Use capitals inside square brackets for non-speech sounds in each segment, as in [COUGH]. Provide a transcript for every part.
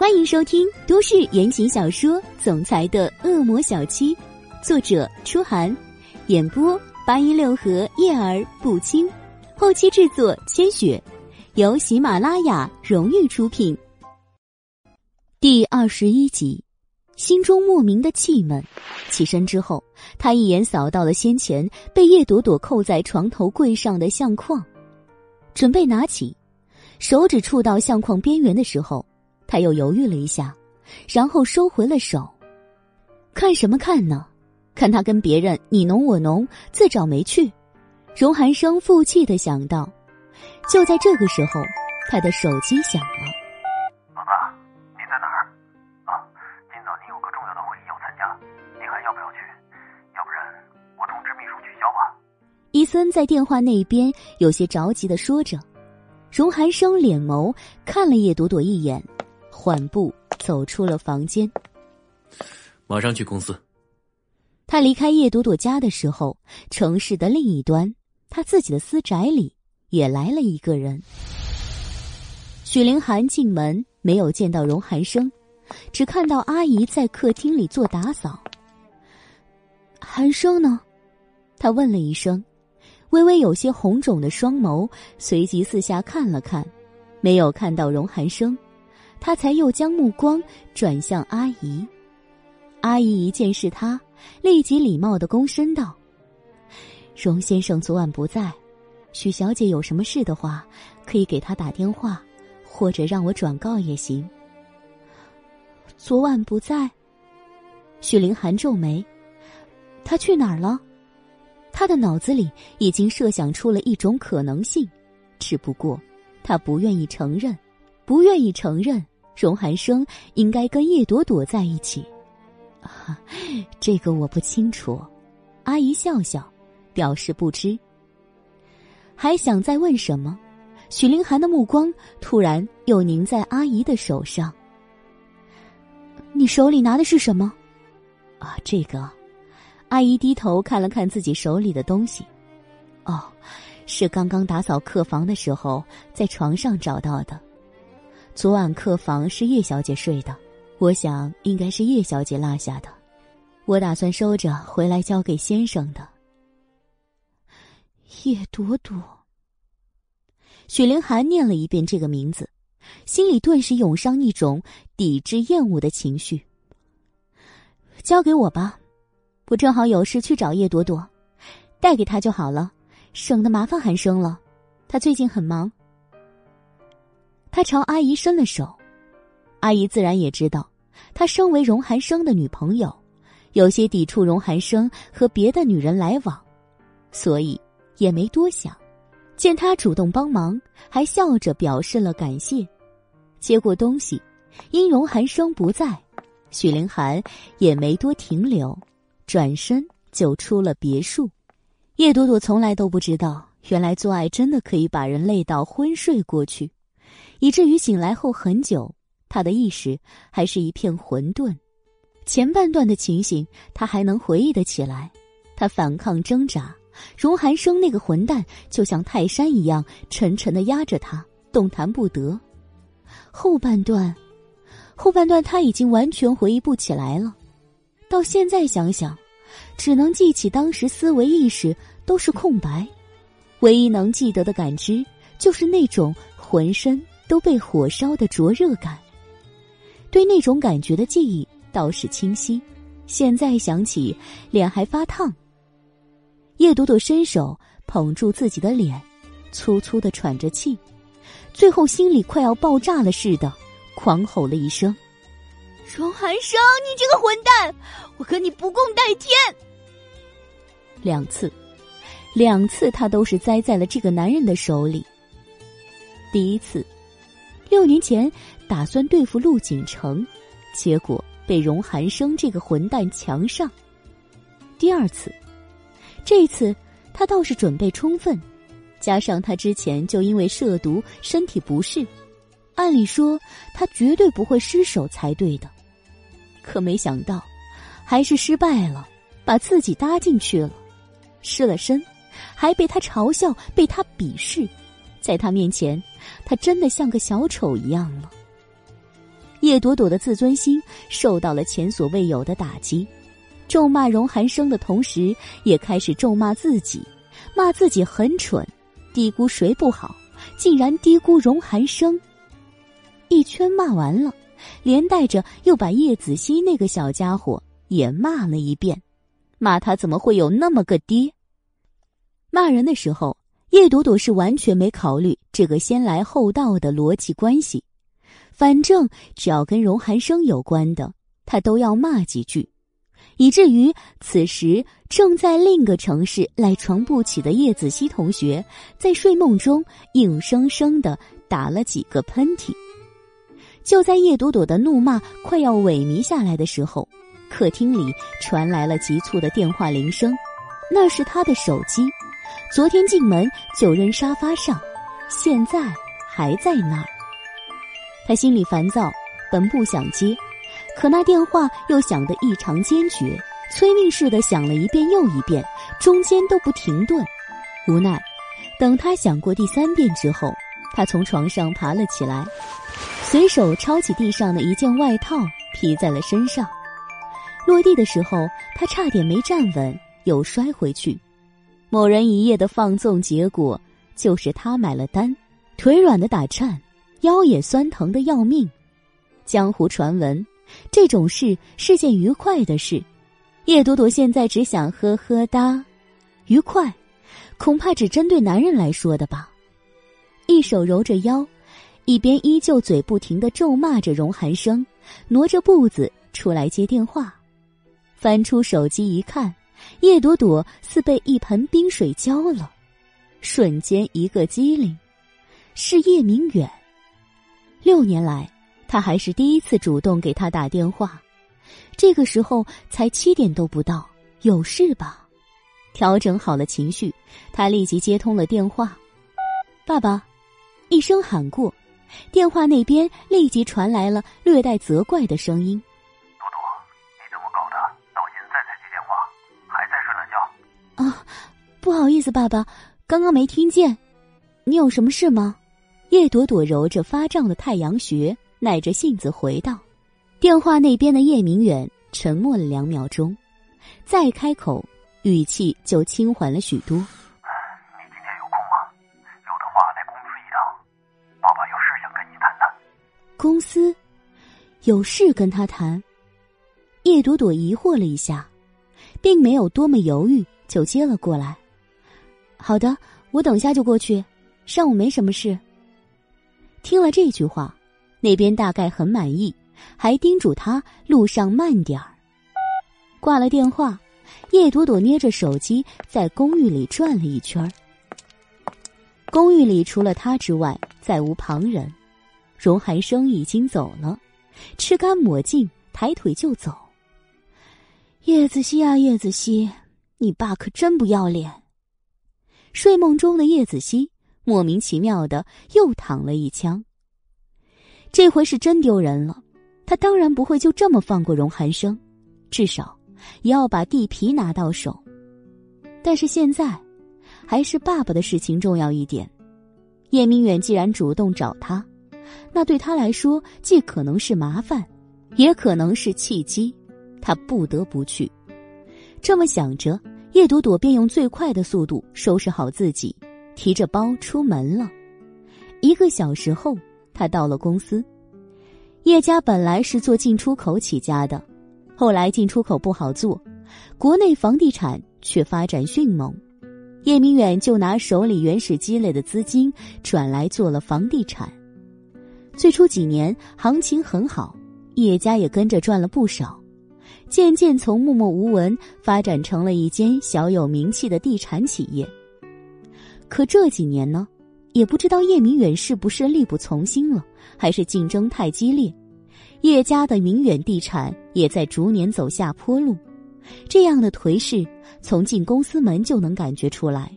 欢迎收听都市言情小说《总裁的恶魔小七》，作者：初寒，演播：八一六和叶儿不轻，后期制作：千雪，由喜马拉雅荣誉出品。第二十一集，心中莫名的气闷。起身之后，他一眼扫到了先前被叶朵朵扣在床头柜上的相框，准备拿起，手指触到相框边缘的时候。他又犹豫了一下，然后收回了手。看什么看呢？看他跟别人你侬我侬，自找没趣。荣寒生负气的想到。就在这个时候，他的手机响了。老大，你在哪儿？啊，今早你有个重要的会议要参加，你还要不要去？要不然我通知秘书取消吧。伊森在电话那边有些着急的说着。荣寒生脸眸看了叶朵朵一眼。缓步走出了房间，马上去公司。他离开叶朵朵家的时候，城市的另一端，他自己的私宅里也来了一个人。许凌寒进门没有见到荣寒生，只看到阿姨在客厅里做打扫。寒生呢？他问了一声，微微有些红肿的双眸随即四下看了看，没有看到荣寒生。他才又将目光转向阿姨，阿姨一见是他，立即礼貌的躬身道：“荣先生昨晚不在，许小姐有什么事的话，可以给他打电话，或者让我转告也行。”昨晚不在，许凌寒皱眉，他去哪儿了？他的脑子里已经设想出了一种可能性，只不过他不愿意承认，不愿意承认。荣寒生应该跟叶朵朵在一起，啊，这个我不清楚。阿姨笑笑，表示不知。还想再问什么？许凌寒的目光突然又凝在阿姨的手上。你手里拿的是什么？啊，这个。阿姨低头看了看自己手里的东西，哦，是刚刚打扫客房的时候在床上找到的。昨晚客房是叶小姐睡的，我想应该是叶小姐落下的，我打算收着回来交给先生的。叶朵朵，许凌寒念了一遍这个名字，心里顿时涌上一种抵制厌恶的情绪。交给我吧，我正好有事去找叶朵朵，带给她就好了，省得麻烦寒生了，他最近很忙。他朝阿姨伸了手，阿姨自然也知道，他身为荣寒生的女朋友，有些抵触荣寒生和别的女人来往，所以也没多想。见他主动帮忙，还笑着表示了感谢。接过东西，因荣寒生不在，许凌寒也没多停留，转身就出了别墅。叶朵朵从来都不知道，原来做爱真的可以把人累到昏睡过去。以至于醒来后很久，他的意识还是一片混沌。前半段的情形，他还能回忆得起来。他反抗挣扎，荣寒生那个混蛋就像泰山一样沉沉的压着他，动弹不得。后半段，后半段他已经完全回忆不起来了。到现在想想，只能记起当时思维意识都是空白，唯一能记得的感知就是那种浑身。都被火烧的灼热感，对那种感觉的记忆倒是清晰。现在想起，脸还发烫。叶朵朵伸手捧住自己的脸，粗粗的喘着气，最后心里快要爆炸了似的，狂吼了一声：“荣寒生，你这个混蛋，我和你不共戴天！”两次，两次，他都是栽在了这个男人的手里。第一次。六年前打算对付陆景城，结果被荣寒生这个混蛋强上。第二次，这次他倒是准备充分，加上他之前就因为涉毒身体不适，按理说他绝对不会失手才对的，可没想到还是失败了，把自己搭进去了，失了身，还被他嘲笑，被他鄙视，在他面前。他真的像个小丑一样了。叶朵朵的自尊心受到了前所未有的打击，咒骂荣寒生的同时，也开始咒骂自己，骂自己很蠢，低估谁不好，竟然低估荣寒生。一圈骂完了，连带着又把叶子熙那个小家伙也骂了一遍，骂他怎么会有那么个爹。骂人的时候，叶朵朵是完全没考虑这个先来后到的逻辑关系。反正只要跟荣寒生有关的，他都要骂几句，以至于此时正在另一个城市赖床不起的叶子熙同学，在睡梦中硬生生的打了几个喷嚏。就在叶朵朵的怒骂快要萎靡下来的时候，客厅里传来了急促的电话铃声，那是他的手机，昨天进门就扔沙发上，现在还在那儿。他心里烦躁，本不想接，可那电话又响得异常坚决，催命似的响了一遍又一遍，中间都不停顿。无奈，等他响过第三遍之后，他从床上爬了起来，随手抄起地上的一件外套披在了身上。落地的时候，他差点没站稳，又摔回去。某人一夜的放纵结果，就是他买了单，腿软的打颤。腰也酸疼的要命，江湖传闻，这种事是件愉快的事。叶朵朵现在只想呵呵哒，愉快，恐怕只针对男人来说的吧。一手揉着腰，一边依旧嘴不停的咒骂着荣寒生，挪着步子出来接电话，翻出手机一看，叶朵朵似被一盆冰水浇了，瞬间一个机灵，是叶明远。六年来，他还是第一次主动给他打电话。这个时候才七点都不到，有事吧？调整好了情绪，他立即接通了电话。爸爸，一声喊过，电话那边立即传来了略带责怪的声音：“啊，不好意思，爸爸，刚刚没听见。你有什么事吗？叶朵朵揉着发胀的太阳穴，耐着性子回道：“电话那边的叶明远沉默了两秒钟，再开口，语气就轻缓了许多。你今天有空吗？有的话来公司一趟，爸爸有事想跟你谈谈。公司有事跟他谈？叶朵朵疑惑了一下，并没有多么犹豫，就接了过来。好的，我等下就过去。上午没什么事。”听了这句话，那边大概很满意，还叮嘱他路上慢点儿。挂了电话，叶朵朵捏着手机在公寓里转了一圈公寓里除了他之外，再无旁人。荣寒生已经走了，吃干抹净，抬腿就走。叶子熙啊，叶子熙，你爸可真不要脸！睡梦中的叶子熙。莫名其妙的又躺了一枪。这回是真丢人了，他当然不会就这么放过荣寒生，至少也要把地皮拿到手。但是现在，还是爸爸的事情重要一点。叶明远既然主动找他，那对他来说既可能是麻烦，也可能是契机，他不得不去。这么想着，叶朵朵便用最快的速度收拾好自己。提着包出门了，一个小时后，他到了公司。叶家本来是做进出口起家的，后来进出口不好做，国内房地产却发展迅猛，叶明远就拿手里原始积累的资金转来做了房地产。最初几年行情很好，叶家也跟着赚了不少，渐渐从默默无闻发展成了一间小有名气的地产企业。可这几年呢，也不知道叶明远是不是力不从心了，还是竞争太激烈，叶家的明远地产也在逐年走下坡路。这样的颓势，从进公司门就能感觉出来。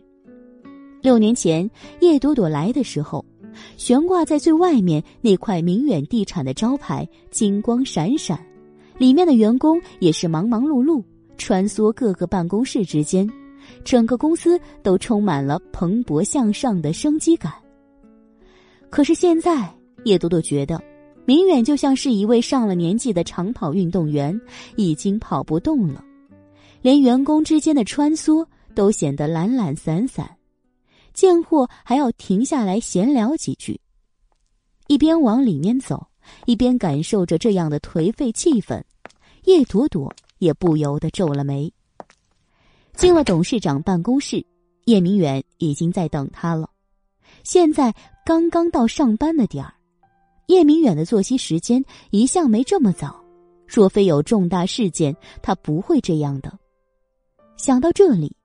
六年前叶朵朵来的时候，悬挂在最外面那块明远地产的招牌金光闪闪，里面的员工也是忙忙碌碌，穿梭各个办公室之间。整个公司都充满了蓬勃向上的生机感。可是现在，叶朵朵觉得，明远就像是一位上了年纪的长跑运动员，已经跑不动了，连员工之间的穿梭都显得懒懒散散，见货还要停下来闲聊几句。一边往里面走，一边感受着这样的颓废气氛，叶朵朵也不由得皱了眉。进了董事长办公室，叶明远已经在等他了。现在刚刚到上班的点儿。叶明远的作息时间一向没这么早，若非有重大事件，他不会这样的。想到这里，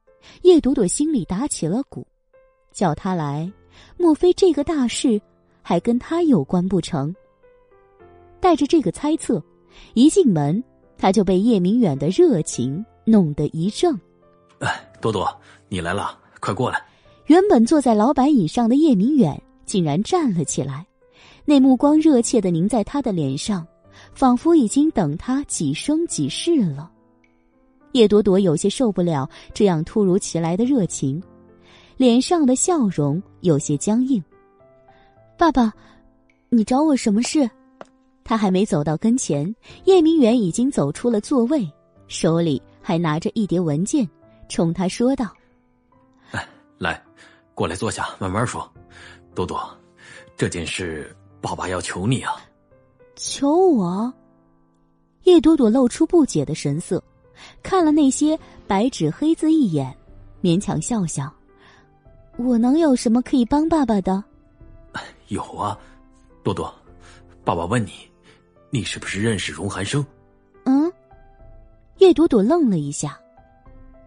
叶朵朵心里打起了鼓，叫他来，莫非这个大事还跟他有关不成？带着这个猜测，一进门，他就被叶明远的热情弄得一怔。哎，朵朵，你来了，快过来！原本坐在老板椅上的叶明远竟然站了起来。那目光热切的凝在他的脸上，仿佛已经等他几生几世了。叶朵朵有些受不了这样突如其来的热情，脸上的笑容有些僵硬。爸爸，你找我什么事？他还没走到跟前，叶明远已经走出了座位，手里还拿着一叠文件，冲他说道：“来，来，过来坐下，慢慢说。朵朵，这件事。”爸爸要求你啊！求我？叶朵朵露出不解的神色，看了那些白纸黑字一眼，勉强笑笑：“我能有什么可以帮爸爸的？”有啊，朵朵，爸爸问你，你是不是认识荣寒生？嗯。叶朵朵愣了一下，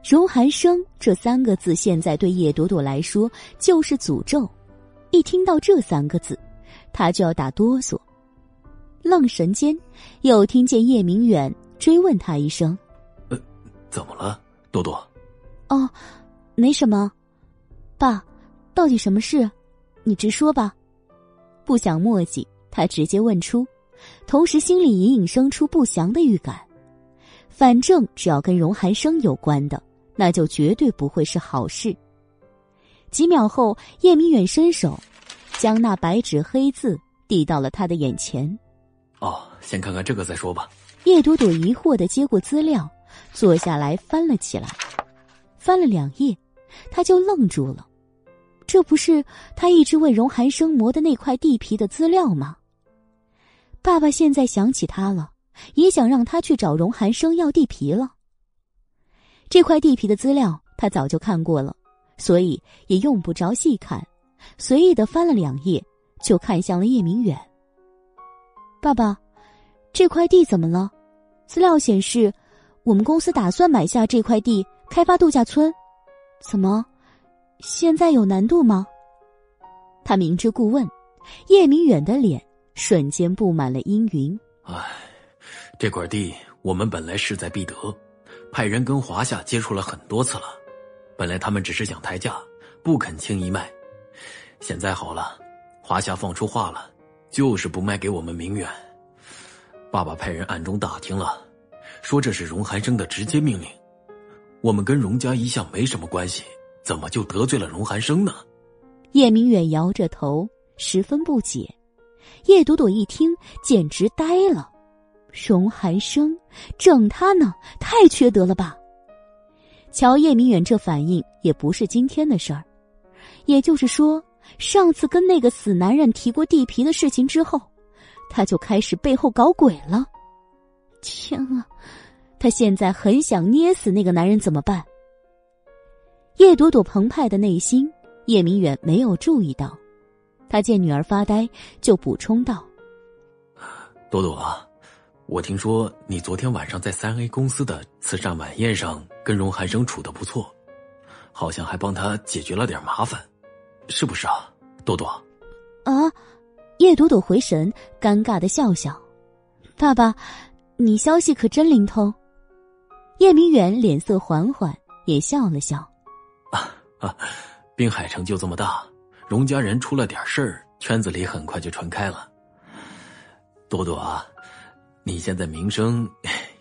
荣寒生这三个字现在对叶朵朵来说就是诅咒，一听到这三个字。她就要打哆嗦，愣神间，又听见叶明远追问他一声：“呃，怎么了，朵朵？”“哦，没什么，爸，到底什么事？你直说吧。”不想墨迹，他直接问出，同时心里隐隐生出不祥的预感。反正只要跟荣寒生有关的，那就绝对不会是好事。几秒后，叶明远伸手。将那白纸黑字递到了他的眼前。哦，先看看这个再说吧。叶朵朵疑惑的接过资料，坐下来翻了起来，翻了两页，他就愣住了。这不是他一直为荣寒生磨的那块地皮的资料吗？爸爸现在想起他了，也想让他去找荣寒生要地皮了。这块地皮的资料他早就看过了，所以也用不着细看。随意的翻了两页，就看向了叶明远。爸爸，这块地怎么了？资料显示，我们公司打算买下这块地开发度假村，怎么，现在有难度吗？他明知故问，叶明远的脸瞬间布满了阴云。唉，这块地我们本来势在必得，派人跟华夏接触了很多次了，本来他们只是想抬价，不肯轻易卖。现在好了，华夏放出话了，就是不卖给我们明远。爸爸派人暗中打听了，说这是荣寒生的直接命令。我们跟荣家一向没什么关系，怎么就得罪了荣寒生呢？叶明远摇着头，十分不解。叶朵朵一听，简直呆了。荣寒生整他呢，太缺德了吧！瞧叶明远这反应，也不是今天的事儿，也就是说。上次跟那个死男人提过地皮的事情之后，他就开始背后搞鬼了。天啊，他现在很想捏死那个男人，怎么办？叶朵朵澎湃的内心，叶明远没有注意到。他见女儿发呆，就补充道：“朵朵啊，我听说你昨天晚上在三 A 公司的慈善晚宴上跟荣寒生处的不错，好像还帮他解决了点麻烦。”是不是啊，朵朵？啊！叶朵朵回神，尴尬的笑笑。爸爸，你消息可真灵通。叶明远脸色缓缓，也笑了笑。啊啊！滨海城就这么大，荣家人出了点事儿，圈子里很快就传开了。朵朵啊，你现在名声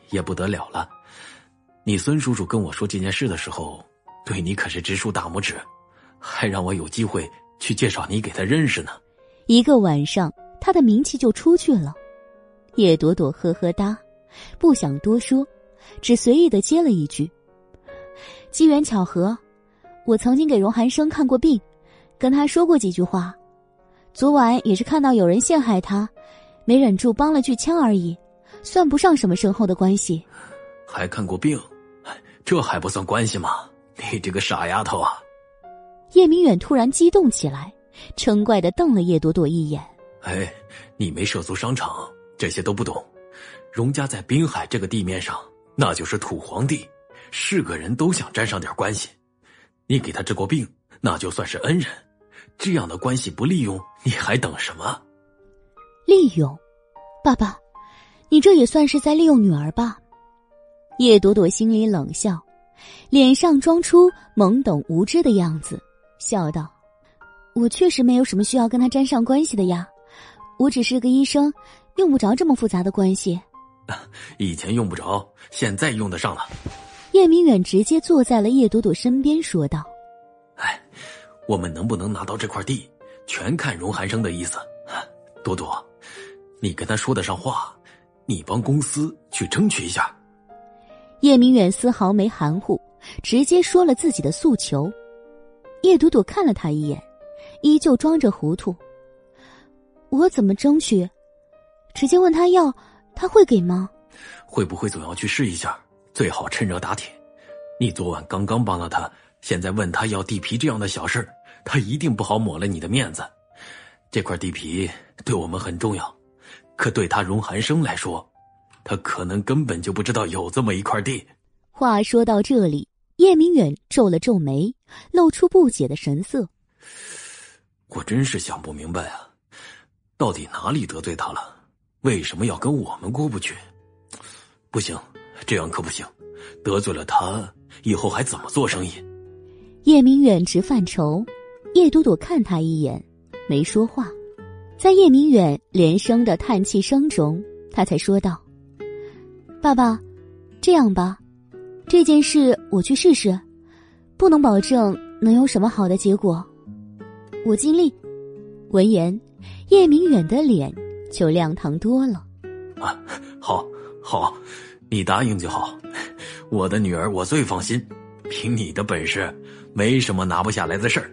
也不得了了。你孙叔叔跟我说这件事的时候，对你可是直竖大拇指。还让我有机会去介绍你给他认识呢。一个晚上，他的名气就出去了。叶朵朵呵呵哒，不想多说，只随意的接了一句：“机缘巧合，我曾经给荣寒生看过病，跟他说过几句话。昨晚也是看到有人陷害他，没忍住帮了句腔而已，算不上什么深厚的关系。”还看过病，这还不算关系吗？你这个傻丫头啊！叶明远突然激动起来，嗔怪的瞪了叶朵朵一眼：“哎，你没涉足商场，这些都不懂。荣家在滨海这个地面上，那就是土皇帝，是个人都想沾上点关系。你给他治过病，那就算是恩人。这样的关系不利用，你还等什么？利用？爸爸，你这也算是在利用女儿吧？”叶朵朵心里冷笑，脸上装出懵懂无知的样子。笑道：“我确实没有什么需要跟他沾上关系的呀，我只是个医生，用不着这么复杂的关系。[LAUGHS] 以前用不着，现在用得上了。”叶明远直接坐在了叶朵朵身边，说道：“哎，我们能不能拿到这块地，全看荣寒生的意思。[LAUGHS] 朵朵，你跟他说得上话，你帮公司去争取一下。”叶明远丝毫没含糊，直接说了自己的诉求。叶朵朵看了他一眼，依旧装着糊涂。我怎么争取？直接问他要，他会给吗？会不会总要去试一下？最好趁热打铁。你昨晚刚刚帮了他，现在问他要地皮这样的小事他一定不好抹了你的面子。这块地皮对我们很重要，可对他荣寒生来说，他可能根本就不知道有这么一块地。话说到这里。叶明远皱了皱眉，露出不解的神色。我真是想不明白啊，到底哪里得罪他了？为什么要跟我们过不去？不行，这样可不行，得罪了他，以后还怎么做生意？叶明远直犯愁。叶朵朵看他一眼，没说话。在叶明远连声的叹气声中，他才说道：“爸爸，这样吧。”这件事我去试试，不能保证能有什么好的结果，我尽力。闻言，叶明远的脸就亮堂多了。啊，好，好，你答应就好。我的女儿我最放心，凭你的本事，没什么拿不下来的事儿。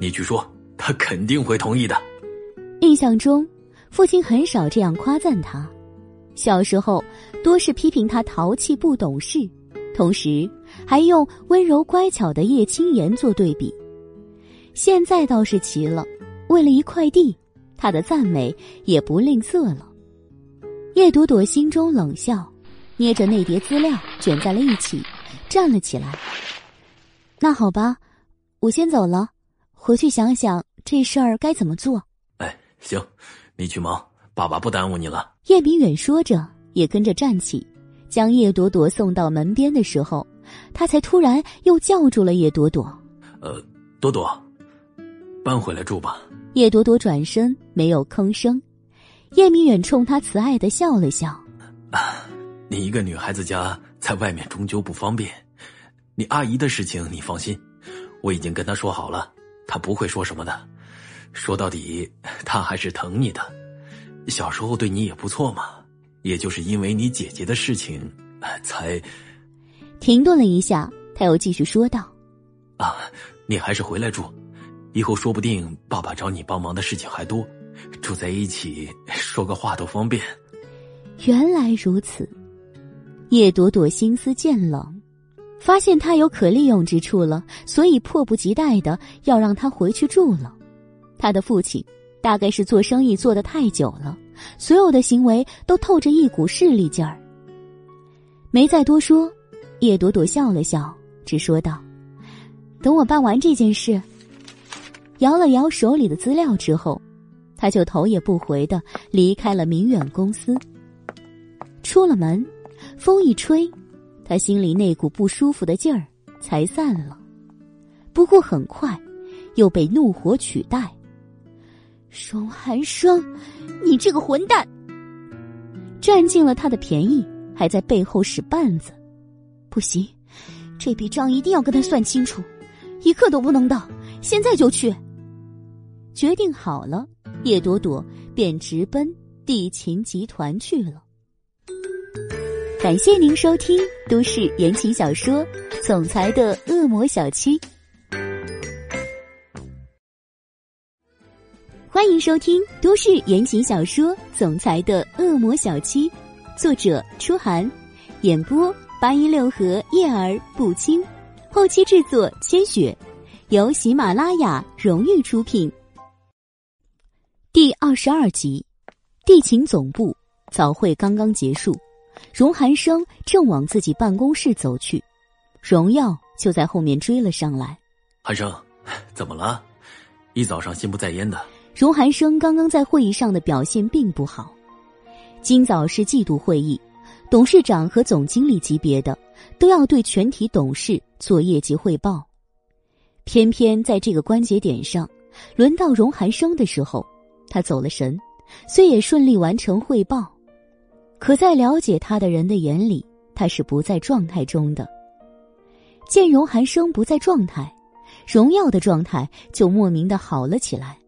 你去说，他肯定会同意的。印象中，父亲很少这样夸赞他，小时候多是批评他淘气不懂事。同时，还用温柔乖巧的叶青言做对比。现在倒是奇了，为了一块地，他的赞美也不吝啬了。叶朵朵心中冷笑，捏着那叠资料卷在了一起，站了起来。那好吧，我先走了，回去想想这事儿该怎么做。哎，行，你去忙，爸爸不耽误你了。叶明远说着，也跟着站起。将叶朵朵送到门边的时候，他才突然又叫住了叶朵朵：“呃，朵朵，搬回来住吧。”叶朵朵转身没有吭声。叶明远冲他慈爱的笑了笑：“啊，你一个女孩子家在外面终究不方便，你阿姨的事情你放心，我已经跟她说好了，她不会说什么的。说到底，他还是疼你的，小时候对你也不错嘛。”也就是因为你姐姐的事情，才停顿了一下，他又继续说道：“啊，你还是回来住，以后说不定爸爸找你帮忙的事情还多，住在一起说个话都方便。”原来如此，叶朵朵心思渐冷，发现他有可利用之处了，所以迫不及待的要让他回去住了。他的父亲大概是做生意做的太久了。所有的行为都透着一股势力劲儿。没再多说，叶朵朵笑了笑，只说道：“等我办完这件事。”摇了摇手里的资料之后，他就头也不回的离开了明远公司。出了门，风一吹，他心里那股不舒服的劲儿才散了。不过很快，又被怒火取代。荣寒生，你这个混蛋！占尽了他的便宜，还在背后使绊子，不行，这笔账一定要跟他算清楚，一刻都不能等，现在就去。决定好了，叶朵朵便直奔地勤集团去了。感谢您收听都市言情小说《总裁的恶魔小七》，欢迎收听都市言情小说《总裁的恶魔小七》，作者：初寒，演播：八一六和叶儿不轻，后期制作：千雪，由喜马拉雅荣誉出品。第二十二集，地勤总部早会刚刚结束。荣寒生正往自己办公室走去，荣耀就在后面追了上来。寒生，怎么了？一早上心不在焉的。荣寒生刚刚在会议上的表现并不好。今早是季度会议，董事长和总经理级别的都要对全体董事做业绩汇报。偏偏在这个关节点上，轮到荣寒生的时候，他走了神，虽也顺利完成汇报。可在了解他的人的眼里，他是不在状态中的。见荣寒生不在状态，荣耀的状态就莫名的好了起来，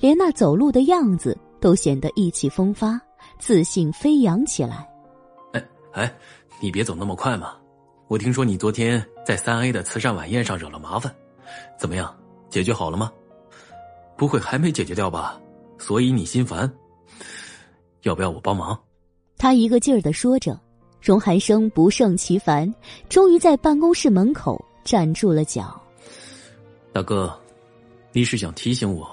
连那走路的样子都显得意气风发，自信飞扬起来。哎哎，你别走那么快嘛！我听说你昨天在三 A 的慈善晚宴上惹了麻烦，怎么样？解决好了吗？不会还没解决掉吧？所以你心烦？要不要我帮忙？他一个劲儿的说着，荣寒生不胜其烦，终于在办公室门口站住了脚。大哥，你是想提醒我，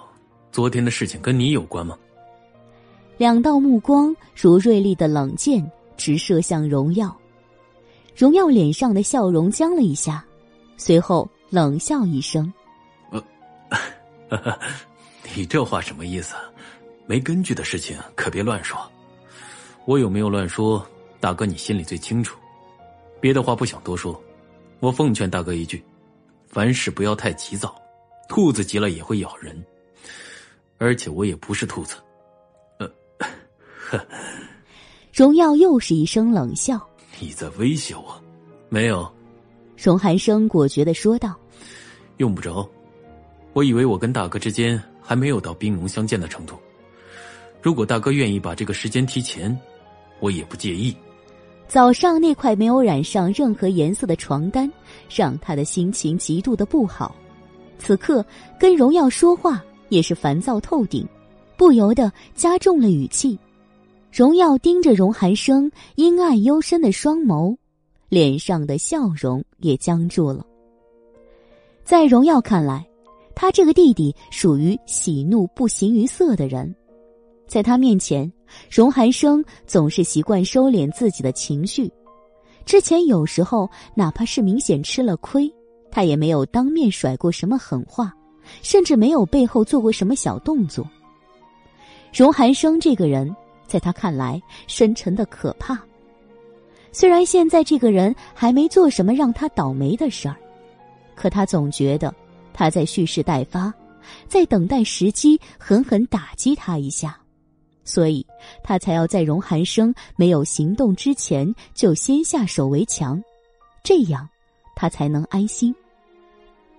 昨天的事情跟你有关吗？两道目光如锐利的冷箭直射向荣耀，荣耀脸上的笑容僵了一下，随后冷笑一声：“呃，[LAUGHS] 你这话什么意思？没根据的事情可别乱说。”我有没有乱说？大哥，你心里最清楚。别的话不想多说，我奉劝大哥一句：凡事不要太急躁，兔子急了也会咬人。而且我也不是兔子。呃，呵。荣耀又是一声冷笑：“你在威胁我？没有。”荣寒生果决的说道：“用不着。我以为我跟大哥之间还没有到兵戎相见的程度。如果大哥愿意把这个时间提前。”我也不介意。早上那块没有染上任何颜色的床单，让他的心情极度的不好。此刻跟荣耀说话也是烦躁透顶，不由得加重了语气。荣耀盯着荣寒生阴暗幽深的双眸，脸上的笑容也僵住了。在荣耀看来，他这个弟弟属于喜怒不形于色的人，在他面前。荣寒生总是习惯收敛自己的情绪，之前有时候哪怕是明显吃了亏，他也没有当面甩过什么狠话，甚至没有背后做过什么小动作。荣寒生这个人，在他看来深沉的可怕。虽然现在这个人还没做什么让他倒霉的事儿，可他总觉得他在蓄势待发，在等待时机狠狠打击他一下。所以，他才要在荣寒生没有行动之前就先下手为强，这样他才能安心。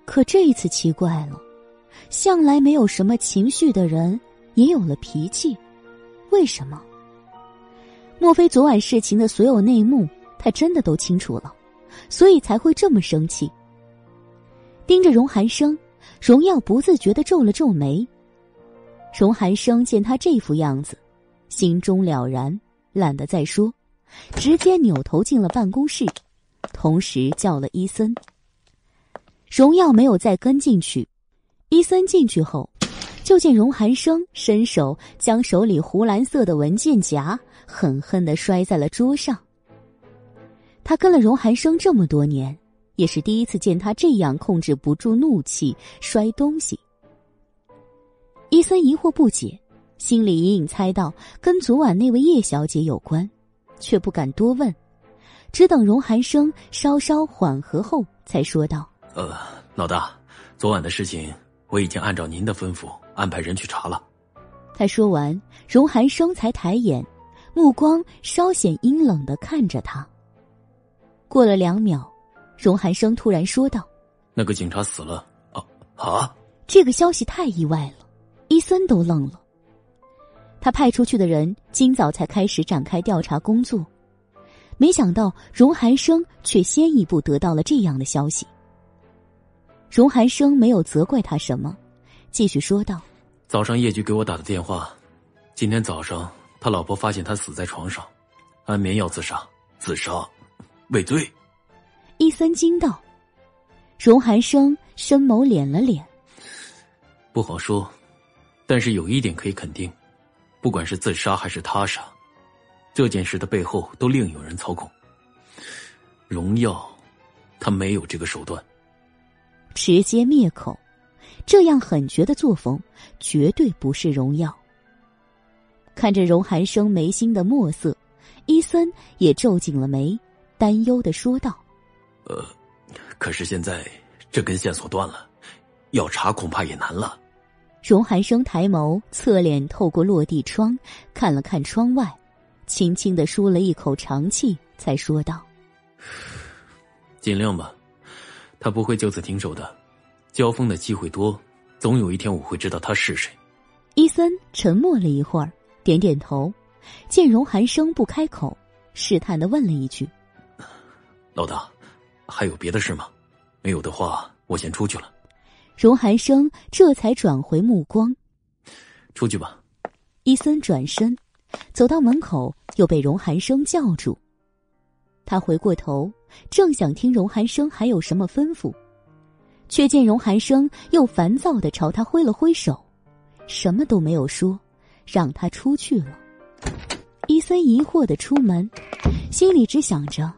可这一次奇怪了，向来没有什么情绪的人也有了脾气，为什么？莫非昨晚事情的所有内幕他真的都清楚了，所以才会这么生气？盯着荣寒生，荣耀不自觉的皱了皱眉。荣寒生见他这副样子，心中了然，懒得再说，直接扭头进了办公室，同时叫了伊森。荣耀没有再跟进去，伊森进去后，就见荣寒生伸手将手里湖蓝色的文件夹狠狠的摔在了桌上。他跟了荣寒生这么多年，也是第一次见他这样控制不住怒气摔东西。伊森疑惑不解，心里隐隐猜到跟昨晚那位叶小姐有关，却不敢多问，只等荣寒生稍稍缓和后，才说道：“呃，老大，昨晚的事情我已经按照您的吩咐安排人去查了。”他说完，荣寒生才抬眼，目光稍显阴冷的看着他。过了两秒，荣寒生突然说道：“那个警察死了啊啊！”这个消息太意外了。伊森都愣了，他派出去的人今早才开始展开调查工作，没想到荣寒生却先一步得到了这样的消息。荣寒生没有责怪他什么，继续说道：“早上叶局给我打的电话，今天早上他老婆发现他死在床上，安眠药自杀，自杀，畏罪。”伊森惊道。荣寒生深眸敛了敛，不好说，但是有一点可以肯定，不管是自杀还是他杀，这件事的背后都另有人操控。荣耀，他没有这个手段。直接灭口，这样狠绝的作风绝对不是荣耀。看着荣寒生眉心的墨色，伊森也皱紧了眉，担忧的说道：“呃，可是现在这根线索断了，要查恐怕也难了。”荣寒生抬眸，侧脸透过落地窗看了看窗外，轻轻的舒了一口长气，才说道：[SIGHS] “尽量吧。”他不会就此停手的，交锋的机会多，总有一天我会知道他是谁。伊森沉默了一会儿，点点头，见荣寒生不开口，试探的问了一句：“老大，还有别的事吗？没有的话，我先出去了。”荣寒生这才转回目光：“出去吧。”伊森转身走到门口，又被荣寒生叫住。他回过头。正想听荣寒生还有什么吩咐，却见荣寒生又烦躁的朝他挥了挥手，什么都没有说，让他出去了。伊森疑惑的出门，心里只想着：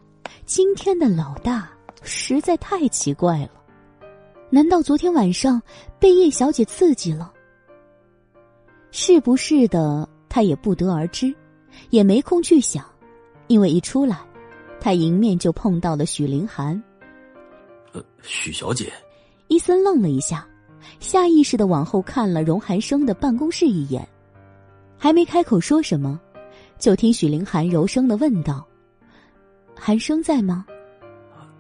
今天的老大实在太奇怪了，难道昨天晚上被叶小姐刺激了？是不是的，他也不得而知，也没空去想，因为一出来。他迎面就碰到了许凌寒。呃，许小姐。伊森愣了一下，下意识的往后看了荣寒生的办公室一眼，还没开口说什么，就听许凌寒柔声的问道：“寒生在吗？”“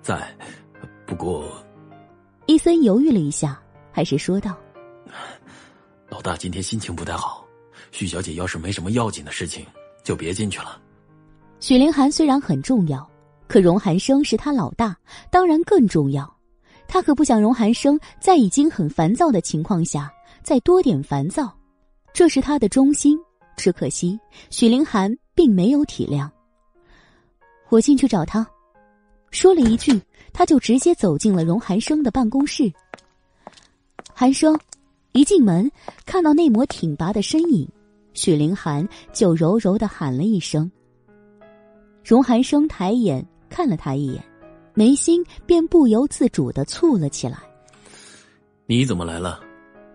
在，不过。”伊森犹豫了一下，还是说道：“老大今天心情不太好，许小姐要是没什么要紧的事情，就别进去了。”许凌寒虽然很重要，可荣寒生是他老大，当然更重要。他可不想荣寒生在已经很烦躁的情况下再多点烦躁，这是他的忠心。只可惜许凌寒并没有体谅。我进去找他，说了一句，他就直接走进了荣寒生的办公室。寒生一进门看到那抹挺拔的身影，许凌寒就柔柔的喊了一声。荣寒生抬眼看了他一眼，眉心便不由自主的蹙了起来。你怎么来了？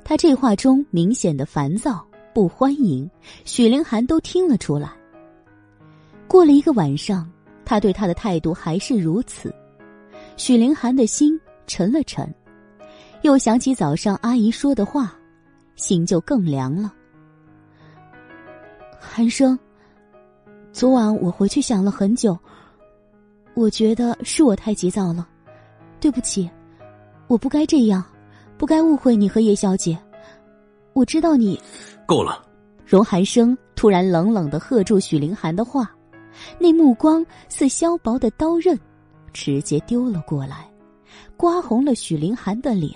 他这话中明显的烦躁、不欢迎，许凌寒都听了出来。过了一个晚上，他对他的态度还是如此，许凌寒的心沉了沉，又想起早上阿姨说的话，心就更凉了。寒生。昨晚我回去想了很久，我觉得是我太急躁了，对不起，我不该这样，不该误会你和叶小姐。我知道你够了。荣寒生突然冷冷的喝住许凌寒的话，那目光似削薄的刀刃，直接丢了过来，刮红了许凌寒的脸。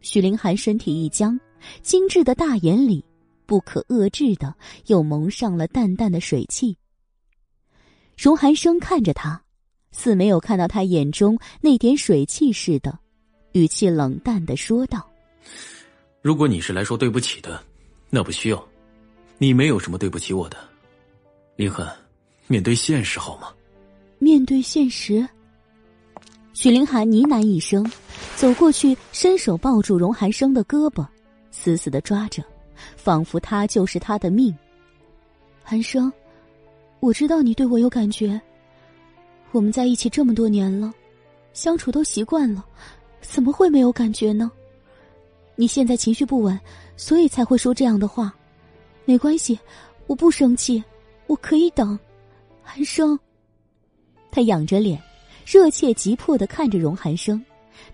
许凌寒身体一僵，精致的大眼里。不可遏制的，又蒙上了淡淡的水汽。荣寒生看着他，似没有看到他眼中那点水汽似的，语气冷淡的说道：“如果你是来说对不起的，那不需要。你没有什么对不起我的，林寒，面对现实好吗？”面对现实。许凌寒呢喃一声，走过去，伸手抱住荣寒生的胳膊，死死的抓着。仿佛他就是他的命。寒生，我知道你对我有感觉，我们在一起这么多年了，相处都习惯了，怎么会没有感觉呢？你现在情绪不稳，所以才会说这样的话。没关系，我不生气，我可以等。寒生，他仰着脸，热切急迫的看着荣寒生，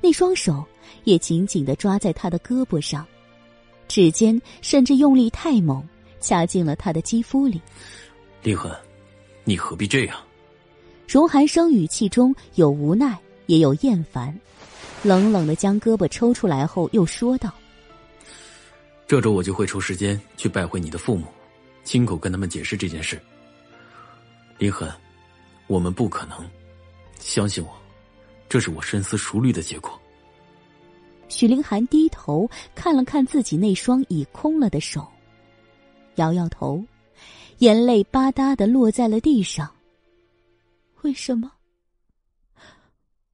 那双手也紧紧的抓在他的胳膊上。指尖甚至用力太猛，掐进了他的肌肤里。林恒，你何必这样？荣寒生语气中有无奈，也有厌烦，冷冷的将胳膊抽出来后，又说道：“这周我就会抽时间去拜会你的父母，亲口跟他们解释这件事。林恒，我们不可能，相信我，这是我深思熟虑的结果。”许凌寒低头看了看自己那双已空了的手，摇摇头，眼泪吧嗒的落在了地上。为什么？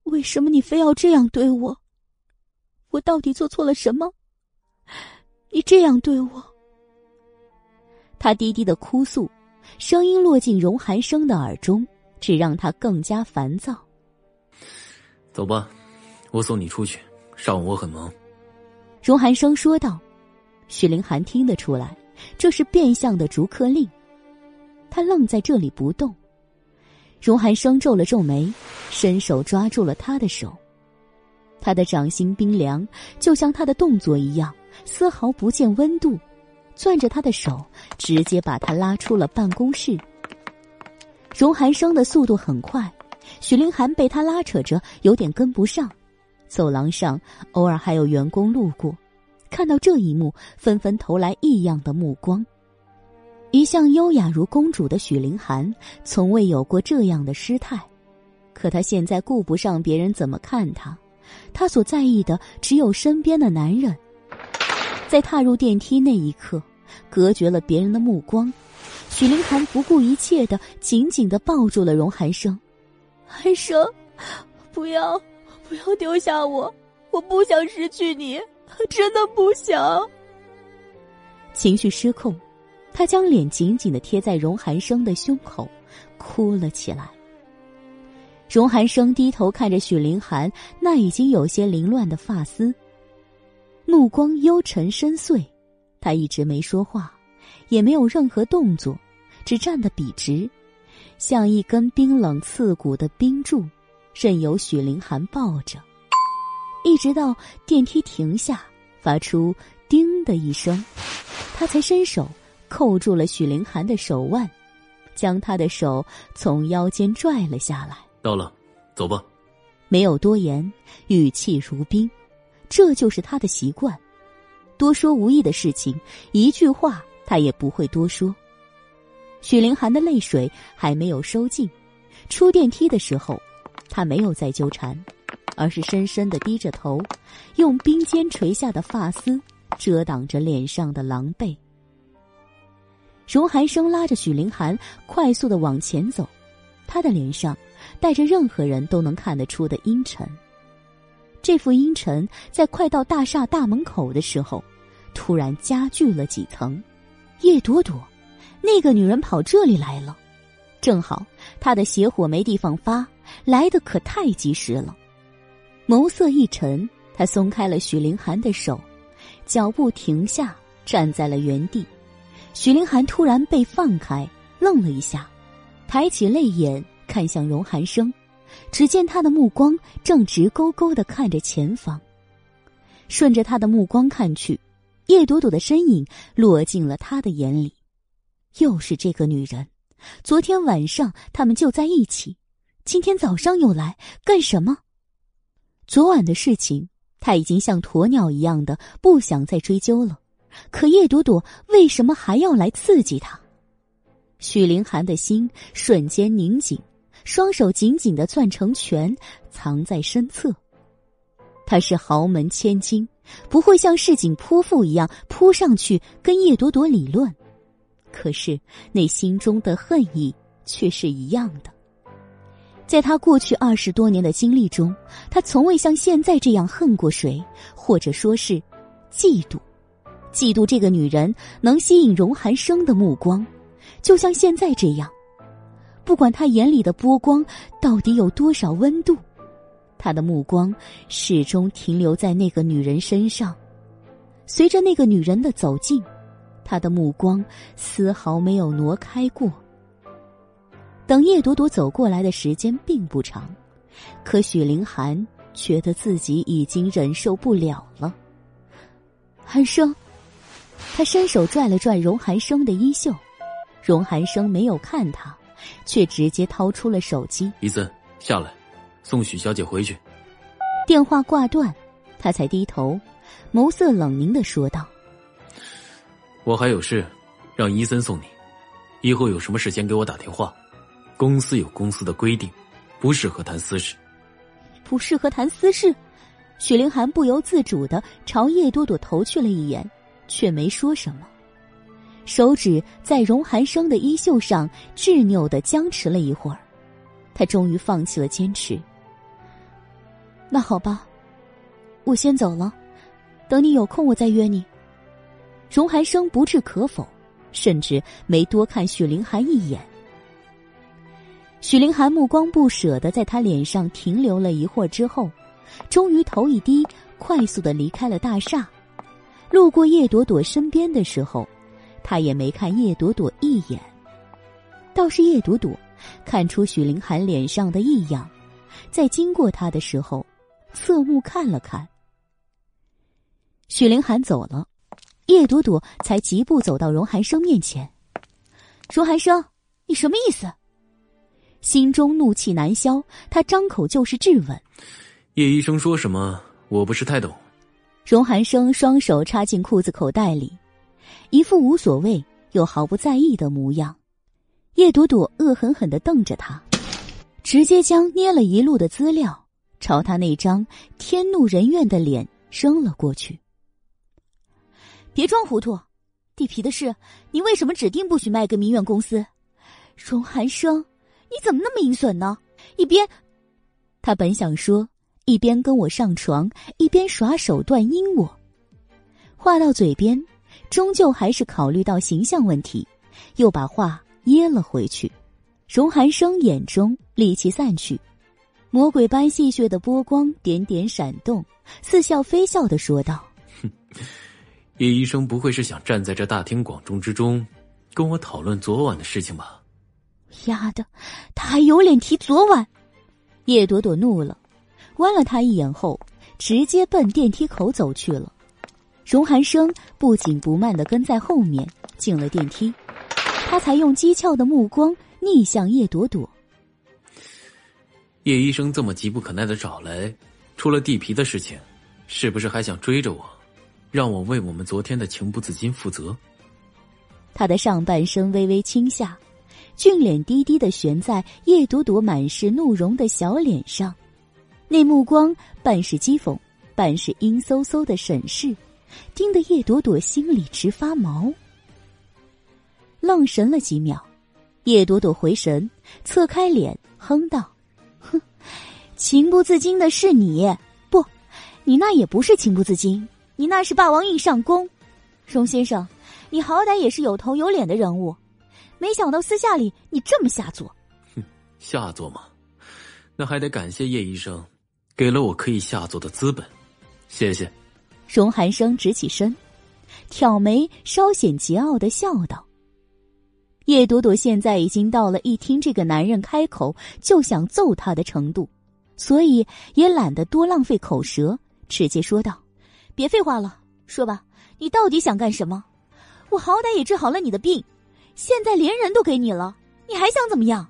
为什么你非要这样对我？我到底做错了什么？你这样对我？他低低的哭诉，声音落进荣寒生的耳中，只让他更加烦躁。走吧，我送你出去。上午我很忙。荣寒生说道。许凌寒听得出来，这是变相的逐客令。他愣在这里不动。荣寒生皱了皱眉，伸手抓住了他的手。他的掌心冰凉，就像他的动作一样，丝毫不见温度。攥着他的手，直接把他拉出了办公室。荣寒生的速度很快，许凌寒被他拉扯着，有点跟不上。走廊上偶尔还有员工路过，看到这一幕，纷纷投来异样的目光。一向优雅如公主的许凌寒，从未有过这样的失态。可她现在顾不上别人怎么看她，她所在意的只有身边的男人。在踏入电梯那一刻，隔绝了别人的目光，许凌寒不顾一切的紧紧的抱住了荣寒生。寒生，不要，不要丢下我，我不想失去你，真的不想。情绪失控。他将脸紧紧的贴在荣寒生的胸口，哭了起来。荣寒生低头看着许凌寒那已经有些凌乱的发丝，目光幽沉深邃。他一直没说话，也没有任何动作，只站得笔直，像一根冰冷刺骨的冰柱，任由许凌寒抱着，一直到电梯停下，发出“叮”的一声，他才伸手。扣住了许凌寒的手腕，将他的手从腰间拽了下来。到了，走吧。没有多言，语气如冰，这就是他的习惯。多说无益的事情，一句话他也不会多说。许凌寒的泪水还没有收尽，出电梯的时候，他没有再纠缠，而是深深的低着头，用冰肩垂下的发丝遮挡着脸上的狼狈。荣寒生拉着许凌寒快速的往前走，他的脸上带着任何人都能看得出的阴沉。这副阴沉在快到大厦大门口的时候，突然加剧了几层。叶朵朵，那个女人跑这里来了，正好她的邪火没地方发，来的可太及时了。眸色一沉，他松开了许凌寒的手，脚步停下，站在了原地。许凌寒突然被放开，愣了一下，抬起泪眼看向荣寒生，只见他的目光正直勾勾的看着前方。顺着他的目光看去，叶朵朵的身影落进了他的眼里。又是这个女人，昨天晚上他们就在一起，今天早上又来干什么？昨晚的事情他已经像鸵鸟一样的不想再追究了。可叶朵朵为什么还要来刺激他？许凌寒的心瞬间拧紧，双手紧紧的攥成拳，藏在身侧。他是豪门千金，不会像市井泼妇一样扑上去跟叶朵朵理论。可是那心中的恨意却是一样的。在他过去二十多年的经历中，他从未像现在这样恨过谁，或者说是嫉妒。嫉妒这个女人能吸引荣寒生的目光，就像现在这样。不管他眼里的波光到底有多少温度，他的目光始终停留在那个女人身上。随着那个女人的走近，他的目光丝毫没有挪开过。等叶朵朵走过来的时间并不长，可许凌寒觉得自己已经忍受不了了。寒生。他伸手拽了拽荣寒生的衣袖，荣寒生没有看他，却直接掏出了手机。伊森，下来，送许小姐回去。电话挂断，他才低头，眸色冷凝的说道：“我还有事，让伊森送你。以后有什么事先给我打电话。公司有公司的规定，不适合谈私事。不适合谈私事。”许凌寒不由自主的朝叶朵朵投去了一眼，却没说什么，手指在荣寒生的衣袖上执拗的僵持了一会儿，他终于放弃了坚持。那好吧，我先走了，等你有空我再约你。荣寒生不置可否，甚至没多看许凌寒一眼。许凌寒目光不舍的在他脸上停留了一会儿之后。终于头一低，快速的离开了大厦。路过叶朵朵身边的时候，他也没看叶朵朵一眼。倒是叶朵朵看出许凌寒脸上的异样，在经过他的时候，侧目看了看。许凌寒走了，叶朵朵才疾步走到荣寒生面前。荣寒生，你什么意思？心中怒气难消，他张口就是质问。叶医生说什么？我不是太懂。荣寒生双手插进裤子口袋里，一副无所谓又毫不在意的模样。叶朵朵恶狠狠的瞪着他，直接将捏了一路的资料朝他那张天怒人怨的脸扔了过去。别装糊涂，地皮的事，你为什么指定不许卖给民远公司？荣寒生，你怎么那么阴损呢？一边，他本想说。一边跟我上床，一边耍手段阴我。话到嘴边，终究还是考虑到形象问题，又把话噎了回去。荣寒生眼中戾气散去，魔鬼般戏谑的波光点点闪动，似笑非笑的说道：“哼，[LAUGHS] 叶医生不会是想站在这大庭广众之中，跟我讨论昨晚的事情吧？”丫的，他还有脸提昨晚？叶朵朵怒了。剜了他一眼后，直接奔电梯口走去了。荣寒生不紧不慢的跟在后面进了电梯，他才用讥诮的目光逆向叶朵朵。叶医生这么急不可耐的找来，出了地皮的事情，是不是还想追着我，让我为我们昨天的情不自禁负责？他的上半身微微倾下，俊脸低低的悬在叶朵朵满是怒容的小脸上。那目光半是讥讽，半是阴飕飕的审视，盯得叶朵朵心里直发毛。愣神了几秒，叶朵朵回神，侧开脸，哼道：“，情不自禁的是你，不，你那也不是情不自禁，你那是霸王硬上弓。荣先生，你好歹也是有头有脸的人物，没想到私下里你这么下作。哼，下作吗？那还得感谢叶医生。”给了我可以下作的资本，谢谢。荣寒生直起身，挑眉，稍显桀骜的笑道：“叶朵朵现在已经到了一听这个男人开口就想揍他的程度，所以也懒得多浪费口舌，直接说道：‘别废话了，说吧，你到底想干什么？我好歹也治好了你的病，现在连人都给你了，你还想怎么样？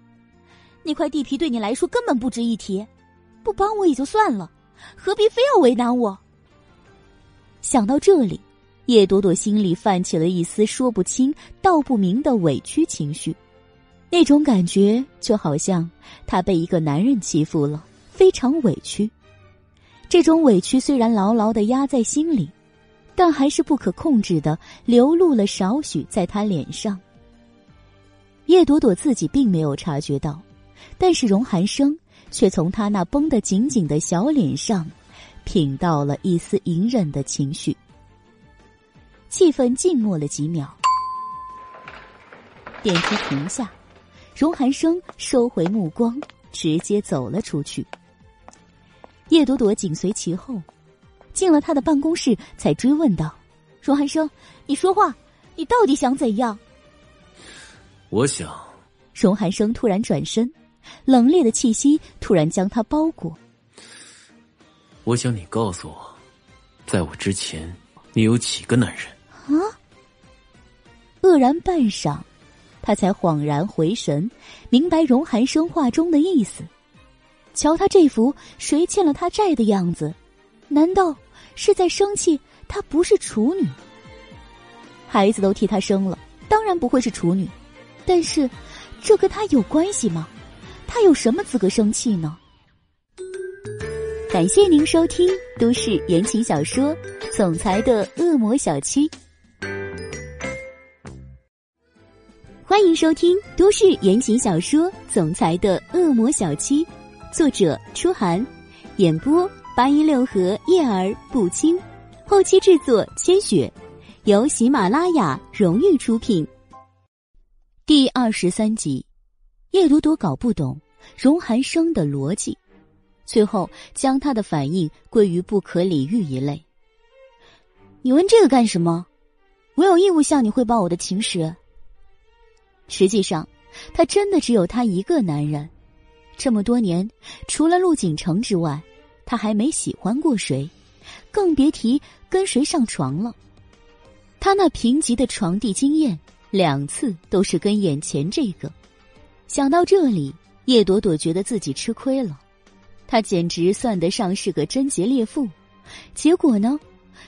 那块地皮对你来说根本不值一提。’”不帮我也就算了，何必非要为难我？想到这里，叶朵朵心里泛起了一丝说不清道不明的委屈情绪，那种感觉就好像她被一个男人欺负了，非常委屈。这种委屈虽然牢牢的压在心里，但还是不可控制的流露了少许在他脸上。叶朵朵自己并没有察觉到，但是荣寒生。却从他那绷得紧紧的小脸上，品到了一丝隐忍的情绪。气氛静默了几秒，电梯停下，荣寒生收回目光，直接走了出去。叶朵朵紧随其后，进了他的办公室，才追问道：“荣寒生，你说话，你到底想怎样？”我想，荣寒生突然转身。冷冽的气息突然将他包裹。我想你告诉我，在我之前，你有几个男人？啊！愕然半晌，他才恍然回神，明白荣寒生话中的意思。瞧他这副谁欠了他债的样子，难道是在生气他不是处女？孩子都替他生了，当然不会是处女。但是，这跟他有关系吗？他有什么资格生气呢？感谢您收听都市言情小说《总裁的恶魔小七》，欢迎收听都市言情小说《总裁的恶魔小七》，作者：初寒，演播：八一六和叶儿不轻，后期制作：千雪，由喜马拉雅荣誉出品。第二十三集，叶朵朵搞不懂荣寒生的逻辑。最后将他的反应归于不可理喻一类。你问这个干什么？我有义务向你汇报我的情史。实际上，他真的只有他一个男人。这么多年，除了陆景城之外，他还没喜欢过谁，更别提跟谁上床了。他那贫瘠的床地经验，两次都是跟眼前这个。想到这里，叶朵朵觉得自己吃亏了。他简直算得上是个贞洁烈妇，结果呢，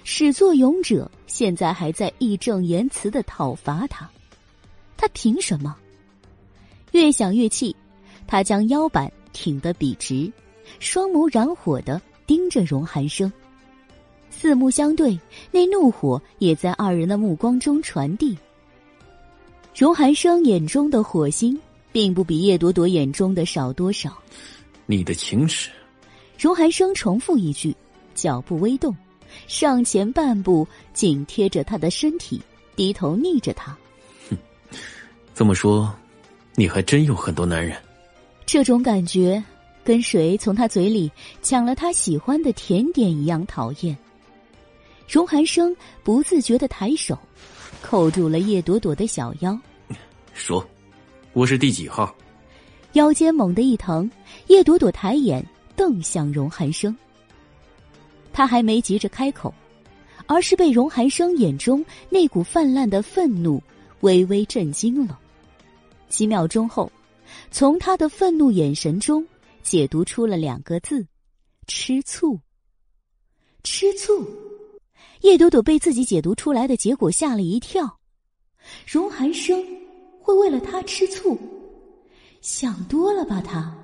始作俑者现在还在义正言辞的讨伐他，他凭什么？越想越气，他将腰板挺得笔直，双眸燃火的盯着荣寒生，四目相对，那怒火也在二人的目光中传递。荣寒生眼中的火星，并不比叶朵朵眼中的少多少。你的情史，荣寒生重复一句，脚步微动，上前半步，紧贴着他的身体，低头睨着他。哼，这么说，你还真有很多男人。这种感觉，跟谁从他嘴里抢了他喜欢的甜点一样讨厌。荣寒生不自觉的抬手，扣住了叶朵朵的小腰，说：“我是第几号？”腰间猛地一疼，叶朵朵抬眼瞪向荣寒生。他还没急着开口，而是被荣寒生眼中那股泛滥的愤怒微微震惊了。几秒钟后，从他的愤怒眼神中解读出了两个字：吃醋。吃醋，叶朵朵被自己解读出来的结果吓了一跳。荣寒生会为了他吃醋？想多了吧，他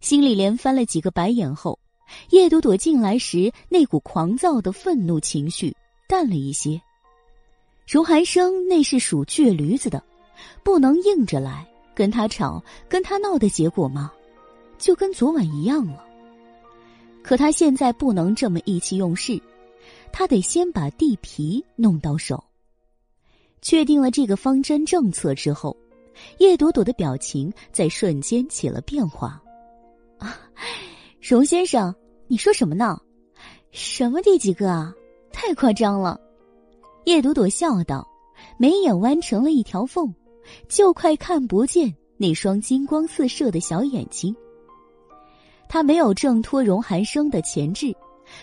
心里连翻了几个白眼后，叶朵朵进来时那股狂躁的愤怒情绪淡了一些。荣寒生那是属倔驴子的，不能硬着来跟他吵、跟他闹的结果吗？就跟昨晚一样了。可他现在不能这么意气用事，他得先把地皮弄到手。确定了这个方针政策之后。叶朵朵的表情在瞬间起了变化。啊，荣先生，你说什么呢？什么第几个啊？太夸张了！叶朵朵笑道，眉眼弯成了一条缝，就快看不见那双金光四射的小眼睛。他没有挣脱荣寒生的钳制，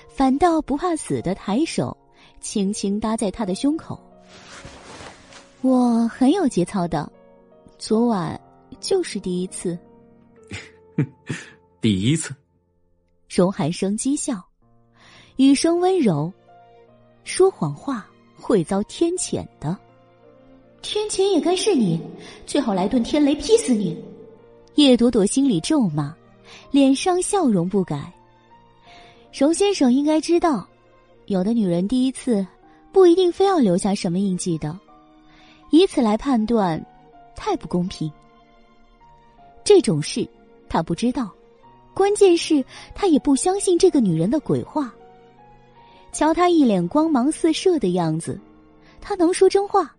反倒不怕死的抬手，轻轻搭在他的胸口。我很有节操的。昨晚就是第一次，[LAUGHS] 第一次。荣寒生讥笑，语声温柔，说谎话会遭天谴的。天谴也该是你，最好来顿天雷劈死你！叶朵朵心里咒骂，脸上笑容不改。荣先生应该知道，有的女人第一次不一定非要留下什么印记的，以此来判断。太不公平。这种事，他不知道。关键是，他也不相信这个女人的鬼话。瞧他一脸光芒四射的样子，他能说真话？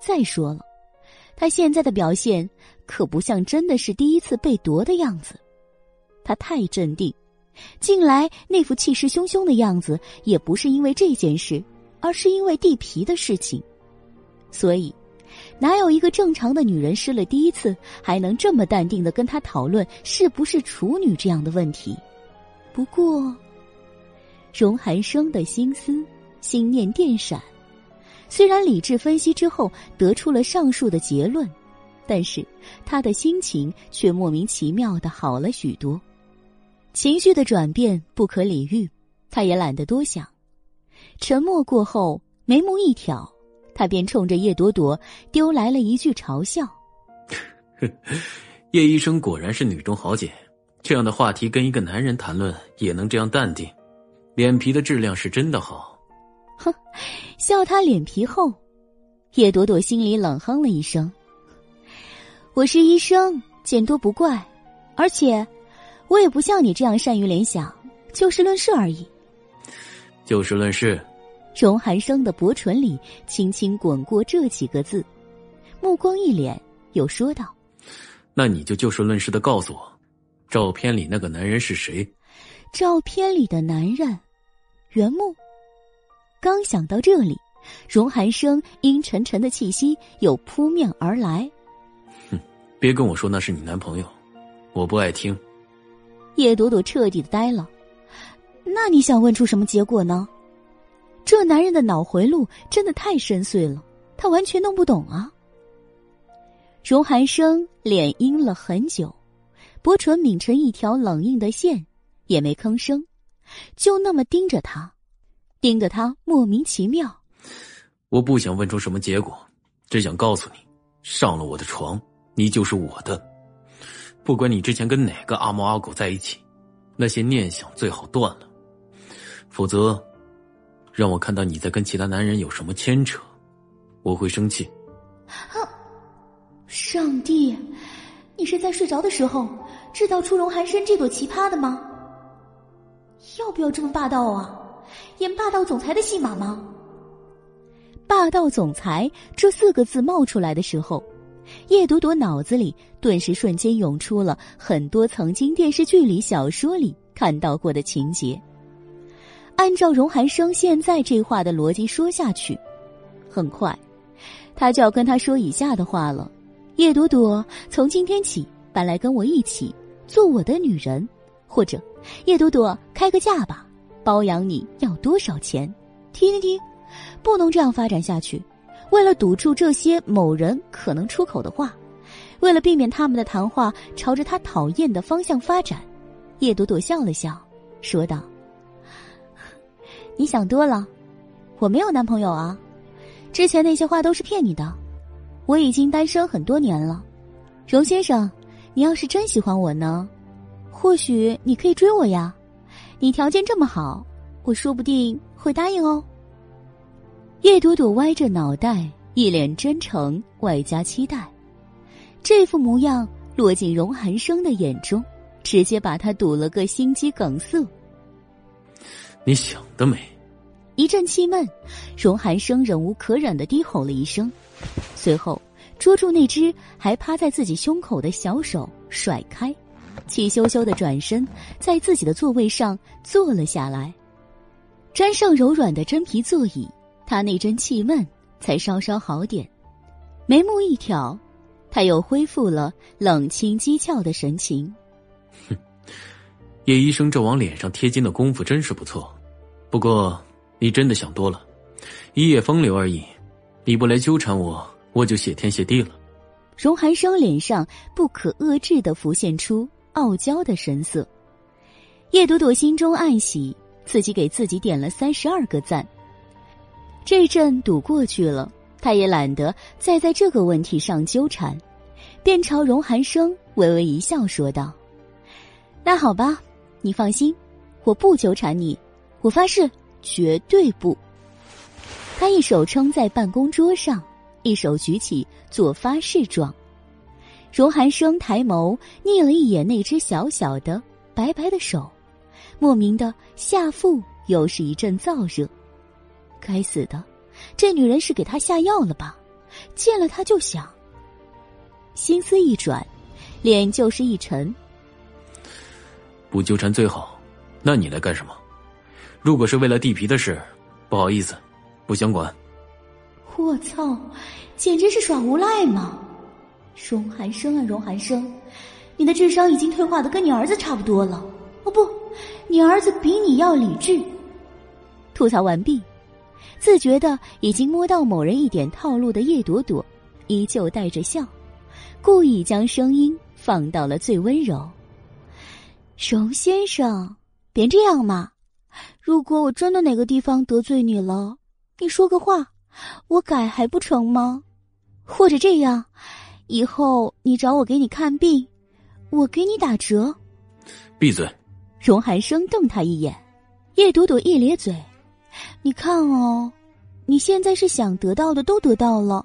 再说了，他现在的表现可不像真的是第一次被夺的样子。他太镇定，近来那副气势汹汹的样子，也不是因为这件事，而是因为地皮的事情。所以。哪有一个正常的女人失了第一次，还能这么淡定的跟他讨论是不是处女这样的问题？不过，荣寒生的心思、心念电闪，虽然理智分析之后得出了上述的结论，但是他的心情却莫名其妙的好了许多。情绪的转变不可理喻，他也懒得多想。沉默过后，眉目一挑，他便冲着叶朵朵丢来了一句嘲笑：“叶医生果然是女中豪杰，这样的话题跟一个男人谈论也能这样淡定，脸皮的质量是真的好。”哼，笑他脸皮厚，叶朵朵心里冷哼了一声：“我是医生，见多不怪，而且。”我也不像你这样善于联想，就事论事而已。就事论事。荣寒生的薄唇里轻轻滚过这几个字，目光一敛，又说道：“那你就就事论事的告诉我，照片里那个男人是谁？”照片里的男人，袁木。刚想到这里，荣寒生阴沉沉的气息又扑面而来。哼，别跟我说那是你男朋友，我不爱听。叶朵朵彻底的呆了，那你想问出什么结果呢？这男人的脑回路真的太深邃了，他完全弄不懂啊。荣寒生脸阴了很久，薄唇抿成一条冷硬的线，也没吭声，就那么盯着他，盯得他莫名其妙。我不想问出什么结果，只想告诉你，上了我的床，你就是我的。不管你之前跟哪个阿猫阿狗在一起，那些念想最好断了，否则，让我看到你在跟其他男人有什么牵扯，我会生气。上帝，你是在睡着的时候制造出龙寒生这朵奇葩的吗？要不要这么霸道啊？演霸道总裁的戏码吗？霸道总裁这四个字冒出来的时候。叶朵朵脑子里顿时瞬间涌出了很多曾经电视剧里、小说里看到过的情节。按照荣寒生现在这话的逻辑说下去，很快，他就要跟他说以下的话了：“叶朵朵，从今天起搬来跟我一起做我的女人，或者叶朵朵开个价吧，包养你要多少钱？听听听，不能这样发展下去。”为了堵住这些某人可能出口的话，为了避免他们的谈话朝着他讨厌的方向发展，叶朵朵笑了笑，说道：“你想多了，我没有男朋友啊，之前那些话都是骗你的，我已经单身很多年了。荣先生，你要是真喜欢我呢，或许你可以追我呀，你条件这么好，我说不定会答应哦。”叶朵朵歪着脑袋，一脸真诚外加期待，这副模样落进荣寒生的眼中，直接把他堵了个心肌梗塞。你想得美！一阵气闷，荣寒生忍无可忍的低吼了一声，随后捉住那只还趴在自己胸口的小手甩开，气羞羞的转身，在自己的座位上坐了下来，沾上柔软的真皮座椅。他那阵气闷才稍稍好点，眉目一挑，他又恢复了冷清讥诮的神情。哼，[LAUGHS] 叶医生这往脸上贴金的功夫真是不错，不过你真的想多了，一夜风流而已，你不来纠缠我，我就谢天谢地了。荣寒生脸上不可遏制的浮现出傲娇的神色，叶朵朵心中暗喜，自己给自己点了三十二个赞。这阵堵过去了，他也懒得再在这个问题上纠缠，便朝荣寒生微微一笑，说道：“那好吧，你放心，我不纠缠你，我发誓绝对不。”他一手撑在办公桌上，一手举起做发誓状。荣寒生抬眸睨了一眼那只小小的、白白的手，莫名的下腹又是一阵燥热。该死的，这女人是给他下药了吧？见了他就想。心思一转，脸就是一沉。不纠缠最好，那你来干什么？如果是为了地皮的事，不好意思，不想管。我操，简直是耍无赖嘛！荣寒生啊，荣寒生，你的智商已经退化的跟你儿子差不多了。哦不，你儿子比你要理智。吐槽完毕。自觉的已经摸到某人一点套路的叶朵朵，依旧带着笑，故意将声音放到了最温柔。荣先生，别这样嘛！如果我真的哪个地方得罪你了，你说个话，我改还不成吗？或者这样，以后你找我给你看病，我给你打折。闭嘴！荣寒生瞪他一眼，叶朵朵一咧嘴。你看哦，你现在是想得到的都得到了，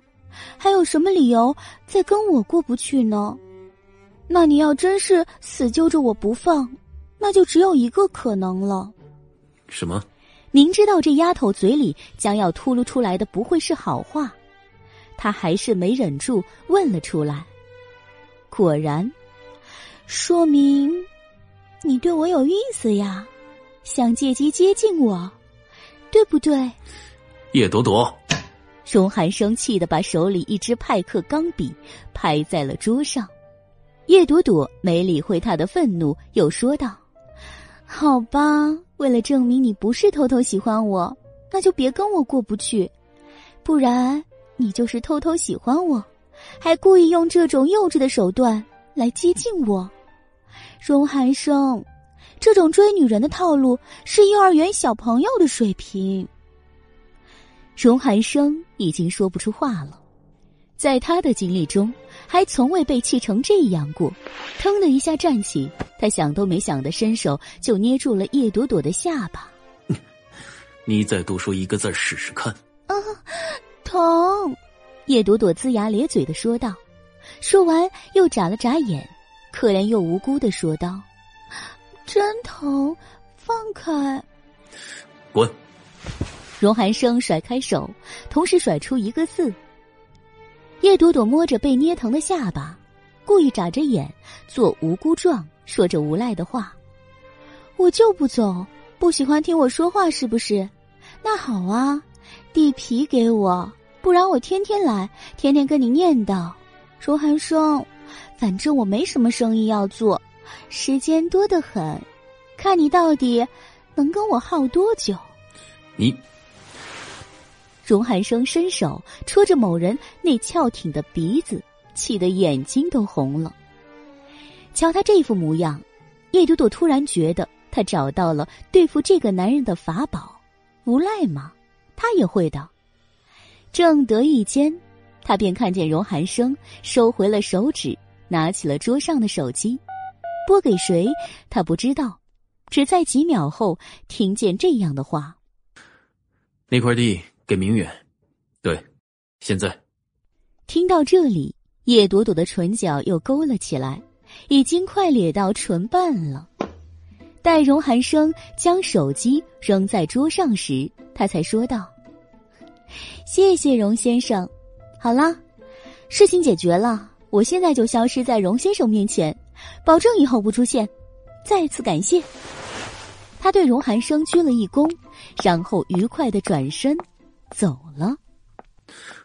还有什么理由再跟我过不去呢？那你要真是死揪着我不放，那就只有一个可能了。什么？明知道这丫头嘴里将要吐露出来的不会是好话，他还是没忍住问了出来。果然，说明你对我有意思呀，想借机接近我。对不对？叶朵朵，荣寒生气的把手里一支派克钢笔拍在了桌上。叶朵朵没理会他的愤怒，又说道：“好吧，为了证明你不是偷偷喜欢我，那就别跟我过不去。不然你就是偷偷喜欢我，还故意用这种幼稚的手段来接近我。”荣寒生。这种追女人的套路是幼儿园小朋友的水平。荣寒生已经说不出话了，在他的经历中，还从未被气成这样过。腾的一下站起，他想都没想的伸手就捏住了叶朵朵的下巴。[LAUGHS] 你再多说一个字试试看。啊，疼！叶朵朵龇牙咧嘴的说道，说完又眨了眨眼，可怜又无辜的说道。真疼，放开！滚！荣寒生甩开手，同时甩出一个字。叶朵朵摸着被捏疼的下巴，故意眨着眼，做无辜状，说着无赖的话：“我就不走，不喜欢听我说话是不是？那好啊，地皮给我，不然我天天来，天天跟你念叨。荣寒生，反正我没什么生意要做。”时间多得很，看你到底能跟我耗多久。你，荣寒生伸手戳着某人那翘挺的鼻子，气得眼睛都红了。瞧他这副模样，叶朵朵突然觉得他找到了对付这个男人的法宝。无赖嘛？他也会的。正得意间，他便看见荣寒生收回了手指，拿起了桌上的手机。拨给谁？他不知道，只在几秒后听见这样的话：“那块地给明远。”对，现在。听到这里，叶朵朵的唇角又勾了起来，已经快咧到唇瓣了。待荣寒生将手机扔在桌上时，他才说道：“谢谢荣先生。好啦，事情解决了，我现在就消失在荣先生面前。”保证以后不出现，再次感谢。他对荣寒生鞠了一躬，然后愉快的转身走了。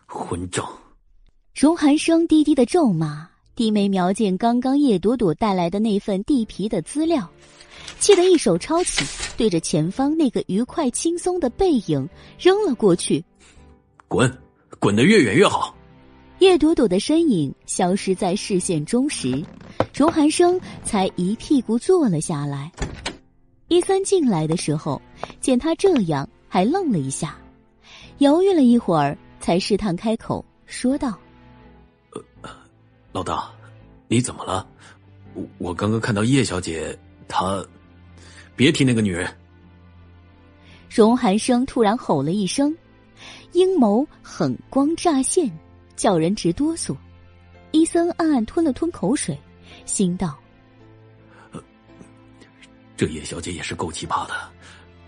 混账！荣寒生低低的咒骂，低眉瞄见刚刚叶朵朵带来的那份地皮的资料，气得一手抄起，对着前方那个愉快轻松的背影扔了过去。滚，滚得越远越好。叶朵朵的身影消失在视线中时，荣寒生才一屁股坐了下来。伊森进来的时候，见他这样，还愣了一下，犹豫了一会儿，才试探开口说道：“呃，老大，你怎么了？我我刚刚看到叶小姐，她……别提那个女人。”荣寒生突然吼了一声，阴谋狠光乍现。叫人直哆嗦，伊森暗暗吞了吞口水，心道：“这叶小姐也是够奇葩的，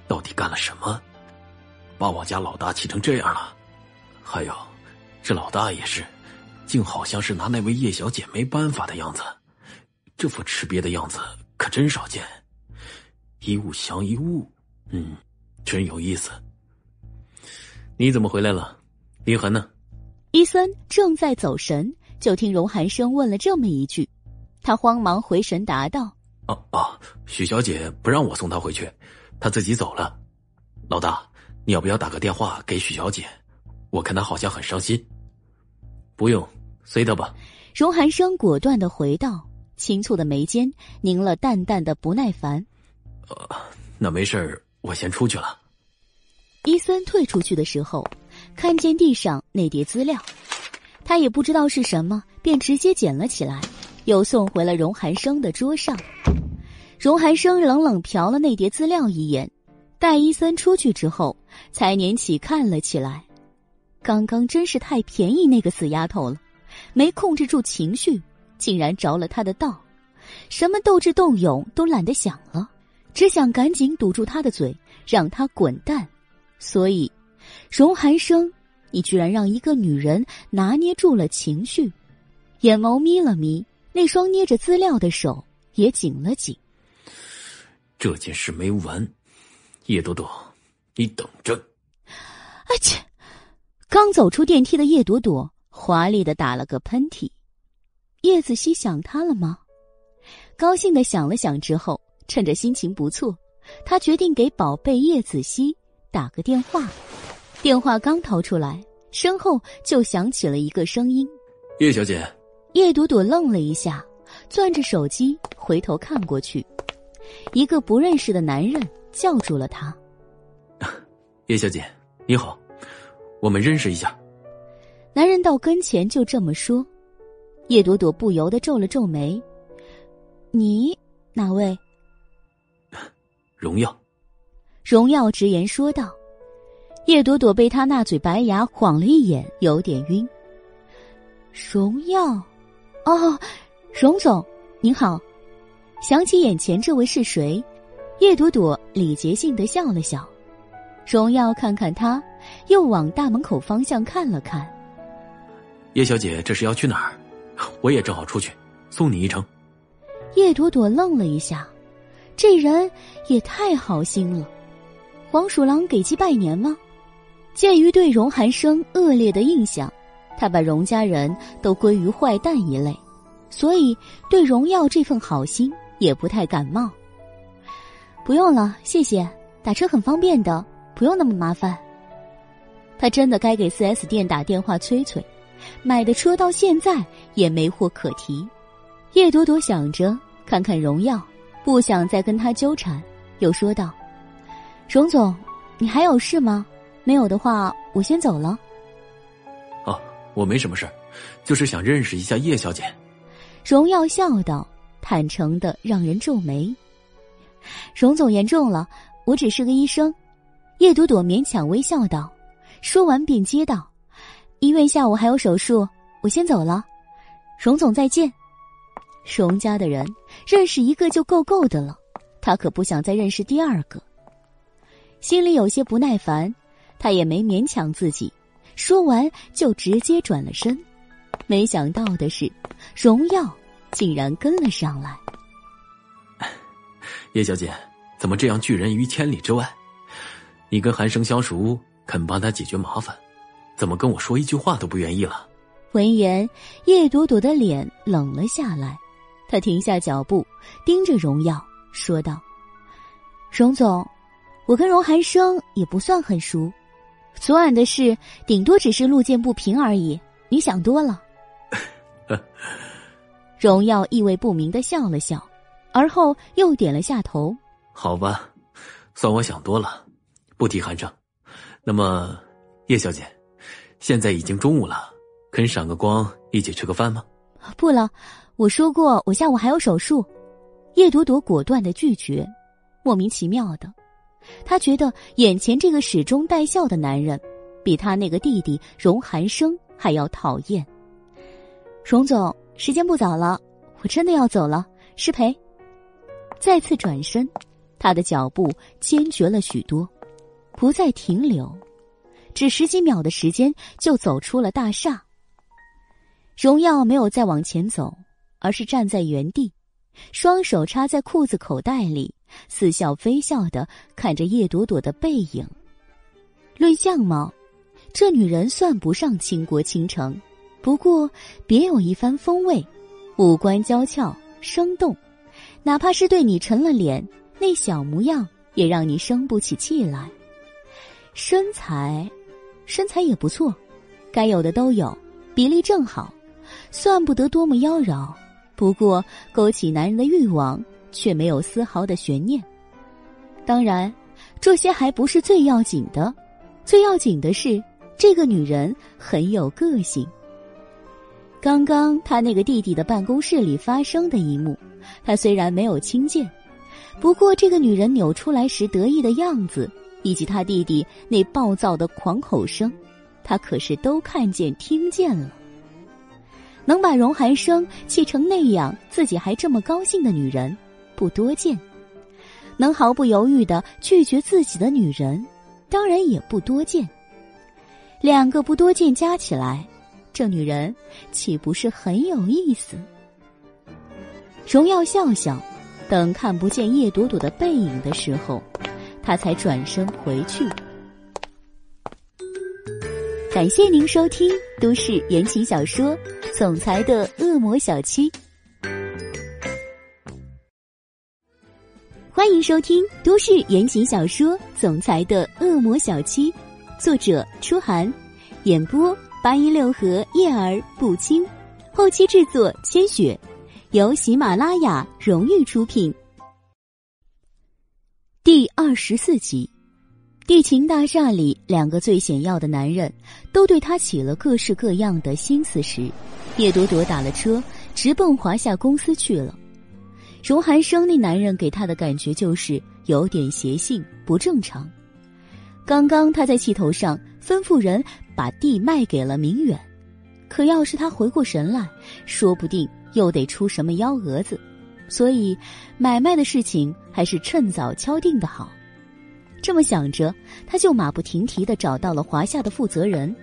到底干了什么，把我家老大气成这样了？还有，这老大也是，竟好像是拿那位叶小姐没办法的样子，这副吃瘪的样子可真少见。一物降一物，嗯，真有意思。你怎么回来了？林寒呢？”伊森正在走神，就听荣寒生问了这么一句，他慌忙回神答道：“哦哦，许小姐不让我送她回去，她自己走了。老大，你。”要不要打个电话给许小姐？我看她好像很伤心。不用，随她吧。荣寒生果断的回道，轻蹙的眉间凝了淡淡的不耐烦。呃，那没事我先出去了。伊森退出去的时候，看见地上那叠资料，他也不知道是什么，便直接捡了起来，又送回了荣寒生的桌上。荣寒生冷冷瞟了那叠资料一眼，待伊森出去之后，才捻起看了起来。刚刚真是太便宜那个死丫头了，没控制住情绪，竟然着了他的道，什么斗智斗勇都懒得想了，只想赶紧堵住他的嘴，让他滚蛋。所以，荣寒生，你居然让一个女人拿捏住了情绪，眼眸眯了眯，那双捏着资料的手也紧了紧。这件事没完，叶朵朵，你等着！啊切！刚走出电梯的叶朵朵华丽的打了个喷嚏。叶子熙想他了吗？高兴的想了想之后，趁着心情不错，他决定给宝贝叶子熙打个电话。电话刚掏出来，身后就响起了一个声音：“叶小姐。”叶朵朵愣了一下，攥着手机回头看过去。一个不认识的男人叫住了他：“ [LAUGHS] 叶小姐，你好，我们认识一下。”男人到跟前就这么说，叶朵朵不由得皱了皱眉：“你哪位？” [LAUGHS] 荣耀。荣耀直言说道：“叶朵朵被他那嘴白牙晃了一眼，有点晕。”荣耀，哦，荣总，您好。想起眼前这位是谁，叶朵朵礼节性的笑了笑。荣耀看看他，又往大门口方向看了看。叶小姐，这是要去哪儿？我也正好出去，送你一程。叶朵朵愣了一下，这人也太好心了。黄鼠狼给鸡拜年吗？鉴于对荣寒生恶劣的印象，他把荣家人都归于坏蛋一类，所以对荣耀这份好心。也不太感冒。不用了，谢谢。打车很方便的，不用那么麻烦。他真的该给四 S 店打电话催催，买的车到现在也没货可提。叶朵朵想着看看荣耀，不想再跟他纠缠，又说道：“荣总，你还有事吗？没有的话，我先走了。”哦，我没什么事就是想认识一下叶小姐。荣耀笑道。坦诚的让人皱眉。荣总言重了，我只是个医生。叶朵朵勉强微笑道，说完便接道：“医院下午还有手术，我先走了。荣总再见。”荣家的人认识一个就够够的了，他可不想再认识第二个。心里有些不耐烦，他也没勉强自己，说完就直接转了身。没想到的是，荣耀。竟然跟了上来，[LAUGHS] 叶小姐，怎么这样拒人于千里之外？你跟韩生相熟，肯帮他解决麻烦，怎么跟我说一句话都不愿意了？闻言，叶朵朵的脸冷了下来，她停下脚步，盯着荣耀说道：“荣总，我跟荣寒生也不算很熟，昨晚的事顶多只是路见不平而已，你想多了。[LAUGHS] ”荣耀意味不明的笑了笑，而后又点了下头。好吧，算我想多了，不提寒生。那么，叶小姐，现在已经中午了，肯赏个光，一起吃个饭吗？不了，我说过我下午还有手术。叶朵朵果断的拒绝。莫名其妙的，她觉得眼前这个始终带笑的男人，比他那个弟弟荣寒生还要讨厌。荣总。时间不早了，我真的要走了。失陪。再次转身，他的脚步坚决了许多，不再停留，只十几秒的时间就走出了大厦。荣耀没有再往前走，而是站在原地，双手插在裤子口袋里，似笑非笑的看着叶朵朵的背影。论相貌，这女人算不上倾国倾城。不过，别有一番风味，五官娇俏生动，哪怕是对你沉了脸，那小模样也让你生不起气来。身材，身材也不错，该有的都有，比例正好，算不得多么妖娆，不过勾起男人的欲望却没有丝毫的悬念。当然，这些还不是最要紧的，最要紧的是这个女人很有个性。刚刚他那个弟弟的办公室里发生的一幕，他虽然没有亲见。不过，这个女人扭出来时得意的样子，以及他弟弟那暴躁的狂吼声，他可是都看见、听见了。能把荣寒生气成那样，自己还这么高兴的女人，不多见；能毫不犹豫的拒绝自己的女人，当然也不多见。两个不多见加起来，这女人岂不是很有意思？荣耀笑笑。等看不见叶朵朵的背影的时候，他才转身回去。感谢您收听都市言情小说《总裁的恶魔小七》，欢迎收听都市言情小说《总裁的恶魔小七》，作者：初寒，演播：八一六和叶儿不轻，后期制作：千雪。由喜马拉雅荣誉出品。第二十四集，地勤大厦里，两个最显要的男人都对他起了各式各样的心思时，叶朵朵打了车，直奔华夏公司去了。荣寒生那男人给他的感觉就是有点邪性，不正常。刚刚他在气头上吩咐人把地卖给了明远，可要是他回过神来，说不定。又得出什么幺蛾子，所以买卖的事情还是趁早敲定的好。这么想着，他就马不停蹄的找到了华夏的负责人。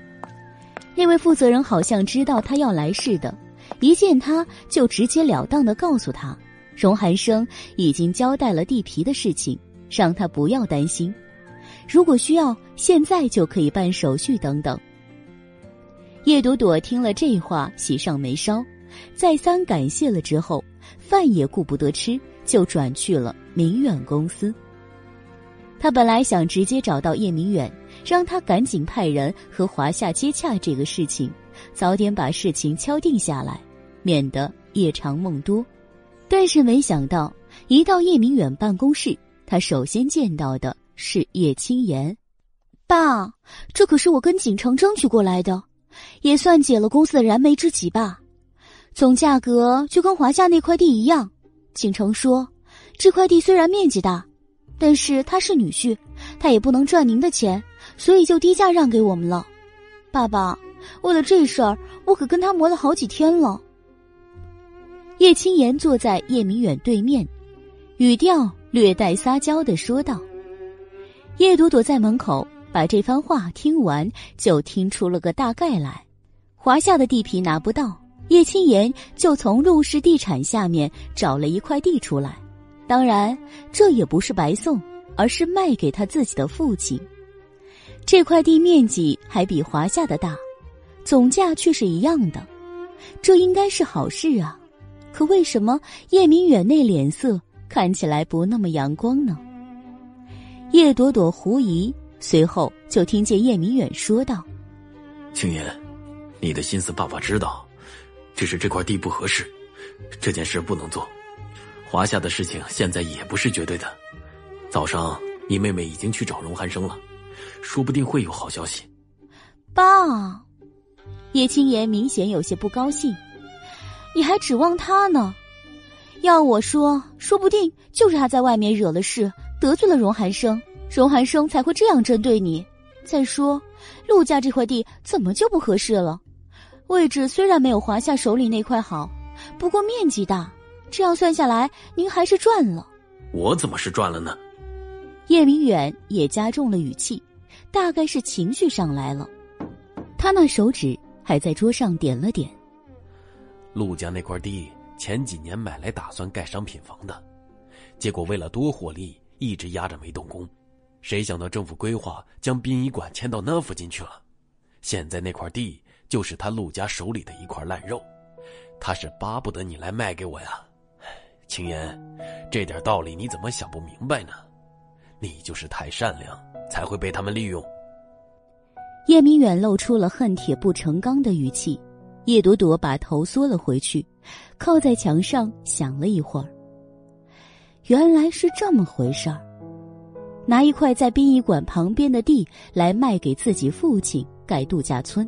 那位负责人好像知道他要来似的，一见他就直截了当的告诉他，荣寒生已经交代了地皮的事情，让他不要担心。如果需要，现在就可以办手续等等。叶朵朵听了这话，喜上眉梢。再三感谢了之后，饭也顾不得吃，就转去了明远公司。他本来想直接找到叶明远，让他赶紧派人和华夏接洽这个事情，早点把事情敲定下来，免得夜长梦多。但是没想到，一到叶明远办公室，他首先见到的是叶青言。爸，这可是我跟锦城争取过来的，也算解了公司的燃眉之急吧。总价格就跟华夏那块地一样，景城说，这块地虽然面积大，但是他是女婿，他也不能赚您的钱，所以就低价让给我们了。爸爸，为了这事儿，我可跟他磨了好几天了。叶青言坐在叶明远对面，语调略带撒娇的说道：“叶朵朵在门口把这番话听完，就听出了个大概来，华夏的地皮拿不到。”叶青言就从陆氏地产下面找了一块地出来，当然这也不是白送，而是卖给他自己的父亲。这块地面积还比华夏的大，总价却是一样的，这应该是好事啊。可为什么叶明远那脸色看起来不那么阳光呢？叶朵朵狐疑，随后就听见叶明远说道：“青言，你的心思爸爸知道。”只是这块地不合适，这件事不能做。华夏的事情现在也不是绝对的。早上你妹妹已经去找龙寒生了，说不定会有好消息。爸，叶青言明显有些不高兴。你还指望他呢？要我说，说不定就是他在外面惹了事，得罪了荣寒生，荣寒生才会这样针对你。再说，陆家这块地怎么就不合适了？位置虽然没有华夏手里那块好，不过面积大，这样算下来，您还是赚了。我怎么是赚了呢？叶明远也加重了语气，大概是情绪上来了。他那手指还在桌上点了点。陆家那块地前几年买来打算盖商品房的，结果为了多获利，一直压着没动工。谁想到政府规划将殡仪馆迁到那附近去了，现在那块地。就是他陆家手里的一块烂肉，他是巴不得你来卖给我呀，青言，这点道理你怎么想不明白呢？你就是太善良，才会被他们利用。叶明远露出了恨铁不成钢的语气，叶朵朵把头缩了回去，靠在墙上想了一会儿。原来是这么回事儿，拿一块在殡仪馆旁边的地来卖给自己父亲盖度假村。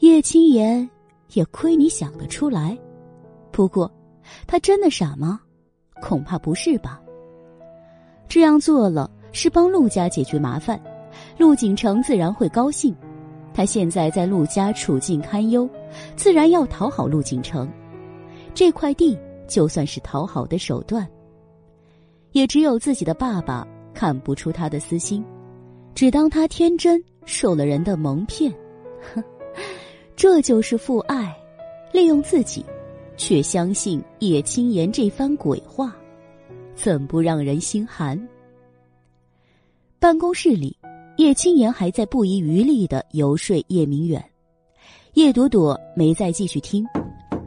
叶青言也亏你想得出来，不过他真的傻吗？恐怕不是吧。这样做了是帮陆家解决麻烦。陆景成自然会高兴，他现在在陆家处境堪忧，自然要讨好陆景成。这块地就算是讨好的手段。也只有自己的爸爸看不出他的私心，只当他天真，受了人的蒙骗。哼，[LAUGHS] 这就是父爱，利用自己，却相信叶青言这番鬼话，怎不让人心寒？办公室里。叶青言还在不遗余力的游说叶明远，叶朵朵没再继续听，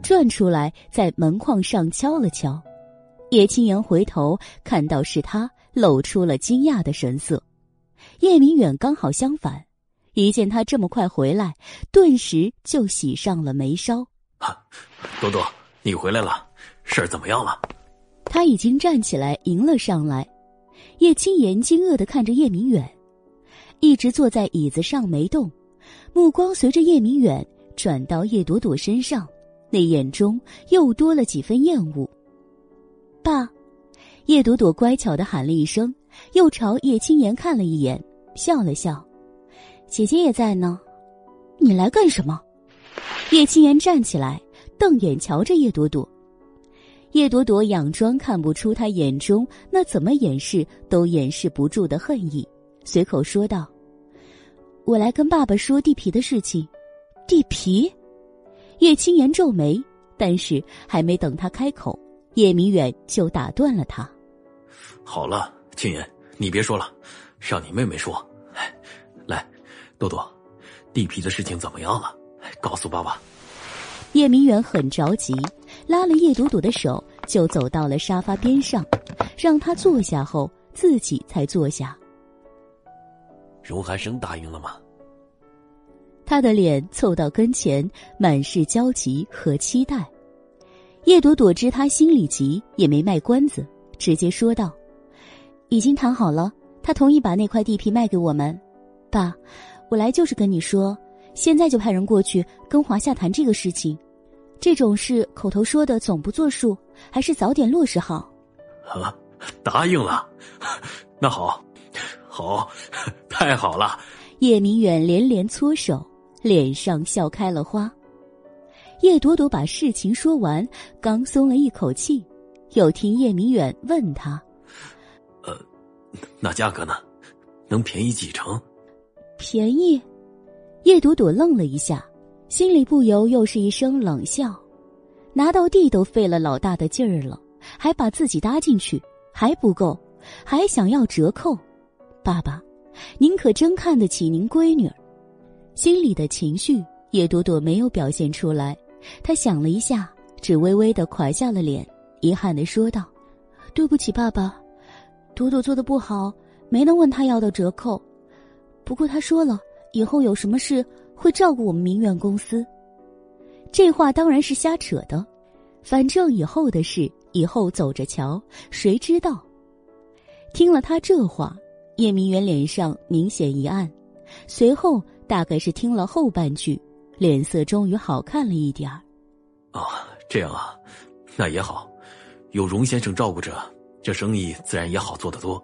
转出来在门框上敲了敲。叶青言回头看到是他，露出了惊讶的神色。叶明远刚好相反，一见他这么快回来，顿时就喜上了眉梢。朵朵，你回来了，事儿怎么样了？他已经站起来迎了上来。叶青言惊愕的看着叶明远。一直坐在椅子上没动，目光随着叶明远转到叶朵朵身上，那眼中又多了几分厌恶。爸，叶朵朵乖巧的喊了一声，又朝叶青言看了一眼，笑了笑：“姐姐也在呢，你来干什么？”叶青言站起来，瞪眼瞧着叶朵朵。叶朵朵佯装看不出他眼中那怎么掩饰都掩饰不住的恨意。随口说道：“我来跟爸爸说地皮的事情。”地皮，叶青言皱眉，但是还没等他开口，叶明远就打断了他：“好了，青言，你别说了，让你妹妹说。来，多多，地皮的事情怎么样了？告诉爸爸。”叶明远很着急，拉了叶朵朵的手，就走到了沙发边上，让她坐下后，自己才坐下。荣寒生答应了吗？他的脸凑到跟前，满是焦急和期待。叶朵朵知他心里急，也没卖关子，直接说道：“已经谈好了，他同意把那块地皮卖给我们。爸，我来就是跟你说，现在就派人过去跟华夏谈这个事情。这种事口头说的总不作数，还是早点落实好。”啊，答应了，[LAUGHS] 那好。好，[LAUGHS] 太好了！叶明远连连搓手，脸上笑开了花。叶朵朵把事情说完，刚松了一口气，又听叶明远问他：“呃，那价格呢？能便宜几成？”便宜？叶朵朵愣了一下，心里不由又是一声冷笑。拿到地都费了老大的劲儿了，还把自己搭进去，还不够，还想要折扣。爸爸，您可真看得起您闺女，心里的情绪叶朵朵没有表现出来。她想了一下，只微微的垮下了脸，遗憾的说道：“对不起，爸爸，朵朵做的不好，没能问他要到折扣。不过他说了，以后有什么事会照顾我们明远公司。这话当然是瞎扯的，反正以后的事以后走着瞧，谁知道？”听了他这话。叶明远脸上明显一暗，随后大概是听了后半句，脸色终于好看了一点儿。哦，这样啊，那也好，有荣先生照顾着，这生意自然也好做得多。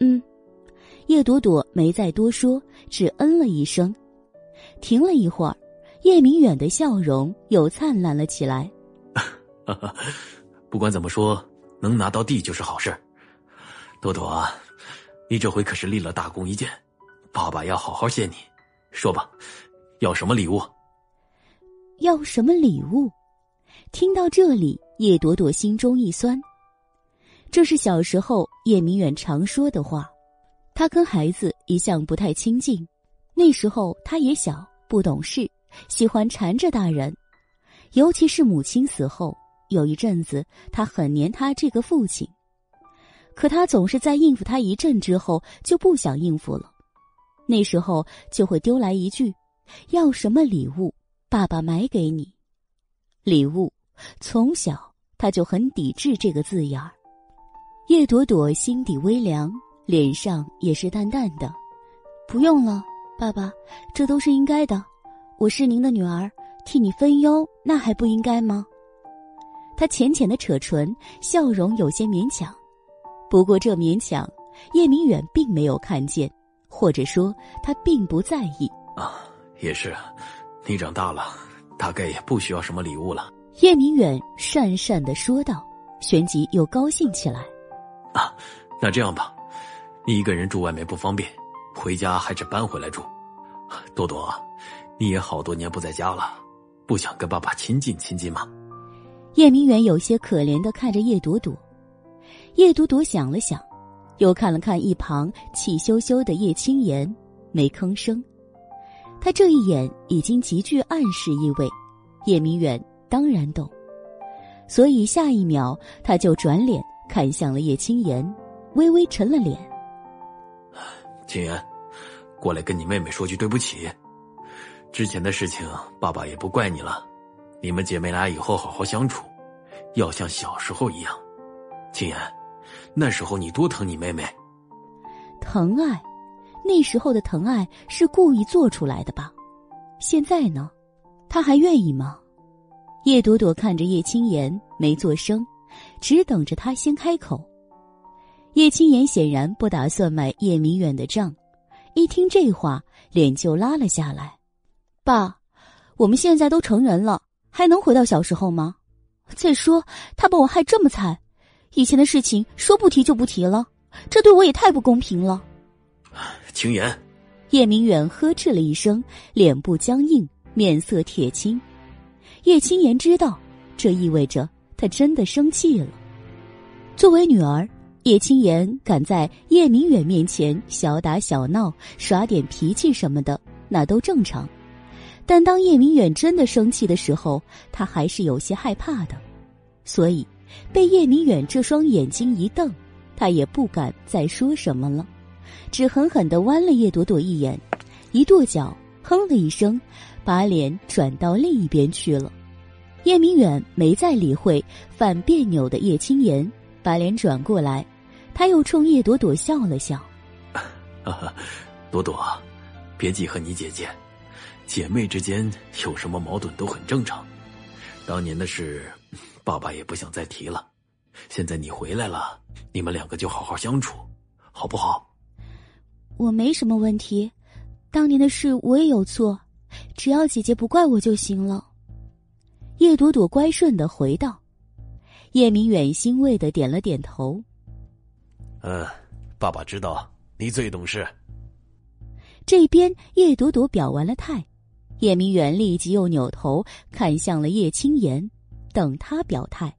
嗯，叶朵朵没再多说，只嗯了一声。停了一会儿，叶明远的笑容又灿烂了起来。[LAUGHS] 不管怎么说，能拿到地就是好事。朵朵啊。你这回可是立了大功一件，爸爸要好好谢你。说吧，要什么礼物？要什么礼物？听到这里，叶朵朵心中一酸。这是小时候叶明远常说的话。他跟孩子一向不太亲近，那时候他也小，不懂事，喜欢缠着大人。尤其是母亲死后，有一阵子他很黏他这个父亲。可他总是在应付他一阵之后就不想应付了，那时候就会丢来一句：“要什么礼物，爸爸买给你。”礼物，从小他就很抵制这个字眼儿。叶朵朵心底微凉，脸上也是淡淡的：“不用了，爸爸，这都是应该的。我是您的女儿，替你分忧，那还不应该吗？”他浅浅的扯唇，笑容有些勉强。不过这勉强，叶明远并没有看见，或者说他并不在意。啊，也是，你长大了，大概也不需要什么礼物了。叶明远讪讪的说道，旋即又高兴起来。啊，那这样吧，你一个人住外面不方便，回家还是搬回来住。多多，你也好多年不在家了，不想跟爸爸亲近亲近吗？叶明远有些可怜的看着叶朵朵，叶朵朵想了想，又看了看一旁气羞羞的叶青言，没吭声。他这一眼已经极具暗示意味，叶明远当然懂，所以下一秒他就转脸。看向了叶青言，微微沉了脸。青言，过来跟你妹妹说句对不起。之前的事情，爸爸也不怪你了。你们姐妹俩以后好好相处，要像小时候一样。青言，那时候你多疼你妹妹。疼爱，那时候的疼爱是故意做出来的吧？现在呢，他还愿意吗？叶朵朵看着叶青言，没做声。只等着他先开口。叶青言显然不打算买叶明远的账，一听这话，脸就拉了下来。爸，我们现在都成人了，还能回到小时候吗？再说他把我害这么惨，以前的事情说不提就不提了，这对我也太不公平了。青言，叶明远呵斥了一声，脸部僵硬，面色铁青。叶青言知道，这意味着。他真的生气了。作为女儿，叶青言敢在叶明远面前小打小闹、耍点脾气什么的，那都正常。但当叶明远真的生气的时候，他还是有些害怕的。所以，被叶明远这双眼睛一瞪，他也不敢再说什么了，只狠狠的剜了叶朵朵一眼，一跺脚，哼了一声，把脸转到另一边去了。叶明远没再理会犯别扭的叶青言，把脸转过来，他又冲叶朵朵笑了笑：“朵朵，别记恨你姐姐，姐妹之间有什么矛盾都很正常。当年的事，爸爸也不想再提了。现在你回来了，你们两个就好好相处，好不好？”我没什么问题，当年的事我也有错，只要姐姐不怪我就行了。叶朵朵乖顺的回道：“叶明远欣慰的点了点头。嗯，爸爸知道你最懂事。”这边叶朵朵表完了态，叶明远立即又扭头看向了叶青言，等他表态。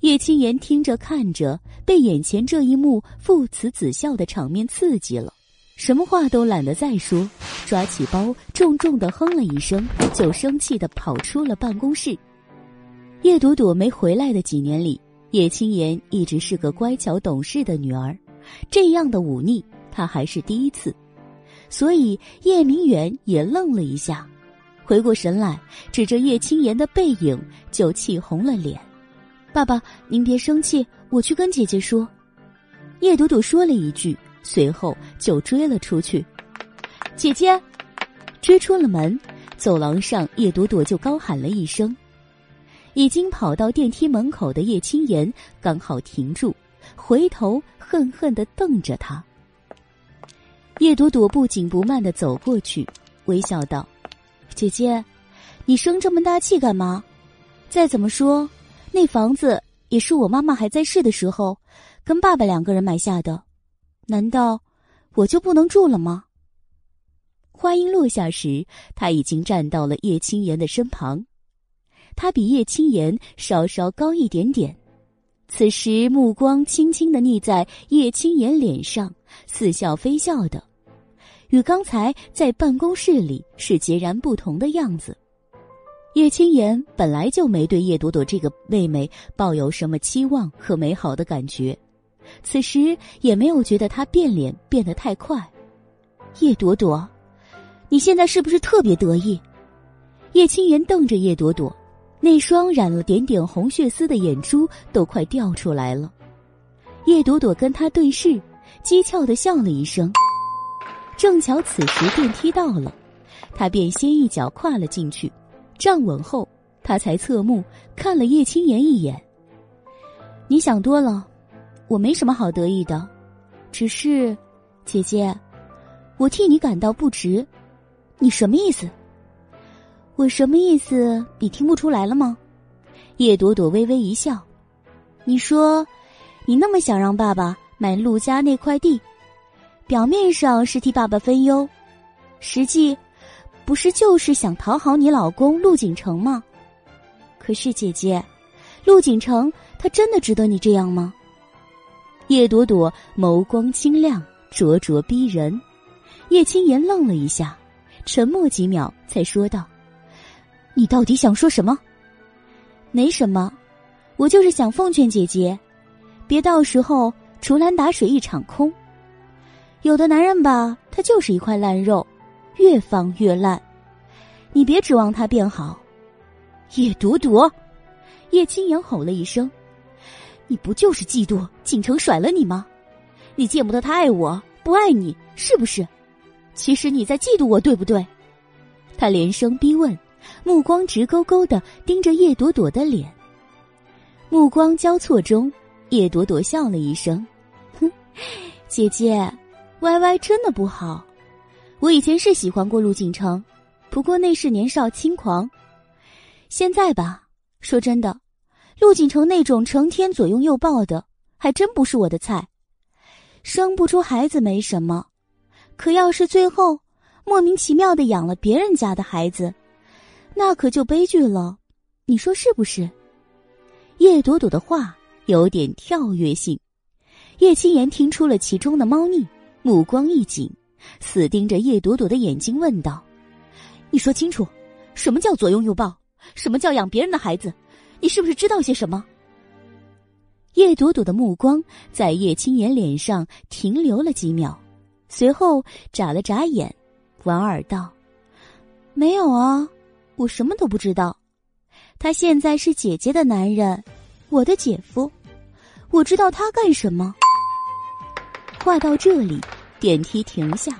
叶青言听着看着，被眼前这一幕父慈子孝的场面刺激了。什么话都懒得再说，抓起包，重重的哼了一声，就生气的跑出了办公室。叶朵朵没回来的几年里，叶青言一直是个乖巧懂事的女儿，这样的忤逆她还是第一次，所以叶明远也愣了一下，回过神来，指着叶青言的背影就气红了脸：“爸爸，您别生气，我去跟姐姐说。”叶朵朵说了一句。随后就追了出去，姐姐，追出了门，走廊上叶朵朵就高喊了一声。已经跑到电梯门口的叶青言刚好停住，回头恨恨的瞪着他。叶朵朵不紧不慢的走过去，微笑道：“姐姐，你生这么大气干嘛？再怎么说，那房子也是我妈妈还在世的时候，跟爸爸两个人买下的。”难道我就不能住了吗？话音落下时，他已经站到了叶青言的身旁。他比叶青言稍稍高一点点，此时目光轻轻的睨在叶青言脸上，似笑非笑的，与刚才在办公室里是截然不同的样子。叶青言本来就没对叶朵朵这个妹妹抱有什么期望和美好的感觉。此时也没有觉得她变脸变得太快，叶朵朵，你现在是不是特别得意？叶青言瞪着叶朵朵，那双染了点点红血丝的眼珠都快掉出来了。叶朵朵跟他对视，讥诮的笑了一声。正巧此时电梯到了，他便先一脚跨了进去，站稳后，他才侧目看了叶青言一眼。你想多了，我没什么好得意的，只是，姐姐，我替你感到不值。你什么意思？我什么意思？你听不出来了吗？叶朵朵微微一笑，你说，你那么想让爸爸买陆家那块地。表面上是替爸爸分忧，实际不是就是想讨好你老公陆景成吗？可是姐姐，陆景成他真的值得你这样吗？叶朵朵眸光清亮，灼灼逼人。叶青言愣了一下，沉默几秒，才说道：“你到底想说什么？没什么，我就是想奉劝姐姐，别到时候竹篮打水一场空。”有的男人吧，他就是一块烂肉，越放越烂。你别指望他变好。叶朵朵，叶青言吼了一声：“你不就是嫉妒锦城甩了你吗？你见不得他爱我，不爱你，是不是？其实你在嫉妒我，对不对？”他连声逼问，目光直勾勾的盯着叶朵朵的脸。目光交错中，叶朵朵笑了一声：“哼，姐姐。”歪歪真的不好，我以前是喜欢过陆景成，不过那是年少轻狂。现在吧，说真的，陆景成那种成天左拥右抱的，还真不是我的菜。生不出孩子没什么，可要是最后莫名其妙的养了别人家的孩子，那可就悲剧了。你说是不是？叶朵朵的话有点跳跃性，叶青言听出了其中的猫腻。目光一紧，死盯着叶朵朵的眼睛，问道：“你说清楚，什么叫左拥右抱？什么叫养别人的孩子？你是不是知道些什么？”叶朵朵的目光在叶青言脸上停留了几秒，随后眨了眨眼，莞尔道：“没有啊，我什么都不知道。他现在是姐姐的男人，我的姐夫，我知道他干什么。”话到这里。电梯停下，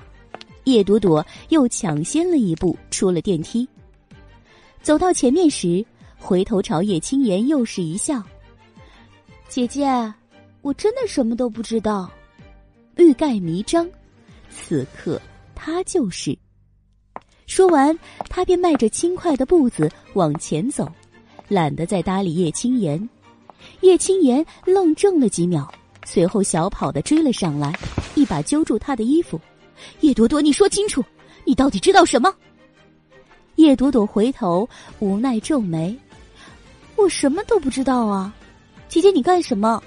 叶朵朵又抢先了一步出了电梯。走到前面时，回头朝叶青言又是一笑：“姐姐，我真的什么都不知道。”欲盖弥彰，此刻他就是。说完，他便迈着轻快的步子往前走，懒得再搭理叶青言。叶青言愣怔了几秒。随后，小跑的追了上来，一把揪住他的衣服：“叶朵朵，你说清楚，你到底知道什么？”叶朵朵回头，无奈皱眉：“我什么都不知道啊，姐姐，你干什么？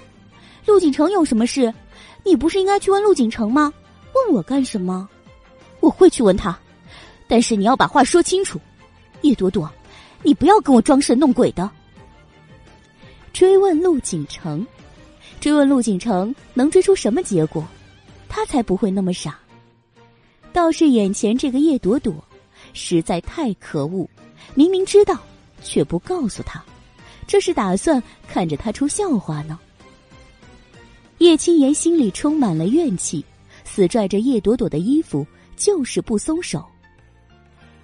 陆景成有什么事？你不是应该去问陆景成吗？问我干什么？我会去问他，但是你要把话说清楚。叶朵朵，你不要跟我装神弄鬼的。”追问陆景成。追问陆景成能追出什么结果，他才不会那么傻。倒是眼前这个叶朵朵，实在太可恶，明明知道，却不告诉他，这是打算看着他出笑话呢。叶青言心里充满了怨气，死拽着叶朵朵的衣服，就是不松手。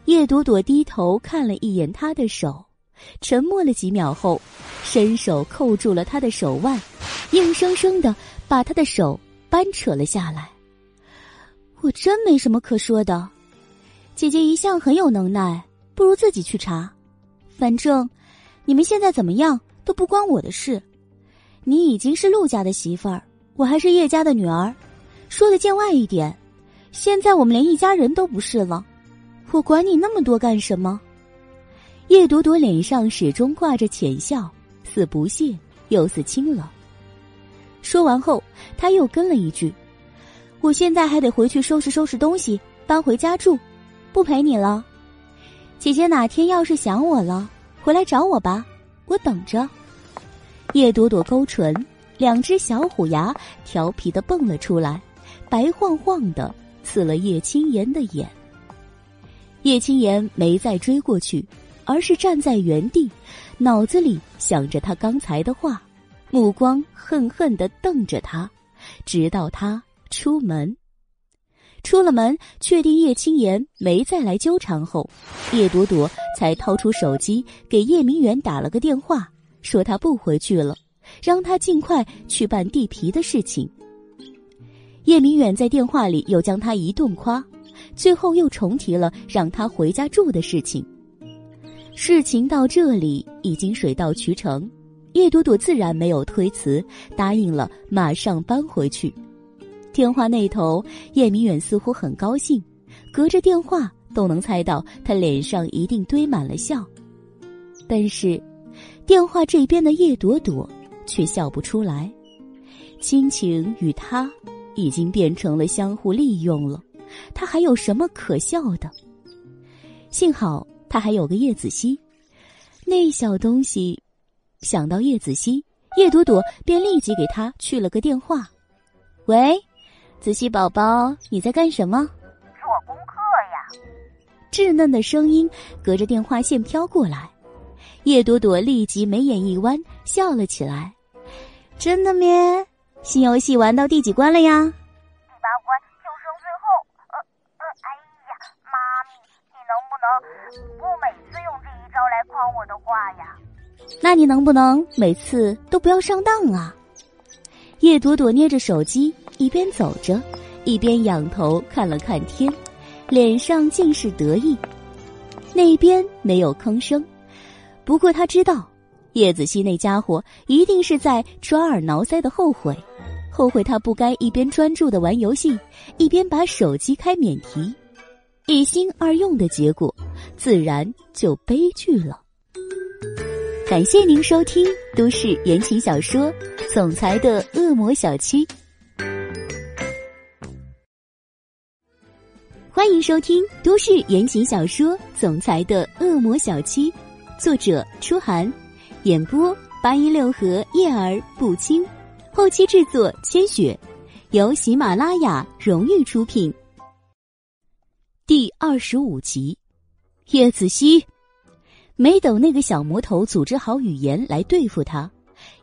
叶朵朵低头看了一眼他的手，沉默了几秒后，伸手扣住了他的手腕。硬生生的把他的手扳扯了下来。我真没什么可说的，姐姐一向很有能耐，不如自己去查。反正你们现在怎么样都不关我的事。你已经是陆家的媳妇儿，我还是叶家的女儿。说的见外一点，现在我们连一家人都不是了，我管你那么多干什么？叶朵朵脸上始终挂着浅笑，似不屑又似轻冷。说完后，他又跟了一句：“我现在还得回去收拾收拾东西，搬回家住，不陪你了。姐姐哪天要是想我了，回来找我吧，我等着。”叶朵朵勾唇，两只小虎牙调皮的蹦了出来，白晃晃的刺了叶青言的眼。叶青言没再追过去，而是站在原地，脑子里想着他刚才的话，目光恨恨的瞪着他，直到他出门。出了门，确定叶青言没再来纠缠后，叶朵朵才掏出手机给叶明远打了个电话，说他不回去了，让他尽快去办地皮的事情。叶明远在电话里又将他一顿夸，最后又重提了让他回家住的事情。事情到这里已经水到渠成，叶朵朵自然没有推辞，答应了马上搬回去。电话那头，叶明远似乎很高兴，隔着电话都能猜到他脸上一定堆满了笑。但是，电话这边的叶朵朵却笑不出来。亲情与他已经变成了相互利用了，他还有什么可笑的？幸好他还有个叶子熙，那小东西。想到叶子熙，叶朵朵便立即给他去了个电话：“喂。”子熙宝宝，你在干什么？做功课呀。稚嫩的声音隔着电话线飘过来，叶朵朵立即眉眼一弯，笑了起来。真的咩？新游戏玩到第几关了呀？不能不每次用这一招来诓我的话呀？那你能不能每次都不要上当啊？叶朵朵捏着手机。一边走着，一边仰头看了看天，脸上尽是得意。那边没有吭声，不过他知道，叶子熙那家伙一定是在抓耳挠腮的后悔，后悔他不该一边专注的玩游戏，一边把手机开免提，一心二用的结果，自然就悲剧了。感谢您收听都市言情小说《总裁的恶魔小七》。欢迎收听都市言情小说《总裁的恶魔小七》，作者：初寒，演播：八一六合叶儿不轻，后期制作：千雪，由喜马拉雅荣誉出品。第二十五集，叶子熙没等那个小魔头组织好语言来对付他，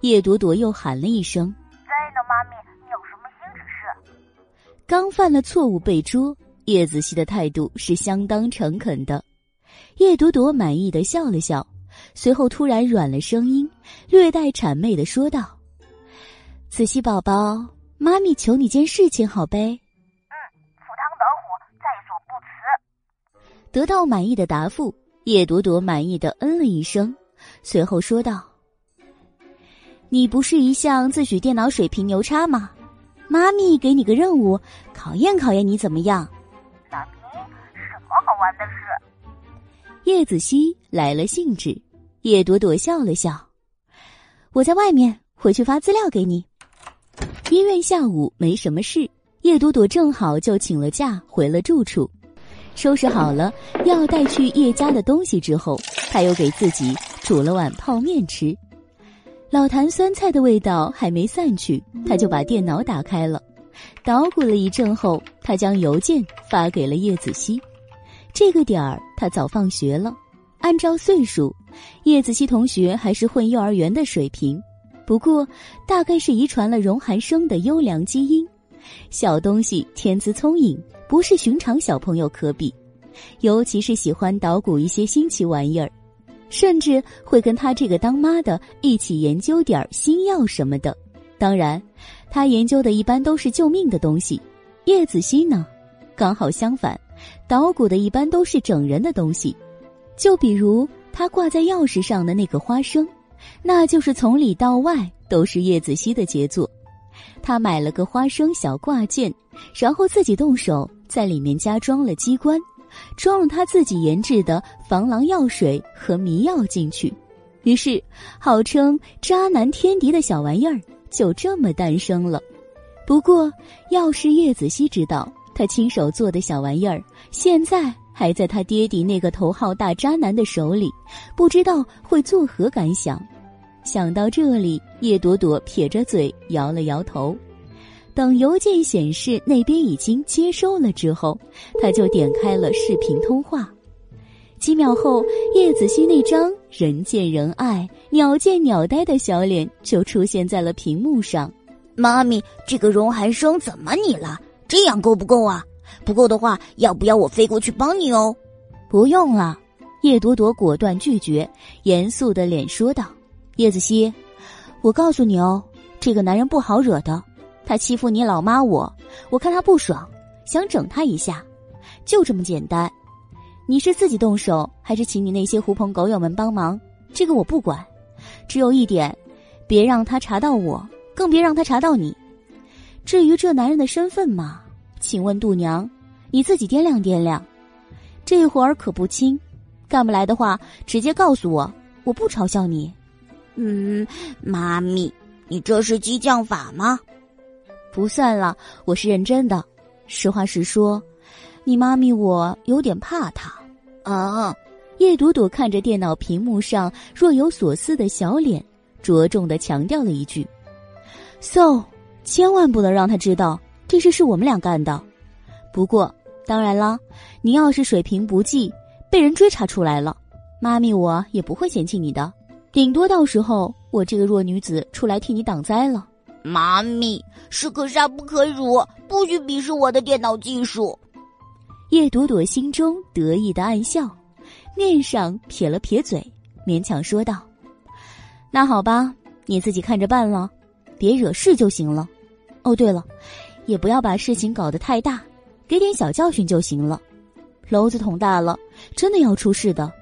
叶朵朵又喊了一声：“在呢，妈咪，你有什么新指示？”刚犯了错误被捉。叶子熙的态度是相当诚恳的，叶朵朵满意的笑了笑，随后突然软了声音，略带谄媚的说道：“子熙宝宝，妈咪求你件事情，好呗。”“嗯，赴汤蹈火，在所不辞。”得到满意的答复，叶朵朵满意的嗯了一声，随后说道：“你不是一向自诩电脑水平牛叉吗？妈咪给你个任务，考验考验你怎么样。”好玩的事，叶子熙来了兴致，叶朵朵笑了笑。我在外面，回去发资料给你。医院下午没什么事，叶朵朵正好就请了假回了住处，收拾好了要带去叶家的东西之后，他又给自己煮了碗泡面吃。老坛酸菜的味道还没散去，他就把电脑打开了，捣鼓了一阵后，他将邮件发给了叶子熙。这个点儿，他早放学了。按照岁数，叶子熙同学还是混幼儿园的水平，不过大概是遗传了荣寒生的优良基因。小东西天资聪颖，不是寻常小朋友可比。尤其是喜欢捣鼓一些新奇玩意儿，甚至会跟他这个当妈的一起研究点新药什么的。当然，他研究的一般都是救命的东西。叶子熙呢，刚好相反。捣鼓的一般都是整人的东西，就比如他挂在钥匙上的那个花生，那就是从里到外都是叶子熙的杰作。他买了个花生小挂件，然后自己动手在里面加装了机关，装了他自己研制的防狼药水和迷药进去，于是号称“渣男天敌”的小玩意儿就这么诞生了。不过，要是叶子熙知道。他亲手做的小玩意儿，现在还在他爹地那个头号大渣男的手里，不知道会作何感想。想到这里，叶朵朵撇着嘴摇了摇头。等邮件显示那边已经接收了之后，他就点开了视频通话。几秒后，叶子熙那张人见人爱、鸟见鸟呆的小脸就出现在了屏幕上。妈咪，这个荣寒生怎么你了？这样够不够啊？不够的话，要不要我飞过去帮你哦？不用了，叶朵朵果断拒绝，严肃的脸说道：“叶子熙，我告诉你哦，这个男人不好惹的，他欺负你老妈我，我看他不爽，想整他一下，就这么简单。”你是自己动手，还是请你那些狐朋狗友们帮忙？这个我不管，只有一点，别让他查到我，更别让他查到你。至于这男人的身份嘛，请问度娘，你自己掂量掂量。这会儿可不轻，干不来的话，直接告诉我，我不嘲笑你。嗯，妈咪，你这是激将法吗？不算了，我是认真的。实话实说。你妈咪，我有点怕她。啊！叶朵朵看着电脑屏幕上若有所思的小脸，着重的强调了一句：“So，千万不能让他知道这事是我们俩干的。不过，当然了，你要是水平不济，被人追查出来了，妈咪我也不会嫌弃你的，顶多到时候我这个弱女子出来替你挡灾了。”妈咪，士可杀不可辱，不许鄙视我的电脑技术。叶朵朵心中得意的暗笑，面上撇了撇嘴，勉强说道：“那好吧，你自己看着办了，别惹事就行了。哦，对了，也不要把事情搞得太大，给点小教训就行了。篓子捅大了，真的要出事的。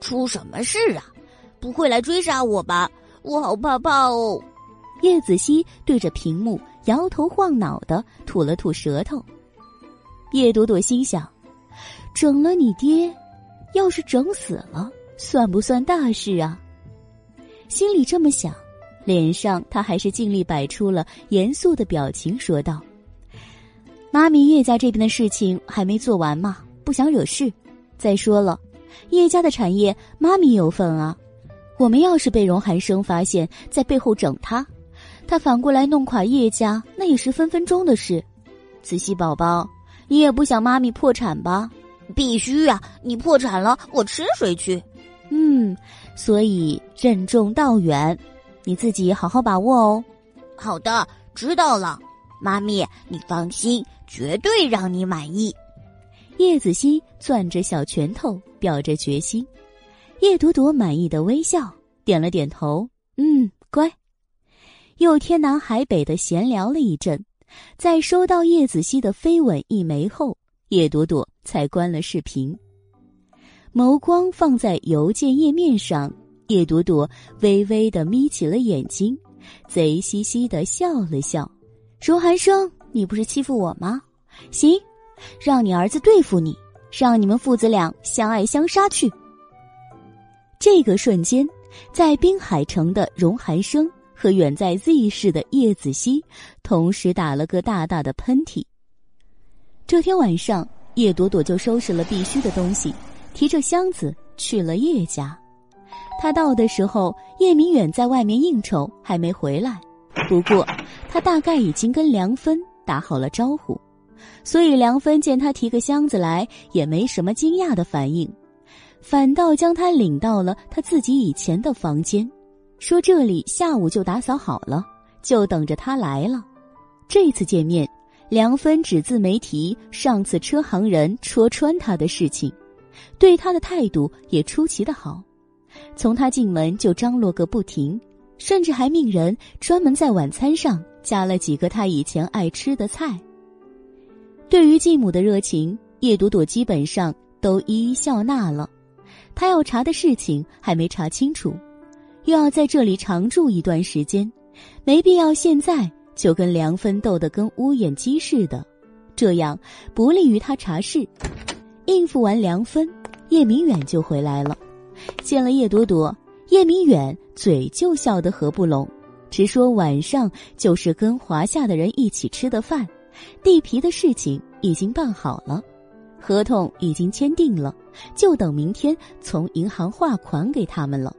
出什么事啊？不会来追杀我吧？我好怕怕哦。”叶子熙对着屏幕摇头晃脑的吐了吐舌头。叶朵朵心想。整了你爹，要是整死了，算不算大事啊？心里这么想，脸上他还是尽力摆出了严肃的表情，说道：“妈咪，叶家这边的事情还没做完嘛，不想惹事。再说了，叶家的产业，妈咪有份啊。我们要是被荣寒生发现，在背后整他，他反过来弄垮叶家，那也是分分钟的事。子熙宝宝，你也不想妈咪破产吧？”必须啊！你破产了，我吃谁去？嗯，所以任重道远，你自己好好把握哦。好的，知道了。妈咪，你放心，绝对让你满意。叶子熙攥着小拳头，表着决心。叶朵朵满意的微笑，点了点头。嗯，乖。又天南海北的闲聊了一阵，在收到叶子熙的飞吻一枚后。叶朵朵才关了视频，眸光放在邮件页面上。叶朵朵微微的眯起了眼睛，贼兮兮的笑了笑。荣寒生，你不是欺负我吗？行，让你儿子对付你，让你们父子俩相爱相杀去。这个瞬间，在滨海城的荣寒生和远在 Z 市的叶子熙同时打了个大大的喷嚏。这天晚上，叶朵朵就收拾了必须的东西，提着箱子去了叶家。他到的时候，叶明远在外面应酬，还没回来。不过，他大概已经跟梁芬打好了招呼，所以梁芬见他提个箱子来，也没什么惊讶的反应，反倒将他领到了他自己以前的房间，说这里下午就打扫好了，就等着他来了。这次见面。梁芬只字没提上次车行人戳穿他的事情，对他的态度也出奇的好，从他进门就张罗个不停，甚至还命人专门在晚餐上加了几个他以前爱吃的菜。对于继母的热情，叶朵朵基本上都一一笑纳了。他要查的事情还没查清楚，又要在这里常住一段时间，没必要现在。就跟梁芬斗得跟乌眼鸡似的，这样不利于他查事。应付完梁芬，叶明远就回来了。见了叶朵朵，叶明远嘴就笑得合不拢，直说晚上就是跟华夏的人一起吃的饭，地皮的事情已经办好了，合同已经签订了，就等明天从银行划款给他们了。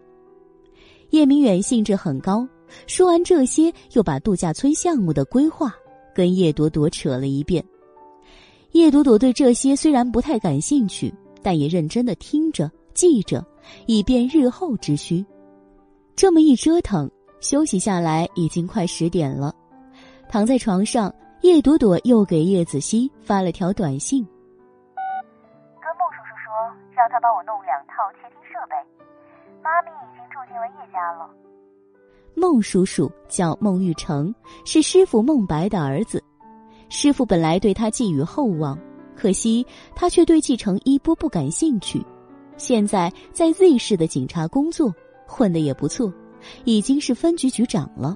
叶明远兴致很高。说完这些，又把度假村项目的规划跟叶朵朵扯了一遍。叶朵朵对这些虽然不太感兴趣，但也认真的听着、记着，以便日后之需。这么一折腾，休息下来已经快十点了。躺在床上，叶朵朵又给叶子熙发了条短信：“跟孟叔叔说，让他帮我弄两套窃听设备。妈咪已经进了叶家了。”孟叔叔叫孟玉成，是师傅孟白的儿子。师傅本来对他寄予厚望，可惜他却对继承衣钵不感兴趣。现在在 Z 市的警察工作，混得也不错，已经是分局局长了。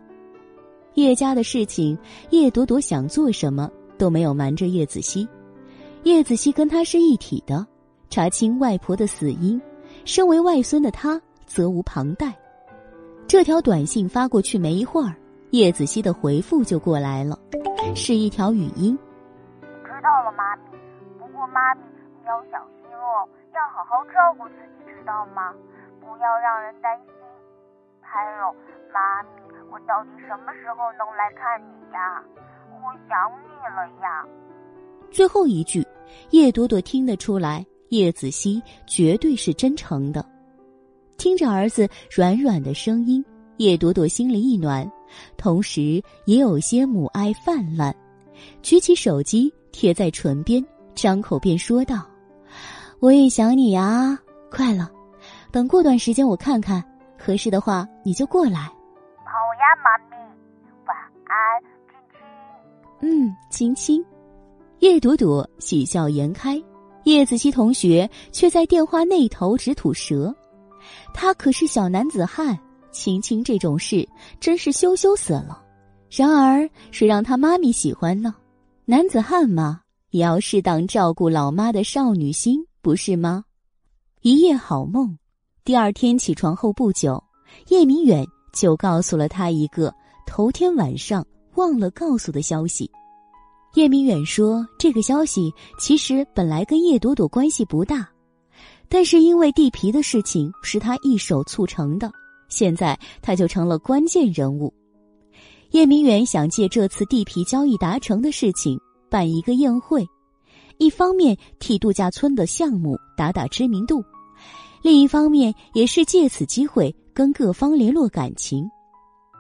叶家的事情，叶朵朵想做什么都没有瞒着叶子熙。叶子熙跟他是一体的，查清外婆的死因，身为外孙的他责无旁贷。这条短信发过去没一会儿，叶子熙的回复就过来了。是一条语音。知道了，妈咪。不过妈咪，你要小心哦，要好好照顾自己，知道吗？不要让人担心。还有，妈咪，我到底什么时候能来看你呀？我想你了呀。最后一句，叶朵朵听得出来，叶子熙绝对是真诚的。听着儿子软软的声音，叶朵朵心里一暖。同时也有些母爱泛滥，举起手机贴在唇边，张口便说道：“我也想你呀，快了，等过段时间我看看，合适的话你就过来。”好呀，妈咪，晚安，亲亲。嗯，亲亲。叶朵朵喜笑颜开，叶子熙同学却在电话那头直吐舌，他可是小男子汉。亲亲这种事真是羞羞死了，然而谁让他妈咪喜欢呢？男子汉嘛，也要适当照顾老妈的少女心，不是吗？一夜好梦，第二天起床后不久，叶明远就告诉了他一个头天晚上忘了告诉的消息。叶明远说，这个消息其实本来跟叶朵朵关系不大，但是因为地皮的事情是他一手促成的。现在他就成了关键人物。叶明远想借这次地皮交易达成的事情办一个宴会，一方面替度假村的项目打打知名度，另一方面也是借此机会跟各方联络感情。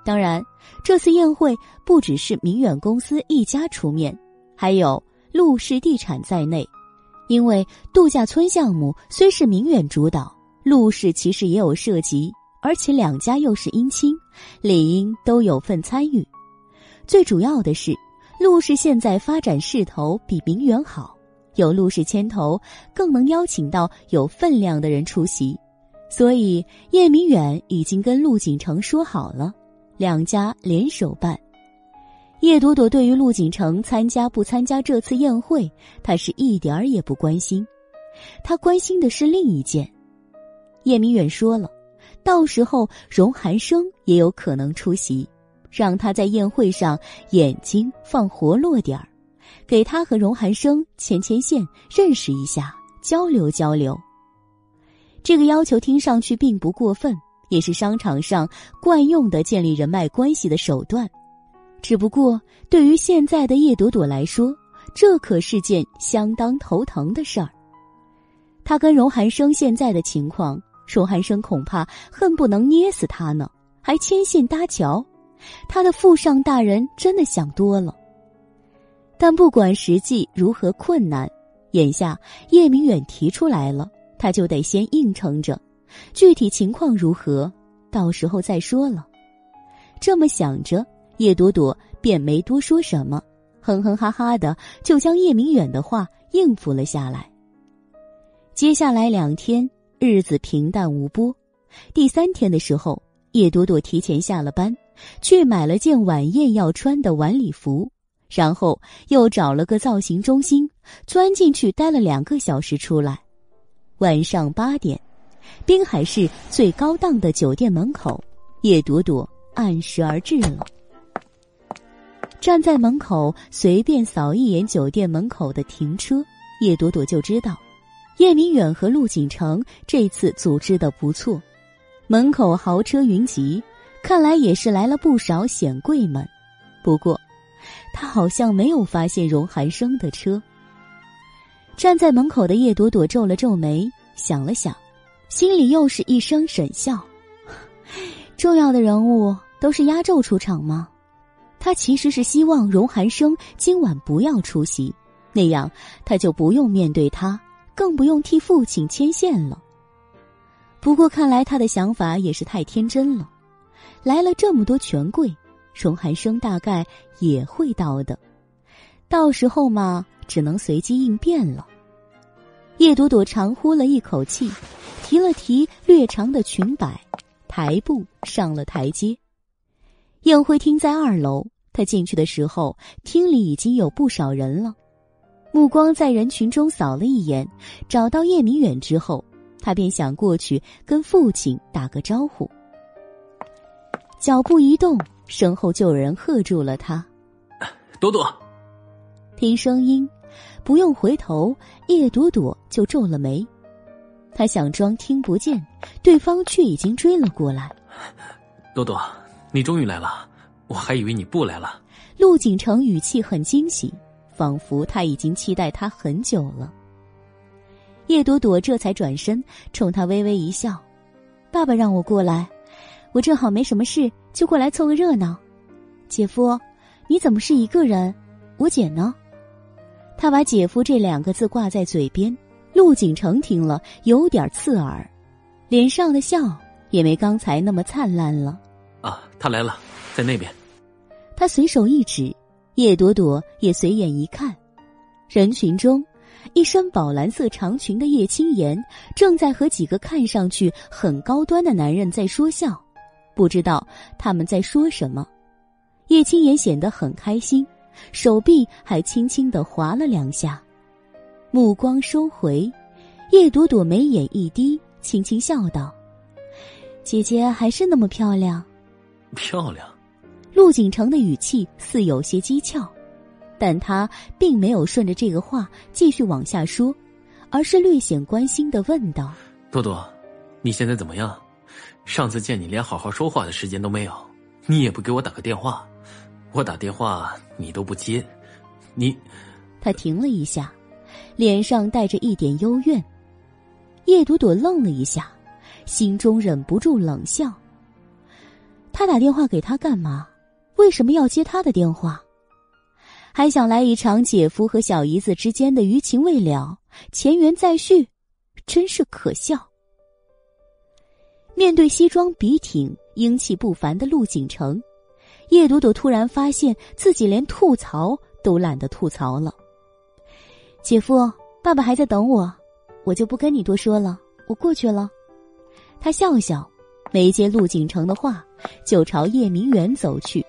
当然，这次宴会不只是明远公司一家出面，还有陆氏地产在内。因为度假村项目虽是明远主导，陆氏其实也有涉及。而且两家又是姻亲，理应都有份参与。最主要的是，陆氏现在发展势头比明远好，有陆氏牵头，更能邀请到有分量的人出席。所以叶明远已经跟陆景成说好了，两家联手办。叶朵朵对于陆景成参加不参加这次宴会，她是一点儿也不关心，她关心的是另一件。叶明远说了。到时候，荣寒生也有可能出席，让他在宴会上眼睛放活络点儿，给他和荣寒生牵牵线，认识一下，交流交流。这个要求听上去并不过分，也是商场上惯用的建立人脉关系的手段。只不过，对于现在的叶朵朵来说，这可是件相当头疼的事儿。他跟荣寒生现在的情况。荣寒生恐怕恨不能捏死他呢，还牵线搭桥，他的父上大人真的想多了。但不管实际如何困难，眼下叶明远提出来了，他就得先应承着，具体情况如何，到时候再说了。这么想着，叶朵朵便没多说什么，哼哼哈哈的就将叶明远的话应付了下来。接下来两天。日子平淡无波，第三天的时候，叶朵朵提前下了班，去买了件晚宴要穿的晚礼服，然后又找了个造型中心，钻进去待了两个小时，出来。晚上八点，滨海市最高档的酒店门口，叶朵朵按时而至了。站在门口，随便扫一眼酒店门口的停车，叶朵朵就知道。叶明远和陆景成这次组织的不错，门口豪车云集，看来也是来了不少显贵们。不过，他好像没有发现荣寒生的车。站在门口的叶朵朵皱了皱眉，想了想，心里又是一声沈笑。[LAUGHS] 重要的人物都是压轴出场吗？他其实是希望荣寒生今晚不要出席，那样他就不用面对他，更不用替父亲牵线了。不过看来他的想法也是太天真了。来了这么多权贵，荣寒生大概也会到的，到时候嘛，只能随机应变了。叶朵朵长呼了一口气，提了提略长的裙摆，抬步上了台阶。宴会厅在二楼，他进去的时候，厅里已经有不少人了。目光在人群中扫了一眼，找到叶明远之后，他便想过去跟父亲打个招呼。脚步一动，身后就有人喝住了他：“朵朵。”听声音，不用回头，叶朵朵就皱了眉。他想装听不见，对方却已经追了过来。朵朵，你终于来了，我还以为你不来了。陆景城语气很惊喜，仿佛他已经期待他很久了。叶朵朵这才转身，冲他微微一笑：“爸爸让我过来。”我正好没什么事，就过来凑个热闹。姐夫，你怎么是一个人？我姐呢？他把“姐夫”这两个字挂在嘴边，陆景成听了有点刺耳，脸上的笑也没刚才那么灿烂了。他来了，在那边。他随手一指，叶朵朵也随眼一看，人群中，一身宝蓝色长裙的叶青言正在和几个看上去很高端的男人在说笑。不知道他们在说什么，叶青言显得很开心，手臂还轻轻的划了两下，目光收回，叶朵朵眉眼一低，轻轻笑道：“姐姐还是那么漂亮。”漂亮。陆景城的语气似有些讥诮，但他并没有顺着这个话继续往下说，而是略显关心的问道：“朵朵，你现在怎么样？”上次见你连好好说话的时间都没有，你也不给我打个电话，我打电话你都不接，你……他停了一下，脸上带着一点幽怨。叶朵朵愣了一下，心中忍不住冷笑。他打电话给他干嘛？为什么要接他的电话？还想来一场姐夫和小姨子之间的余情未了，前缘再续，真是可笑。面对西装笔挺、英气不凡的陆景城，叶朵朵突然发现自己连吐槽都懒得吐槽了。姐夫，爸爸还在等我，我就不跟你多说了，我过去了。他笑笑，没接陆景城的话，就朝叶明远走去。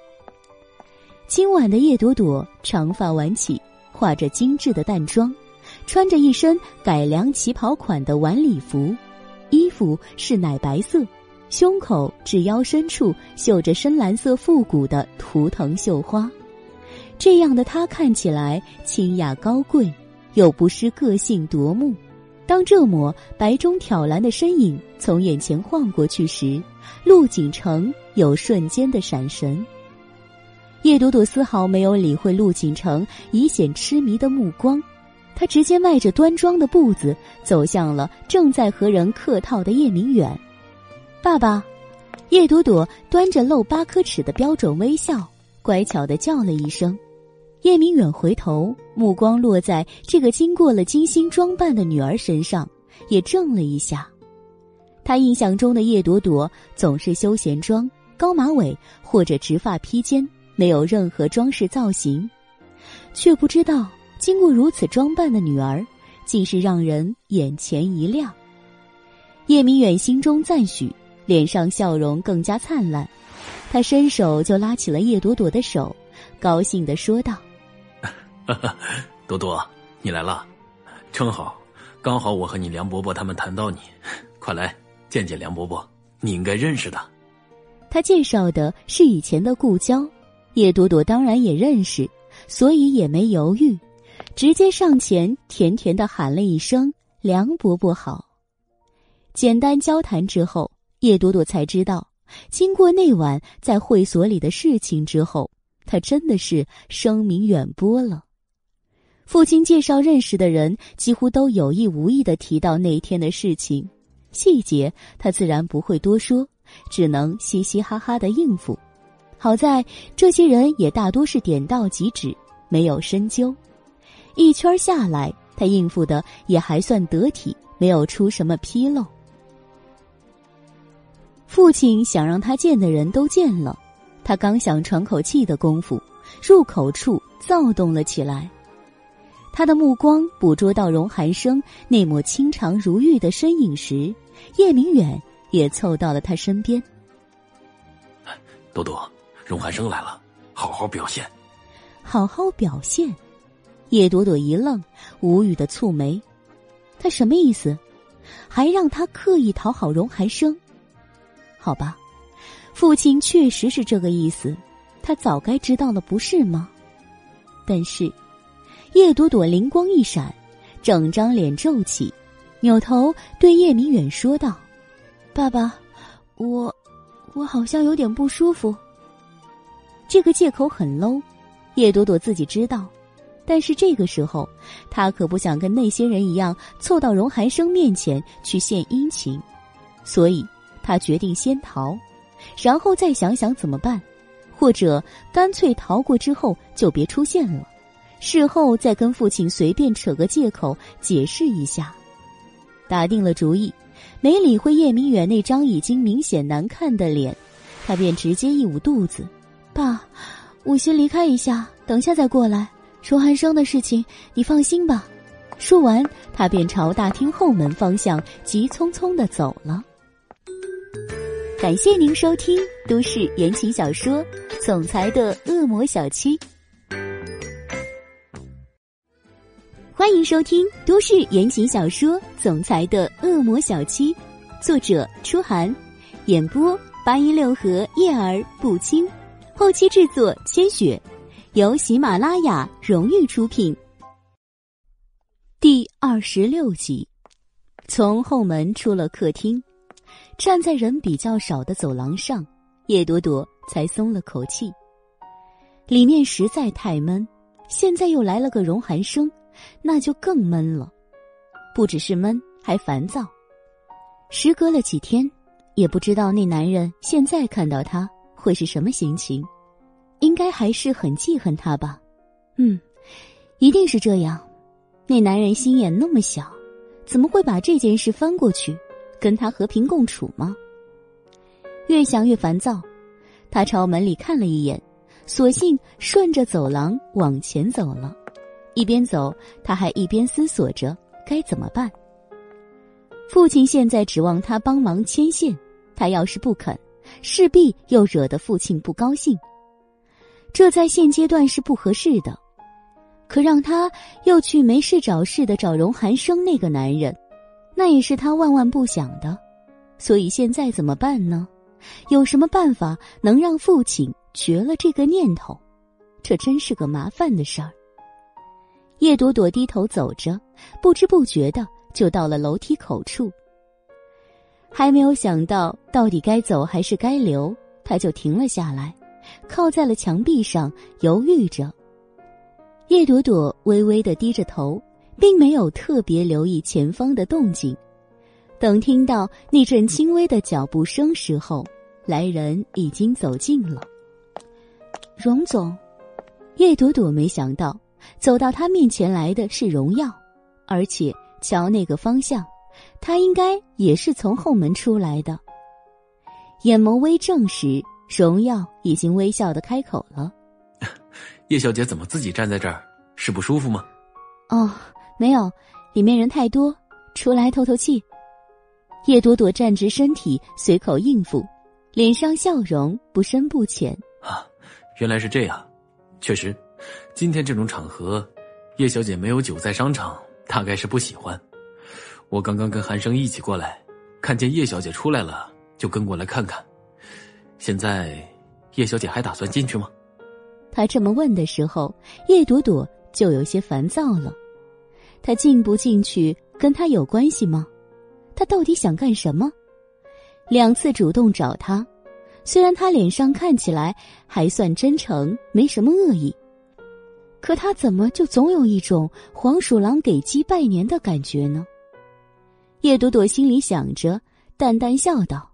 今晚的叶朵朵长发挽起，画着精致的淡妆，穿着一身改良旗袍款的晚礼服。衣服是奶白色，胸口至腰深处绣着深蓝色复古的图腾绣花，这样的她看起来清雅高贵，又不失个性夺目。当这抹白中挑蓝的身影从眼前晃过去时，陆景城有瞬间的闪神。叶朵朵丝毫没有理会陆景城以显痴迷的目光。他直接迈着端庄的步子走向了正在和人客套的叶明远。爸爸，叶朵朵端着露八颗齿的标准微笑，乖巧的叫了一声。叶明远回头，目光落在这个经过了精心装扮的女儿身上，也怔了一下。他印象中的叶朵朵总是休闲装、高马尾或者直发披肩，没有任何装饰造型，却不知道。经过如此装扮的女儿，竟是让人眼前一亮。叶明远心中赞许，脸上笑容更加灿烂。他伸手就拉起了叶朵朵的手，高兴的说道：“ [LAUGHS] 朵朵，你来了，正好，刚好我和你梁伯伯他们谈到你，快来见见梁伯伯，你应该认识的。”他介绍的是以前的故交，叶朵朵当然也认识，所以也没犹豫。直接上前，甜甜的喊了一声“梁伯伯好”。简单交谈之后，叶朵朵才知道，经过那晚在会所里的事情之后，他真的是声名远播了。父亲介绍认识的人，几乎都有意无意的提到那天的事情，细节他自然不会多说，只能嘻嘻哈哈的应付。好在这些人也大多是点到即止，没有深究。一圈下来，他应付的也还算得体，没有出什么纰漏。父亲想让他见的人都见了，他刚想喘口气的功夫，入口处躁动了起来。他的目光捕捉到荣寒生那抹清长如玉的身影时，叶明远也凑到了他身边。多多，荣寒生来了，好好表现。好好表现。叶朵朵一愣，无语的蹙眉。他什么意思？还让他刻意讨好荣寒生？好吧，父亲确实是这个意思。他早该知道了，不是吗？但是。叶朵朵灵光一闪，整张脸皱起，扭头对叶明远说道：“爸爸，我，我好像有点不舒服。”这个借口很 low，叶朵朵自己知道，但是这个时候，她可不想跟那些人一样凑到荣寒生面前去献殷勤，所以她决定先逃，然后再想想怎么办，或者干脆逃过之后就别出现了。事后再跟父亲随便扯个借口解释一下，打定了主意，没理会叶明远那张已经明显难看的脸，他便直接一捂肚子：“爸，我先离开一下，等下再过来。荣寒生的事情，你放心吧。”说完，他便朝大厅后门方向急匆匆的走了。感谢您收听都市言情小说《总裁的恶魔小七》。欢迎收听都市言情小说《总裁的恶魔小七》，作者：初寒，演播：八一六和叶儿不清，后期制作：千雪，由喜马拉雅荣誉出品。第二十六集，从后门出了客厅，站在人比较少的走廊上，叶朵朵才松了口气。里面实在太闷，现在又来了个荣寒生。那就更闷了，不只是闷，还烦躁。时隔了几天，也不知道那男人现在看到他会是什么心情，应该还是很记恨他吧？嗯，一定是这样。那男人心眼那么小，怎么会把这件事翻过去，跟他和平共处吗？越想越烦躁，他朝门里看了一眼，索性顺着走廊往前走了。一边走，他还一边思索着该怎么办。父亲现在指望他帮忙牵线，他要是不肯，势必又惹得父亲不高兴。这在现阶段是不合适的。可让他又去没事找事的找荣寒生那个男人，那也是他万万不想的。所以现在怎么办呢？有什么办法能让父亲绝了这个念头？这真是个麻烦的事儿。叶朵朵低头走着，不知不觉的就到了楼梯口处。还没有想到到底该走还是该留，他就停了下来，靠在了墙壁上，犹豫着。叶朵朵微微的低着头，并没有特别留意前方的动静。等听到那阵轻微的脚步声时候，来人已经走近了。荣总，叶朵朵没想到。走到他面前来的是荣耀，而且瞧那个方向，他应该也是从后门出来的。眼眸微正时，荣耀已经微笑的开口了：“叶小姐怎么自己站在这儿？是不舒服吗？”“哦，没有，里面人太多，出来透透气。”叶朵朵站直身体，随口应付，脸上笑容不深不浅。“啊，原来是这样，确实。”今天这种场合，叶小姐没有酒在商场，大概是不喜欢。我刚刚跟韩生一起过来，看见叶小姐出来了，就跟过来看看。现在，叶小姐还打算进去吗？他这么问的时候，叶朵朵就有些烦躁了。他进不进去跟他有关系吗？他到底想干什么？两次主动找他，虽然他脸上看起来还算真诚，没什么恶意，可他怎么就总有一种黄鼠狼给鸡拜年的感觉呢？叶朵朵心里想着，淡淡笑道：“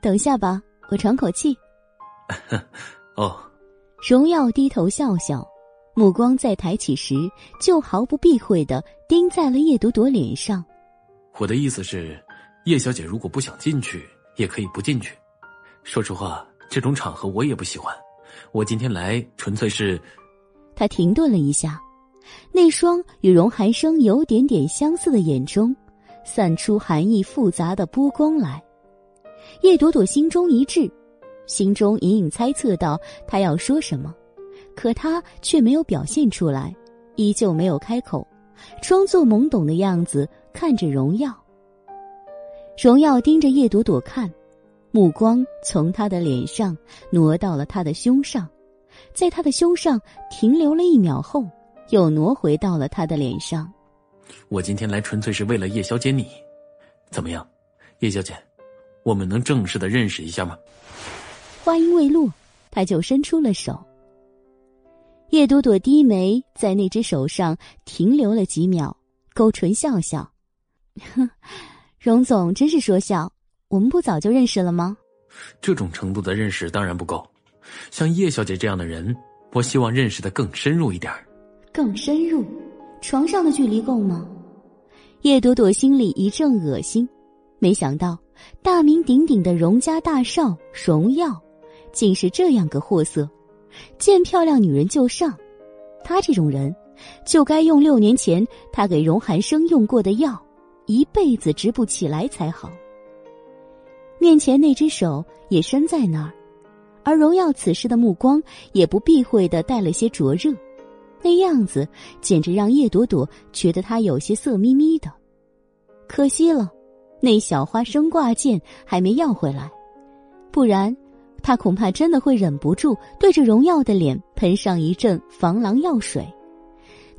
等下吧，我喘口气。[LAUGHS] ”哦。荣耀低头笑笑，目光再抬起时，就毫不避讳的盯在了叶朵朵脸上。我的意思是，叶小姐如果不想进去，也可以不进去。说实话，这种场合我也不喜欢。我今天来纯粹是……他停顿了一下，那双与荣寒生有点点相似的眼中，散出含义复杂的波光来。叶朵朵心中一滞，心中隐隐猜测到他要说什么，可他却没有表现出来，依旧没有开口，装作懵懂的样子看着荣耀。荣耀盯着叶朵朵看。目光从他的脸上挪到了他的胸上，在他的胸上停留了一秒后，又挪回到了他的脸上。我今天来纯粹是为了叶小姐你，怎么样，叶小姐，我们能正式的认识一下吗？话音未落，他就伸出了手。叶朵朵低眉在那只手上停留了几秒，勾唇笑笑：“哼，荣总真是说笑。”我们不早就认识了吗？这种程度的认识当然不够，像叶小姐这样的人，我希望认识的更深入一点。更深入，床上的距离够吗？叶朵朵心里一阵恶心，没想到大名鼎鼎的荣家大少荣耀，竟是这样个货色，见漂亮女人就上。他这种人，就该用六年前他给荣寒生用过的药，一辈子直不起来才好。面前那只手也伸在那儿，而荣耀此时的目光也不避讳的带了些灼热，那样子简直让叶朵朵觉得他有些色眯眯的。可惜了，那小花生挂件还没要回来，不然他恐怕真的会忍不住对着荣耀的脸喷上一阵防狼药水。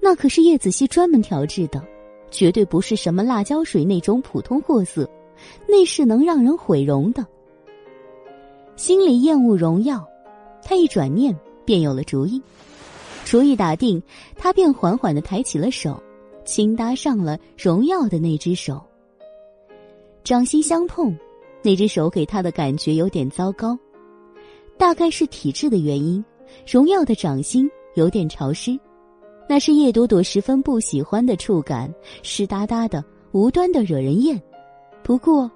那可是叶子熙专门调制的，绝对不是什么辣椒水那种普通货色。那是能让人毁容的。心里厌恶荣耀，他一转念便有了主意。主意打定，他便缓缓的抬起了手，轻搭上了荣耀的那只手。掌心相碰，那只手给他的感觉有点糟糕，大概是体质的原因，荣耀的掌心有点潮湿，那是叶朵朵十分不喜欢的触感，湿哒哒的，无端的惹人厌。不过，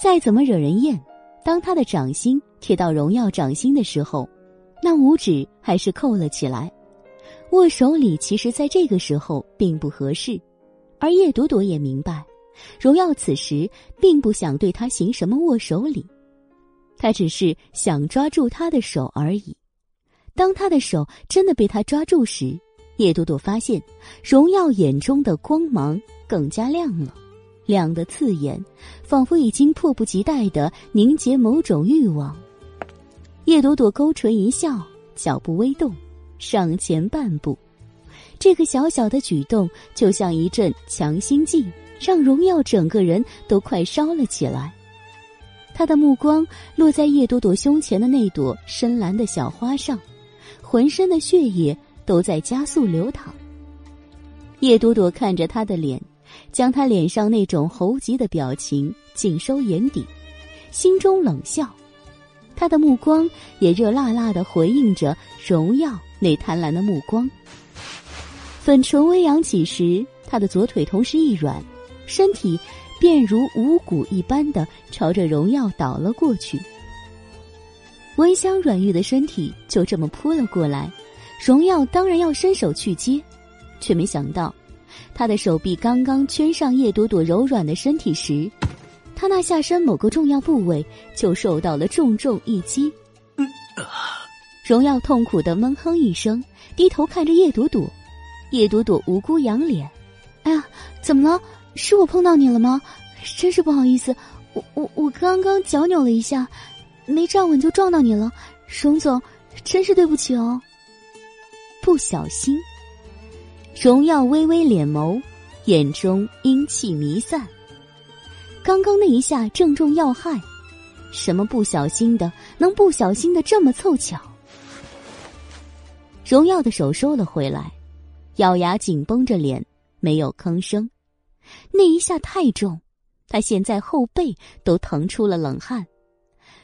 再怎么惹人厌，当他的掌心贴到荣耀掌心的时候，那五指还是扣了起来。握手礼其实在这个时候并不合适，而叶朵朵也明白，荣耀此时并不想对他行什么握手礼，他只是想抓住他的手而已。当他的手真的被他抓住时，叶朵朵发现，荣耀眼中的光芒更加亮了。亮的刺眼，仿佛已经迫不及待的凝结某种欲望。叶朵朵勾唇一笑，脚步微动，上前半步。这个小小的举动就像一阵强心剂，让荣耀整个人都快烧了起来。他的目光落在叶朵朵胸前的那朵深蓝的小花上，浑身的血液都在加速流淌。叶朵朵看着他的脸。将他脸上那种猴急的表情尽收眼底，心中冷笑。他的目光也热辣辣的回应着荣耀那贪婪的目光。粉唇微扬起时，他的左腿同时一软，身体便如无骨一般的朝着荣耀倒了过去。温香软玉的身体就这么扑了过来，荣耀当然要伸手去接，却没想到。他的手臂刚刚圈上叶朵朵柔软的身体时，他那下身某个重要部位就受到了重重一击。荣耀痛苦的闷哼一声，低头看着叶朵朵。叶朵朵无辜仰脸：“哎呀，怎么了？是我碰到你了吗？真是不好意思，我我我刚刚脚扭了一下，没站稳就撞到你了。荣总，真是对不起哦。不小心。”荣耀微微敛眸，眼中阴气弥散。刚刚那一下正中要害，什么不小心的，能不小心的这么凑巧？荣耀的手收了回来，咬牙紧绷着脸，没有吭声。那一下太重，他现在后背都疼出了冷汗。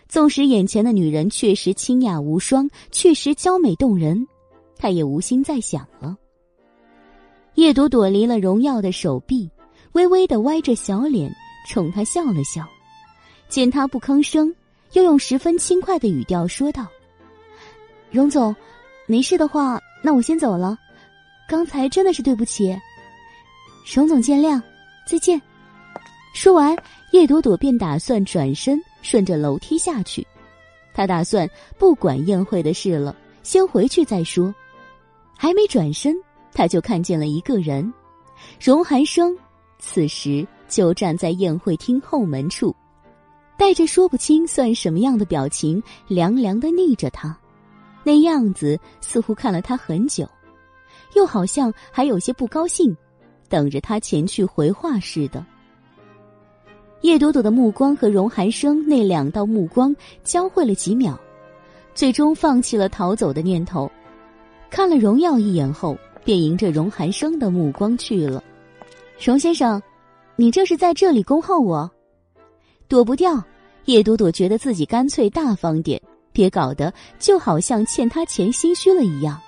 纵使眼前的女人确实清雅无双，确实娇美动人，他也无心再想了。叶朵朵离了荣耀的手臂，微微的歪着小脸冲他笑了笑。见他不吭声，又用十分轻快的语调说道：“荣总。”没事的话，那我先走了。刚才真的是对不起，荣总见谅，再见。说完，叶朵朵便打算转身顺着楼梯下去。他打算不管宴会的事了，先回去再说。还没转身，他就看见了一个人，荣寒生，此时就站在宴会厅后门处，带着说不清算什么样的表情，凉凉的睨着他。那样子似乎看了他很久，又好像还有些不高兴，等着他前去回话似的。叶朵朵的目光和荣寒生那两道目光交汇了几秒，最终放弃了逃走的念头，看了荣耀一眼后，便迎着荣寒生的目光去了。荣先生，你这是在这里恭候我？躲不掉。叶朵朵觉得自己干脆大方点。别搞得就好像欠他钱心虚了一样，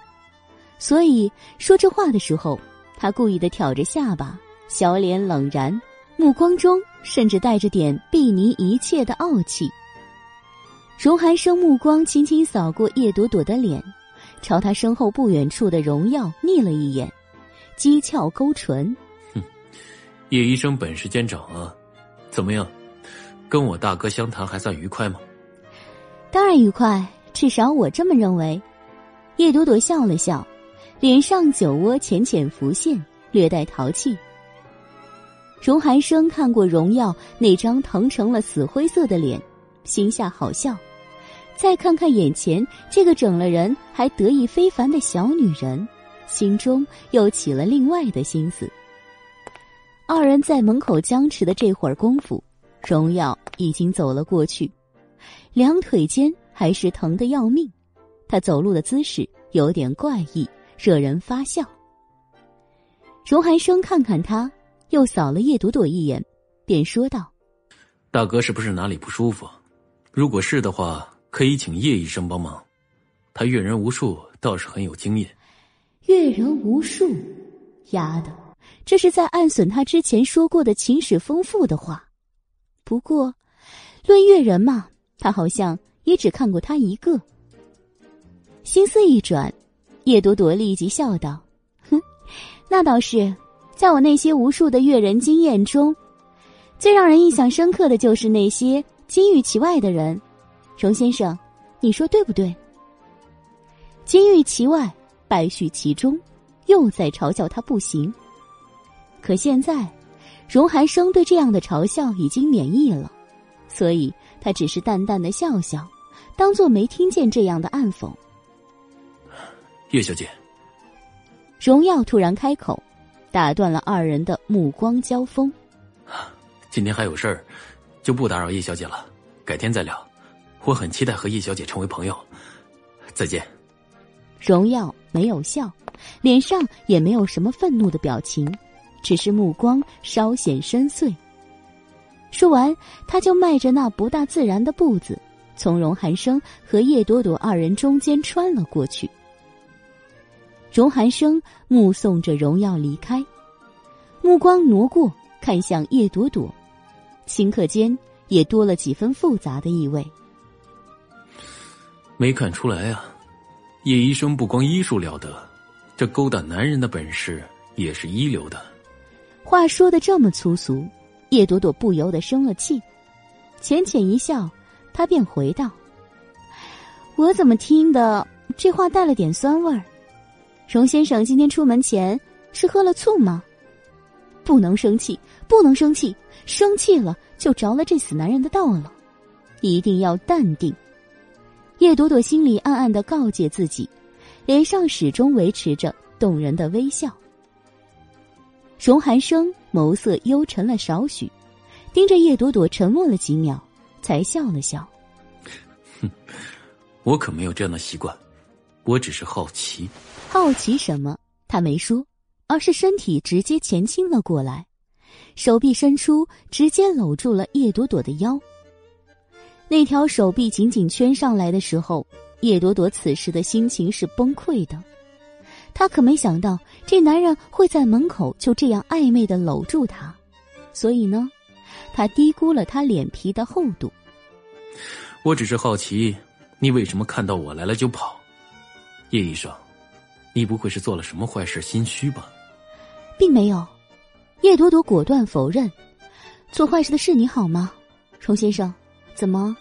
所以说这话的时候，他故意的挑着下巴，小脸冷然，目光中甚至带着点避睨一切的傲气。荣寒生目光轻轻扫过叶朵朵的脸，朝他身后不远处的荣耀睨了一眼，讥诮勾唇：“哼，叶医生本事见长啊，怎么样，跟我大哥相谈还算愉快吗？”当然愉快，至少我这么认为。叶朵朵笑了笑，脸上酒窝浅浅浮现，略带淘气。荣寒生看过荣耀那张疼成了死灰色的脸，心下好笑。再看看眼前这个整了人还得意非凡的小女人，心中又起了另外的心思。二人在门口僵持的这会儿功夫，荣耀已经走了过去。两腿间还是疼得要命，他走路的姿势有点怪异，惹人发笑。荣寒生看看他，又扫了叶朵朵一眼，便说道：“大哥是不是哪里不舒服？如果是的话，可以请叶医生帮忙。他阅人无数，倒是很有经验。”阅人无数，丫的，这是在暗损他之前说过的情史丰富的话。不过，论阅人嘛。他好像也只看过他一个。心思一转，叶朵朵立即笑道：“哼，那倒是，在我那些无数的阅人经验中，最让人印象深刻的就是那些金玉其外的人。荣先生，你说对不对？金玉其外，败絮其中，又在嘲笑他不行。可现在，荣寒生对这样的嘲笑已经免疫了，所以。”他只是淡淡的笑笑，当做没听见这样的暗讽。叶小姐，荣耀突然开口，打断了二人的目光交锋。今天还有事儿，就不打扰叶小姐了，改天再聊。我很期待和叶小姐成为朋友。再见。荣耀没有笑，脸上也没有什么愤怒的表情，只是目光稍显深邃。说完，他就迈着那不大自然的步子，从荣寒生和叶朵朵二人中间穿了过去。荣寒生目送着荣耀离开，目光挪过，看向叶朵朵，顷刻间也多了几分复杂的意味。没看出来啊，叶医生不光医术了得，这勾搭男人的本事也是一流的。话说的这么粗俗。叶朵朵不由得生了气，浅浅一笑，她便回道：“我怎么听的这话带了点酸味儿？荣先生今天出门前是喝了醋吗？不能生气，不能生气，生气了就着了这死男人的道了，一定要淡定。”叶朵朵心里暗暗的告诫自己，脸上始终维持着动人的微笑。荣寒生。眸色幽沉了少许，盯着叶朵朵沉默了几秒，才笑了笑。哼，我可没有这样的习惯，我只是好奇。好奇什么？他没说，而是身体直接前倾了过来，手臂伸出，直接搂住了叶朵朵的腰。那条手臂紧紧圈上来的时候，叶朵朵此时的心情是崩溃的。她可没想到这男人会在门口就这样暧昧的搂住她，所以呢，她低估了他脸皮的厚度。我只是好奇，你为什么看到我来了就跑？叶医生，你不会是做了什么坏事心虚吧？并没有，叶朵朵果断否认。做坏事的是你好吗，荣先生？怎么，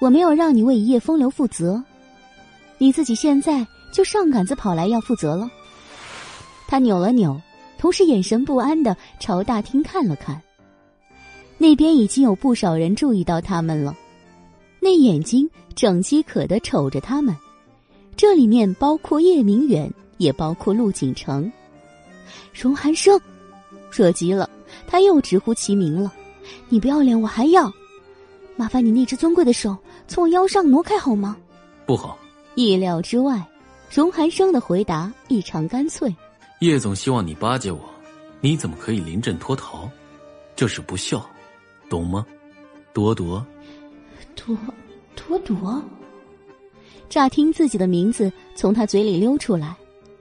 我没有让你为一夜风流负责，你自己现在就上杆子跑来要负责了？他扭了扭，同时眼神不安的朝大厅看了看，那边已经有不少人注意到他们了，那眼睛整饥渴的瞅着他们，这里面包括叶明远，也包括陆景城，荣寒生，惹急了，他又直呼其名了，你不要脸，我还要。麻烦你那只尊贵的手从我腰上挪开好吗？不好！意料之外，荣寒生的回答异常干脆。叶总希望你巴结我，你怎么可以临阵脱逃？这是不孝，懂吗？朵朵，朵朵朵。乍听自己的名字从他嘴里溜出来，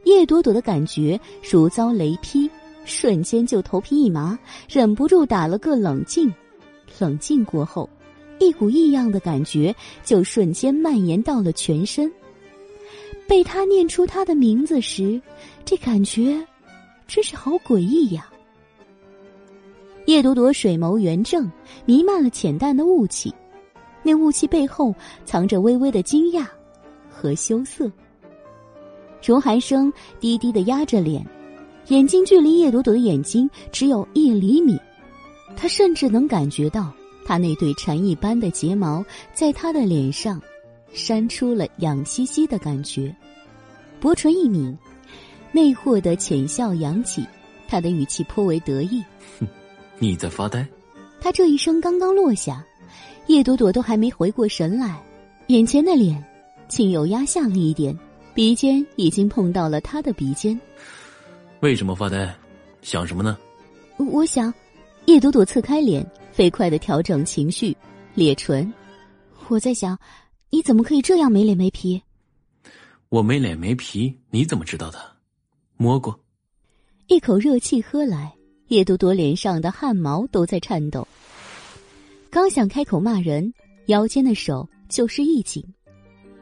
叶朵朵的感觉如遭雷劈，瞬间就头皮一麻，忍不住打了个冷静。冷静过后。一股异样的感觉就瞬间蔓延到了全身。被他念出他的名字时，这感觉真是好诡异呀！叶朵朵水眸圆正，弥漫了浅淡的雾气，那雾气背后藏着微微的惊讶和羞涩。荣寒生低低的压着脸，眼睛距离叶朵朵的眼睛只有一厘米，他甚至能感觉到。他那对蝉翼般的睫毛在他的脸上扇出了痒兮兮的感觉，薄唇一抿，魅惑的浅笑扬起，他的语气颇为得意：“哼，[LAUGHS] 你在发呆？”他这一声刚刚落下，叶朵朵都还没回过神来，眼前的脸竟又压下了一点，鼻尖已经碰到了他的鼻尖。为什么发呆？想什么呢？我想，叶朵朵侧开脸。飞快的调整情绪，咧唇。我在想，你怎么可以这样没脸没皮？我没脸没皮，你怎么知道的？摸过。一口热气喝来，叶多多脸上的汗毛都在颤抖。刚想开口骂人，腰间的手就是一紧。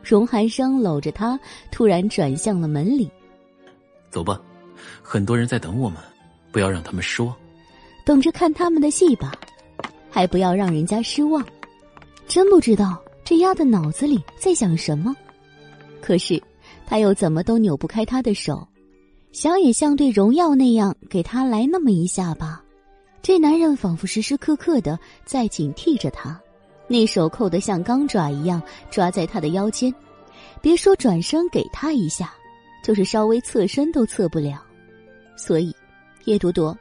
荣寒生搂着她，突然转向了门里。走吧，很多人在等我们，不要让他们失望。等着看他们的戏吧。还不要让人家失望，真不知道这丫的脑子里在想什么。可是，他又怎么都扭不开他的手，想也像对荣耀那样给他来那么一下吧。这男人仿佛时时刻刻的在警惕着他，那手扣得像钢爪一样抓在他的腰间，别说转身给他一下，就是稍微侧身都侧不了。所以，叶朵朵，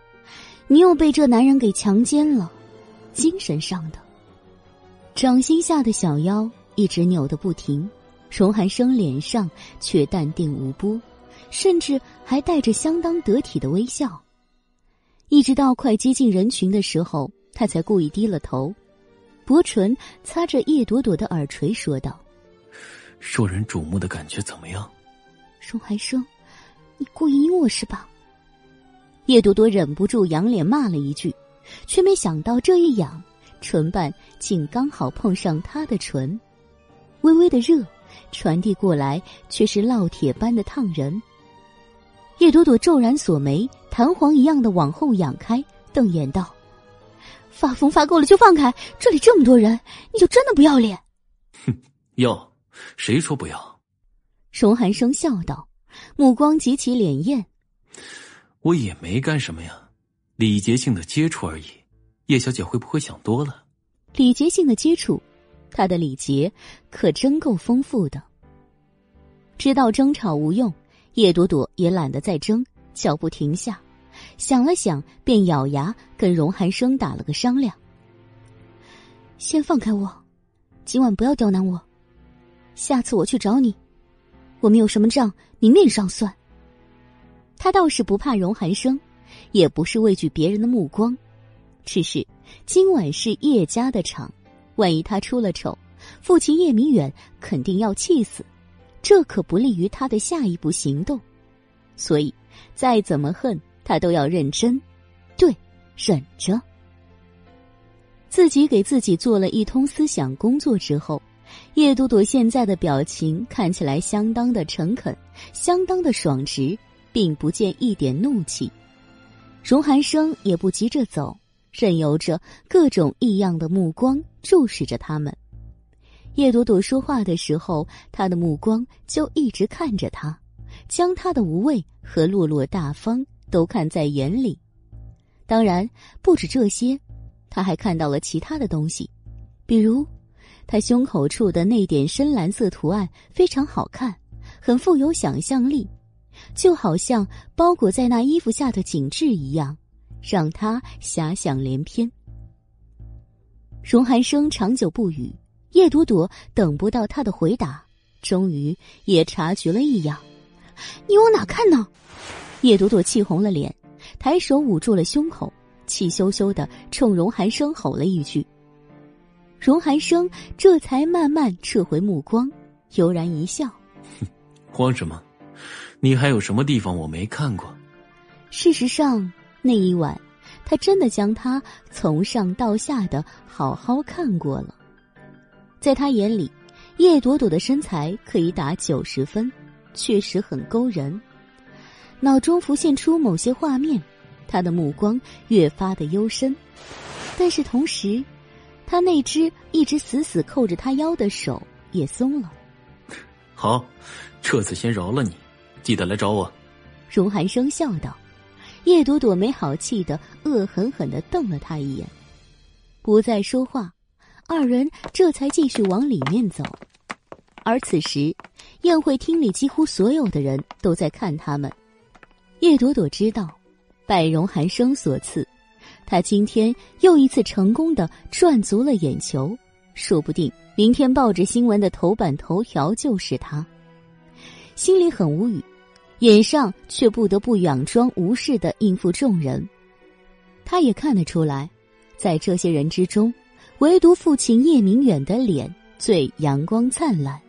你又被这男人给强奸了。精神上的，掌心下的小腰一直扭得不停，荣寒生脸上却淡定无波，甚至还带着相当得体的微笑。一直到快接近人群的时候，他才故意低了头，薄唇擦着叶朵朵的耳垂，说道：“受人瞩目的感觉怎么样？”荣寒生，你故意阴我是吧？叶朵朵忍不住仰脸骂了一句。却没想到这一仰，唇瓣竟刚好碰上他的唇，微微的热传递过来，却是烙铁般的烫人。叶朵朵骤然锁眉，弹簧一样的往后仰开，瞪眼道：“发疯发够了就放开！这里这么多人，你就真的不要脸？”哼，要谁说不要？荣寒生笑道，目光极其潋滟：“我也没干什么呀。”礼节性的接触而已，叶小姐会不会想多了？礼节性的接触，她的礼节可真够丰富的。知道争吵无用，叶朵朵也懒得再争，脚步停下，想了想，便咬牙跟荣寒生打了个商量。先放开我，今晚不要刁难我。下次我去找你，我们有什么账明面上算。他倒是不怕荣寒生，也不是畏惧别人的目光，只是今晚是叶家的场，万一他出了丑，父亲叶明远肯定要气死，这可不利于他的下一步行动。所以，再怎么恨他都要认真，对，忍着。自己给自己做了一通思想工作之后。叶朵朵现在的表情看起来相当的诚恳，相当的爽直，并不见一点怒气。荣寒生也不急着走，任由着各种异样的目光注视着他们。叶朵朵说话的时候，他的目光就一直看着他，将他的无畏和落落大方都看在眼里。当然，不止这些，他还看到了其他的东西，比如。他胸口处的那点深蓝色图案非常好看，很富有想象力，就好像包裹在那衣服下的景致一样，让他遐想连篇。荣寒生长久不语，叶朵朵等不到他的回答，终于也察觉了异样。你往哪看呢？叶朵朵气红了脸，抬手捂住了胸口，气羞羞的冲荣寒生吼了一句。荣寒生这才慢慢撤回目光，悠然一笑：“慌什么？你还有什么地方我没看过？”事实上，那一晚他真的将他从上到下的好好看过了。在他眼里，叶朵朵的身材可以打九十分，确实很勾人。脑中浮现出某些画面，他的目光越发的幽深，但是同时。他那只一直死死扣着他腰的手也松了。好，这次先饶了你，记得来找我。荣寒生笑道。叶朵朵没好气的恶狠狠的瞪了他一眼，不再说话。二人这才继续往里面走。而此时，宴会厅里几乎所有的人都在看他们。叶朵朵知道，拜荣寒生所赐。他今天又一次成功的赚足了眼球，说不定明天报纸新闻的头版头条就是他。心里很无语，眼上却不得不佯装无视的应付众人。他也看得出来，在这些人之中，唯独父亲叶明远的脸最阳光灿烂。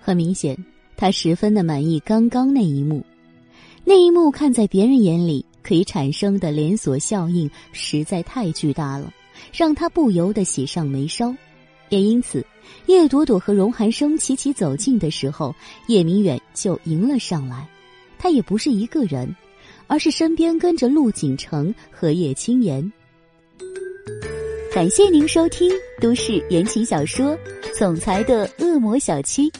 很明显，他十分的满意刚刚那一幕，那一幕看在别人眼里。可以产生的连锁效应实在太巨大了，让他不由得喜上眉梢。也因此，叶朵朵和荣寒生齐齐走近的时候，叶明远就迎了上来。他也不是一个人，而是身边跟着陆景城和叶青言。感谢您收听都市言情小说《总裁的恶魔小七》。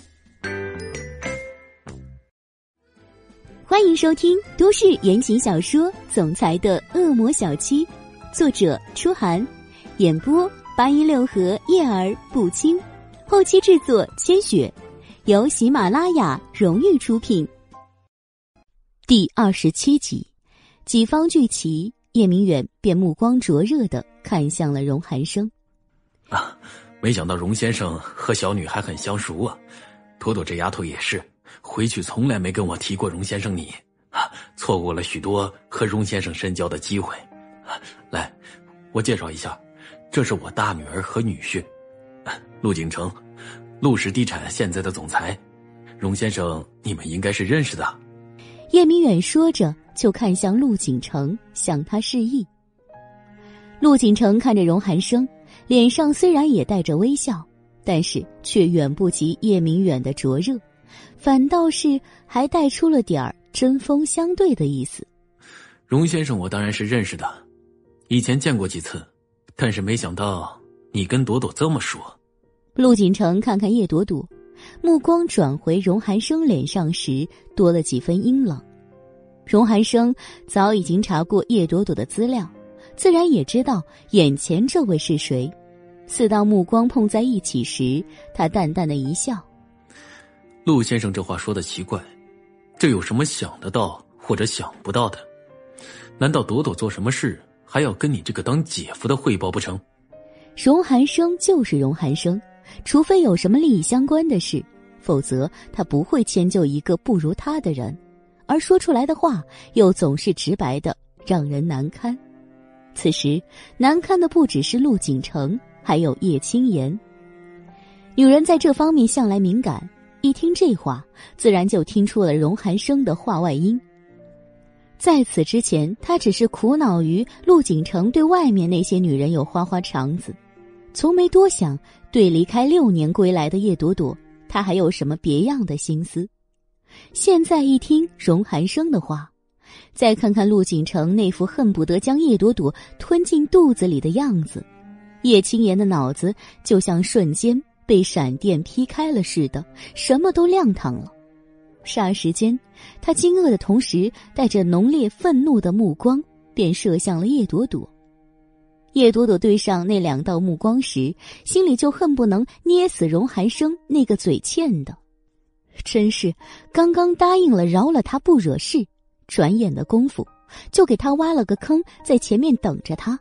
欢迎收听都市言情小说《总裁的恶魔小七》，作者：初寒，演播：八一六和叶儿不轻，后期制作：千雪，由喜马拉雅荣誉出品。第二十七集，几方聚齐，叶明远便目光灼热的看向了荣寒生。啊，没想到荣先生和小女还很相熟啊，朵朵这丫头也是。回去从来没跟我提过荣先生你，啊，错过了许多和荣先生深交的机会。来，我介绍一下，这是我大女儿和女婿，陆景成，陆氏地产现在的总裁。荣先生，你们应该是认识的。叶明远说着，就看向陆景成，向他示意。陆景成看着荣寒生，脸上虽然也带着微笑，但是却远不及叶明远的灼热。反倒是还带出了点儿针锋相对的意思。荣先生，我当然是认识的，以前见过几次，但是没想到你跟朵朵这么熟。陆锦城看看叶朵朵，目光转回荣寒生脸上时，多了几分阴冷。荣寒生早已经查过叶朵朵的资料，自然也知道眼前这位是谁。四道目光碰在一起时，他淡淡的一笑。陆先生这话说的奇怪，这有什么想得到或者想不到的？难道朵朵做什么事还要跟你这个当姐夫的汇报不成？荣寒生就是荣寒生，除非有什么利益相关的事，否则他不会迁就一个不如他的人，而说出来的话又总是直白的，让人难堪。此时难堪的不只是陆景城，还有叶青言。女人在这方面向来敏感，一听这话，自然就听出了荣寒生的话外音。在此之前，他只是苦恼于陆景城对外面那些女人有花花肠子，从没多想对离开六年归来的叶朵朵，他还有什么别样的心思。现在一听荣寒生的话，再看看陆景城那副恨不得将叶朵朵吞进肚子里的样子，叶青言的脑子就像瞬间被闪电劈开了似的，什么都亮堂了。霎时间，他惊愕的同时，带着浓烈愤怒的目光，便射向了叶朵朵。叶朵朵对上那两道目光时，心里就恨不能捏死荣寒生那个嘴欠的。真是，刚刚答应了饶了他不惹事，转眼的功夫，就给他挖了个坑，在前面等着他。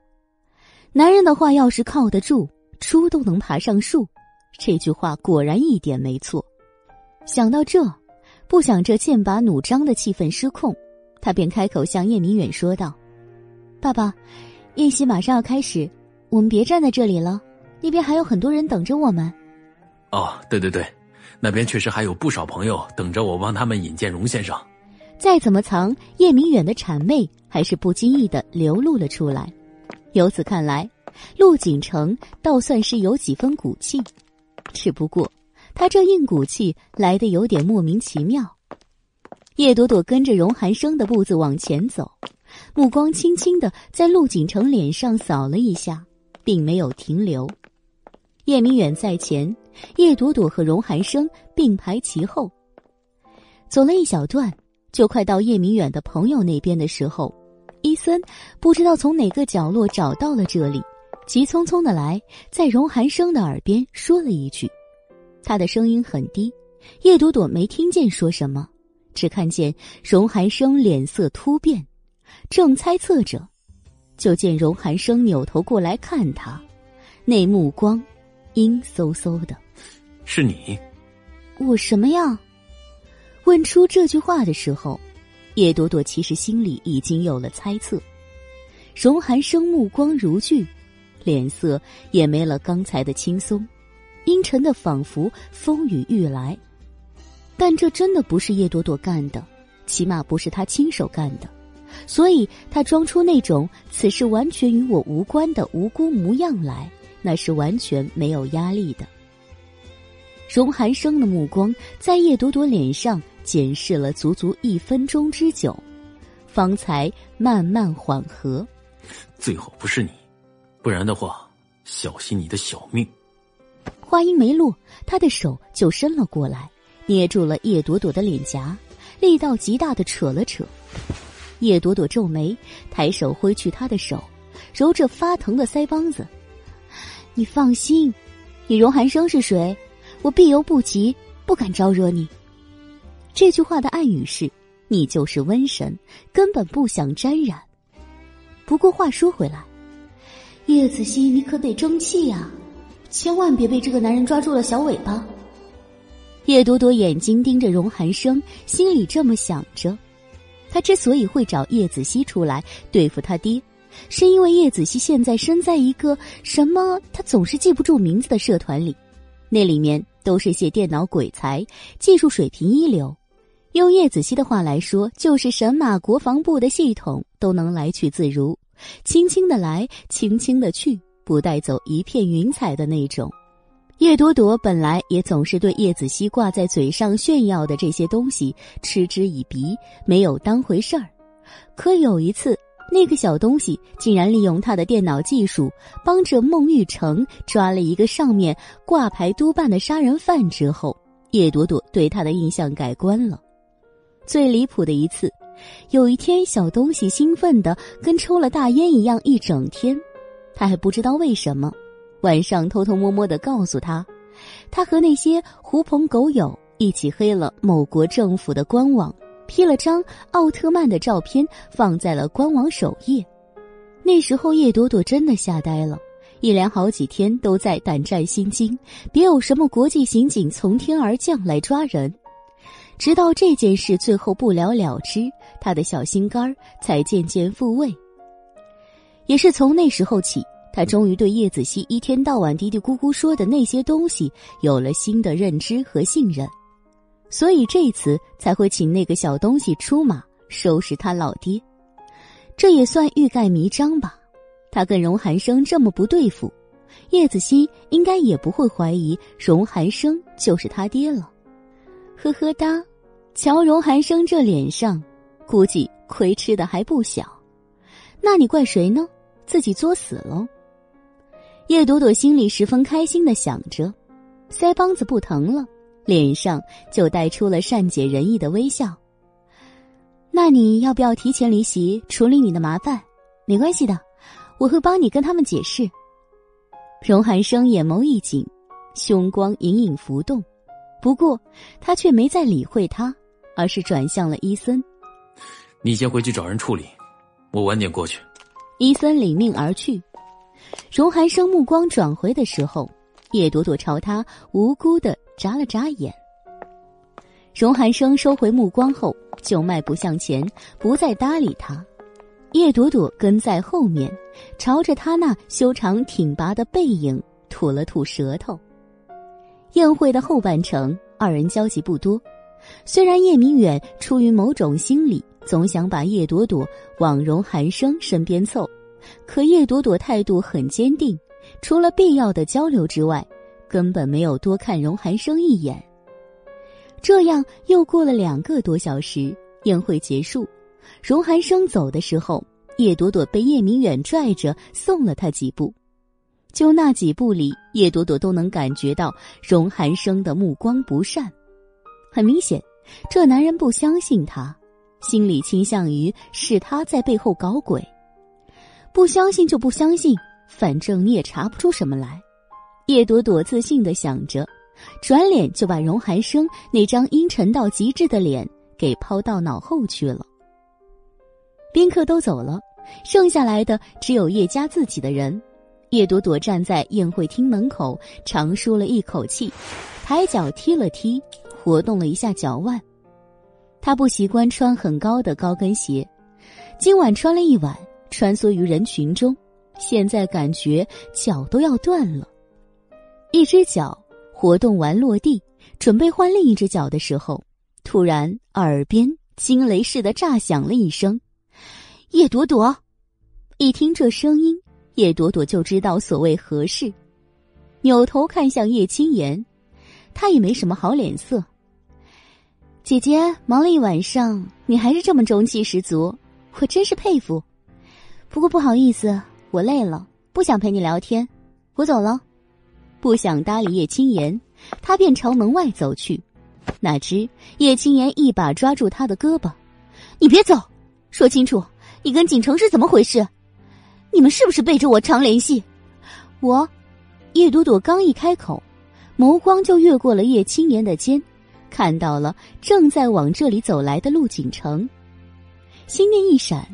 男人的话要是靠得住，猪都能爬上树。这句话果然一点没错。想到这。不想这剑拔弩张的气氛失控，他便开口向叶明远说道：“爸爸，宴席马上要开始，我们别站在这里了，那边还有很多人等着我们。”哦，对对对，那边确实还有不少朋友等着我帮他们引荐荣先生。再怎么藏，叶明远的谄媚还是不经意的流露了出来。由此看来，陆景城倒算是有几分骨气，只不过。他这硬骨气来的有点莫名其妙。叶朵朵跟着荣寒生的步子往前走，目光轻轻的在陆景城脸上扫了一下，并没有停留。叶明远在前，叶朵朵和荣寒生并排其后。走了一小段，就快到叶明远的朋友那边的时候，伊森不知道从哪个角落找到了这里，急匆匆的来，在荣寒生的耳边说了一句。他的声音很低，叶朵朵没听见说什么，只看见荣寒生脸色突变，正猜测着，就见荣寒生扭头过来看他，那目光阴飕飕的。是你？我什么呀？问出这句话的时候，叶朵朵其实心里已经有了猜测。荣寒生目光如炬，脸色也没了刚才的轻松。阴沉的，仿佛风雨欲来，但这真的不是叶朵朵干的，起码不是他亲手干的，所以他装出那种此事完全与我无关的无辜模样来，那是完全没有压力的。荣寒生的目光在叶朵朵脸上检视了足足一分钟之久，方才慢慢缓和。最好不是你，不然的话，小心你的小命。话音没落，他的手就伸了过来，捏住了叶朵朵的脸颊，力道极大的扯了扯。叶朵朵皱眉，抬手挥去他的手，揉着发疼的腮帮子：“你放心，你荣寒生是谁？我避犹不及，不敢招惹你。”这句话的暗语是：你就是瘟神，根本不想沾染。不过话说回来，叶子熙，你可得争气呀！千万别被这个男人抓住了小尾巴。叶朵朵眼睛盯着荣寒生，心里这么想着。他之所以会找叶子熙出来对付他爹，是因为叶子熙现在身在一个什么他总是记不住名字的社团里，那里面都是些电脑鬼才，技术水平一流。用叶子熙的话来说，就是神马国防部的系统都能来去自如，轻轻的来，轻轻的去。不带走一片云彩的那种。叶朵朵本来也总是对叶子熙挂在嘴上炫耀的这些东西嗤之以鼻，没有当回事儿。可有一次，那个小东西竟然利用他的电脑技术，帮着孟玉成抓了一个上面挂牌督办的杀人犯之后，叶朵朵对他的印象改观了。最离谱的一次，有一天，小东西兴奋的跟抽了大烟一样，一整天。他还不知道为什么，晚上偷偷摸摸的告诉他，他和那些狐朋狗友一起黑了某国政府的官网，P 了张奥特曼的照片放在了官网首页。那时候叶朵朵真的吓呆了，一连好几天都在胆战心惊，别有什么国际刑警从天而降来抓人。直到这件事最后不了了之，他的小心肝儿才渐渐复位。也是从那时候起，他终于对叶子熙一天到晚嘀嘀咕咕说的那些东西有了新的认知和信任，所以这次才会请那个小东西出马收拾他老爹。这也算欲盖弥彰吧。他跟荣寒生这么不对付，叶子熙应该也不会怀疑荣寒生就是他爹了。呵呵哒，瞧荣寒生这脸上，估计亏吃的还不小。那你怪谁呢？自己作死喽。叶朵朵心里十分开心的想着，腮帮子不疼了，脸上就带出了善解人意的微笑。那你要不要提前离席处理你的麻烦？没关系的，我会帮你跟他们解释。荣寒生眼眸一紧，凶光隐隐浮动。不过，他却没再理会他，而是转向了伊森。你先回去找人处理，我晚点过去。伊森领命而去。荣寒生目光转回的时候，叶朵朵朝他无辜的眨了眨眼。荣寒生收回目光后，就迈步向前，不再搭理他。叶朵朵跟在后面，朝着他那修长挺拔的背影吐了吐舌头。宴会的后半程，二人交集不多。虽然叶明远出于某种心理，总想把叶朵朵往荣寒生身边凑，可叶朵朵态度很坚定，除了必要的交流之外，根本没有多看荣寒生一眼。这样又过了两个多小时，宴会结束，荣寒生走的时候，叶朵朵被叶明远拽着送了他几步。就那几步里，叶朵朵都能感觉到荣寒生的目光不善。很明显，这男人不相信他，心里倾向于是他在背后搞鬼。不相信就不相信，反正你也查不出什么来。叶朵朵自信的想着，转脸就把荣寒生那张阴沉到极致的脸给抛到脑后去了。宾客都走了，剩下来的只有叶家自己的人。叶朵朵站在宴会厅门口，长舒了一口气，抬脚踢了踢，活动了一下脚腕。她不习惯穿很高的高跟鞋，今晚穿了一晚，穿梭于人群中，现在感觉脚都要断了。一只脚活动完落地，准备换另一只脚的时候，突然耳边惊雷似的炸响了一声：“叶朵朵！”一听这声音。叶朵朵就知道所谓何事，扭头看向叶青言，他也没什么好脸色。姐姐忙了一晚上，你还是这么中气十足，我真是佩服。不过不好意思，我累了，不想陪你聊天，我走了。不想搭理叶青言，他便朝门外走去。哪知叶青言一把抓住他的胳膊：“你别走，说清楚，你跟锦城是怎么回事？”你们是不是背着我常联系？我，叶朵朵刚一开口，眸光就越过了叶青言的肩，看到了正在往这里走来的陆景城，心念一闪，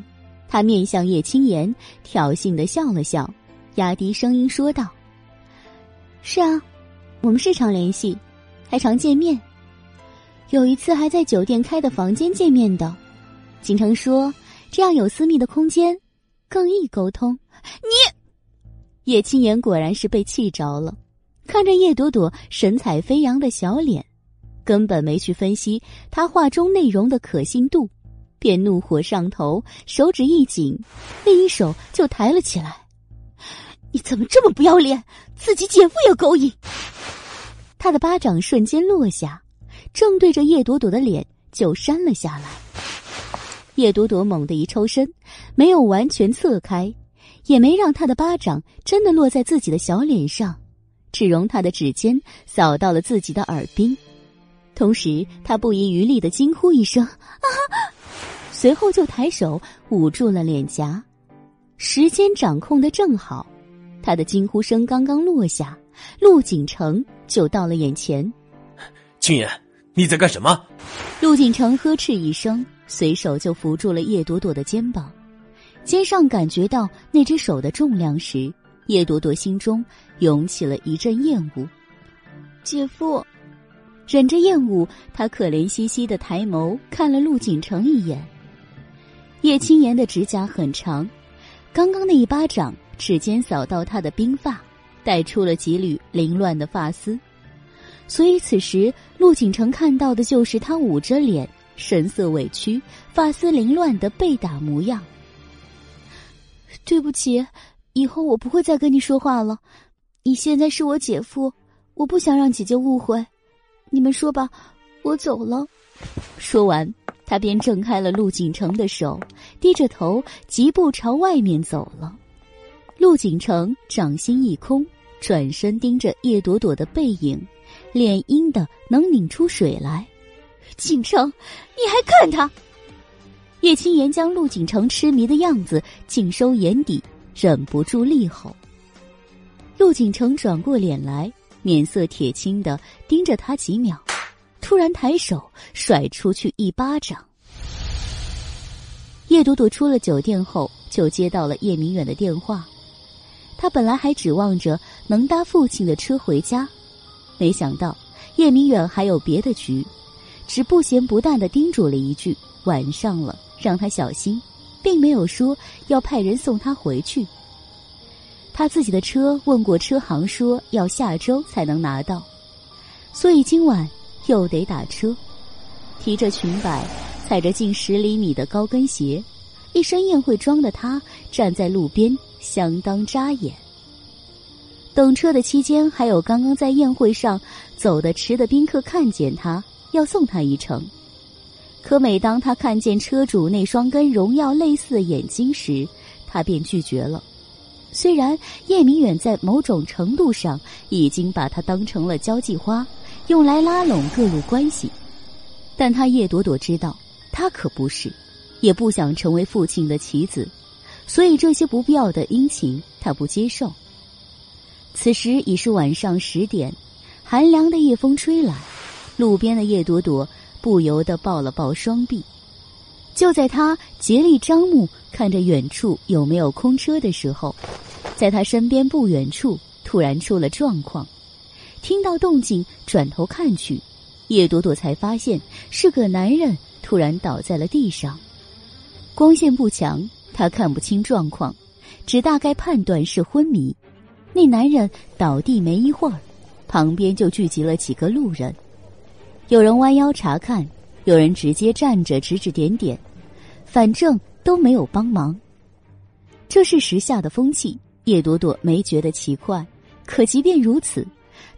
他面向叶青言，挑衅的笑了笑，压低声音说道：“是啊，我们是常联系，还常见面，有一次还在酒店开的房间见面的。景城说这样有私密的空间。”更易沟通。你，叶青言果然是被气着了，看着叶朵朵神采飞扬的小脸，根本没去分析他话中内容的可信度，便怒火上头，手指一紧，另一手就抬了起来。你怎么这么不要脸？自己姐夫也勾引？他的巴掌瞬间落下，正对着叶朵朵的脸就扇了下来。叶朵朵猛地一抽身，没有完全侧开，也没让他的巴掌真的落在自己的小脸上，只容他的指尖扫到了自己的耳鬓，同时他不遗余力的惊呼一声“啊”，随后就抬手捂住了脸颊。时间掌控的正好，他的惊呼声刚刚落下，陆景城就到了眼前。青言，你在干什么？陆景城呵斥一声。随手就扶住了叶朵朵的肩膀，肩上感觉到那只手的重量时，叶朵朵心中涌起了一阵厌恶。姐夫，忍着厌恶，他可怜兮兮的抬眸看了陆景城一眼。叶青言的指甲很长，刚刚那一巴掌指尖扫到他的鬓发，带出了几缕凌乱的发丝，所以此时陆景成看到的就是他捂着脸、神色委屈、发丝凌乱的被打模样。对不起，以后我不会再跟你说话了。你现在是我姐夫，我不想让姐姐误会。你们说吧，我走了。说完。他便挣开了陆景成的手，低着头，疾步朝外面走了。陆景成掌心一空，转身盯着叶朵朵的背影，脸阴的能拧出水来。景城，你还看他？叶青言将陆景成痴迷的样子尽收眼底，忍不住厉吼。陆景成转过脸来，面色铁青的盯着他几秒。突然抬手甩出去一巴掌。叶朵朵出了酒店后，就接到了叶明远的电话。他本来还指望着能搭父亲的车回家，没想到叶明远还有别的局，只不咸不淡的叮嘱了一句：“晚上了，让他小心。”并没有说要派人送他回去。他自己的车问过车行，说要下周才能拿到，所以今晚。又得打车，提着裙摆，踩着近十厘米的高跟鞋，一身宴会装的他站在路边，相当扎眼。等车的期间，还有刚刚在宴会上走得迟的宾客看见他，要送他一程。可每当他看见车主那双跟荣耀类似的眼睛时，他便拒绝了。虽然叶明远在某种程度上已经把他当成了交际花。用来拉拢各路关系，但他叶朵朵知道，他可不是，也不想成为父亲的棋子，所以这些不必要的殷勤，他不接受。此时已是晚上十点，寒凉的夜风吹来，路边的叶朵朵不由得抱了抱双臂。就在他竭力张目看着远处有没有空车的时候，在他身边不远处突然出了状况。听到动静，转头看去，叶朵朵才发现是个男人突然倒在了地上。光线不强，她看不清状况，只大概判断是昏迷。那男人倒地没一会儿，旁边就聚集了几个路人，有人弯腰查看，有人直接站着指指点点，反正都没有帮忙。这是时下的风气，叶朵朵没觉得奇怪，可即便如此。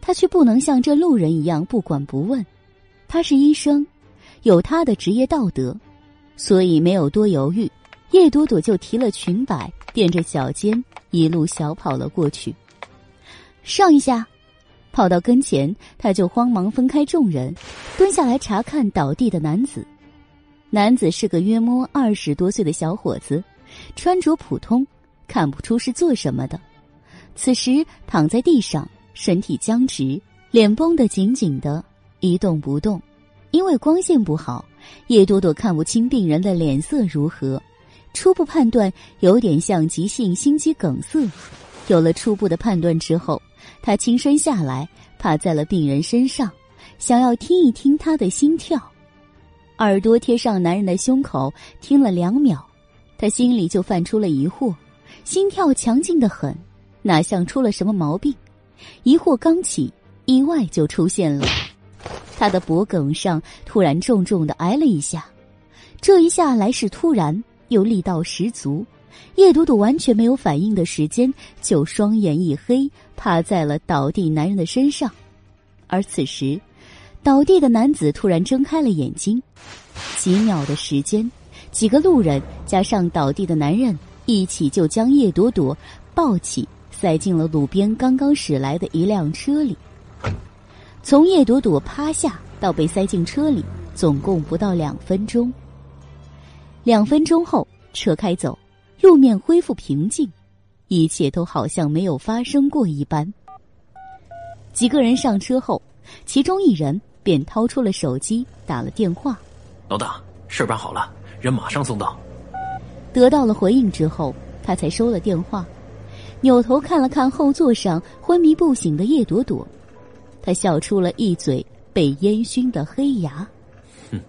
他却不能像这路人一样不管不问，他是医生，有他的职业道德，所以没有多犹豫，叶朵朵就提了裙摆，垫着脚尖，一路小跑了过去。上一下，跑到跟前，他就慌忙分开众人，蹲下来查看倒地的男子。男子是个约摸二十多岁的小伙子，穿着普通，看不出是做什么的。此时躺在地上。身体僵直，脸绷得紧紧的，一动不动。因为光线不好，叶朵朵看不清病人的脸色如何。初步判断有点像急性心肌梗塞。有了初步的判断之后，他轻身下来，趴在了病人身上，想要听一听他的心跳。耳朵贴上男人的胸口，听了两秒，他心里就泛出了疑惑：心跳强劲的很，哪像出了什么毛病？疑惑刚起，意外就出现了。他的脖颈上突然重重的挨了一下，这一下来势突然又力道十足，叶朵朵完全没有反应的时间，就双眼一黑，趴在了倒地男人的身上。而此时，倒地的男子突然睁开了眼睛，几秒的时间，几个路人加上倒地的男人一起就将叶朵朵抱起。塞进了路边刚刚驶来的一辆车里。从叶朵朵趴下到被塞进车里，总共不到两分钟。两分钟后，车开走，路面恢复平静，一切都好像没有发生过一般。几个人上车后，其中一人便掏出了手机打了电话：“老大，事办好了，人马上送到。”得到了回应之后，他才收了电话。扭头看了看后座上昏迷不醒的叶朵朵，他笑出了一嘴被烟熏的黑牙。哼，